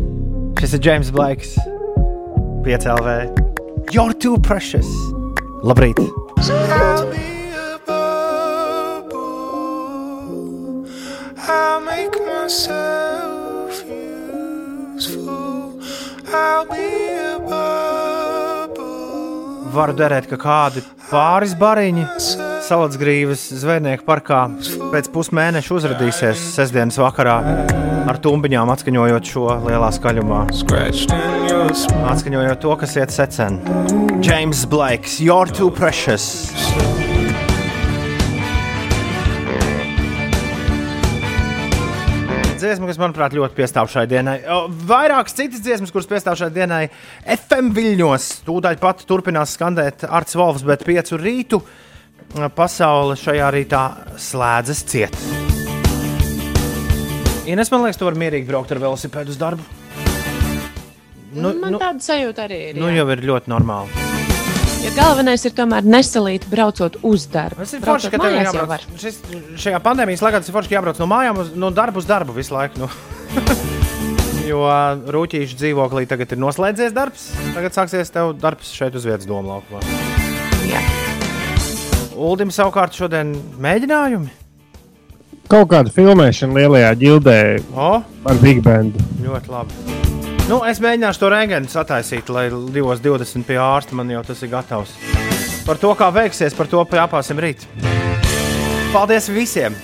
Šis ir James Blakes, 5 LV. You're too precious! Labrīt! I'll make myself useful. I'll be a bubble. Varu derēt, ka kādi pāris bariņi Salatsgrīvas zvejnieku parkā pēc pusmēneša uzrādīsies sestdienas vakarā ar tumbiņām atskaņojot šo lielā skaļumā. Atskaņojot to, kas iet secen. James Blakes, You're too precious! dziesma, kas, manuprāt, ļoti piestāv šai dienai. Vairākas citas dziesmas, kuras piestāv šai dienai, FM viļņos. Tūdaļ pat turpinās skandēt Arts Volfs, bet piecu rītu pasaule šajā rītā slēdzas ciet. Ines, man liekas, tu vari mierīgi braukt ar velosipēdu uz darbu. Nu, Man nu, tāda sajūta arī ir. Nu, jā. jau ir ļoti normāli. Ja galvenais ir tomēr nesalīt, braucot uz darbu. Tas ir forši, ka tev ir jābrauc. Šis, šajā pandēmijas laikā tas ir forši, ka jābrauc no mājām uz no darbu uz darbu visu laiku. Nu. jo rūtīšu dzīvoklī tagad ir noslēdzies darbs. Tagad sāksies tev darbs šeit uz vietas domu laukumā. Uldim savukārt šodien mēģinājumi. Kaut kāda filmēšana lielajā ģildē O, ar Big Bandu. ļoti labi. Nu, es mēģināšu to rēgenu sataisīt, lai 2.20 pie ārsta man jau tas ir gatavs. Par to, kā veiksies, par to jāpāsim rīt. Paldies visiem,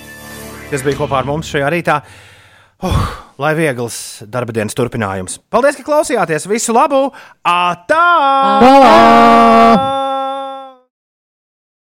kas bija kopā ar mums šajā rītā. Uh, lai viegls darba dienas turpinājums. Paldies, ka klausījāties! Visu labu! Atā! Tā!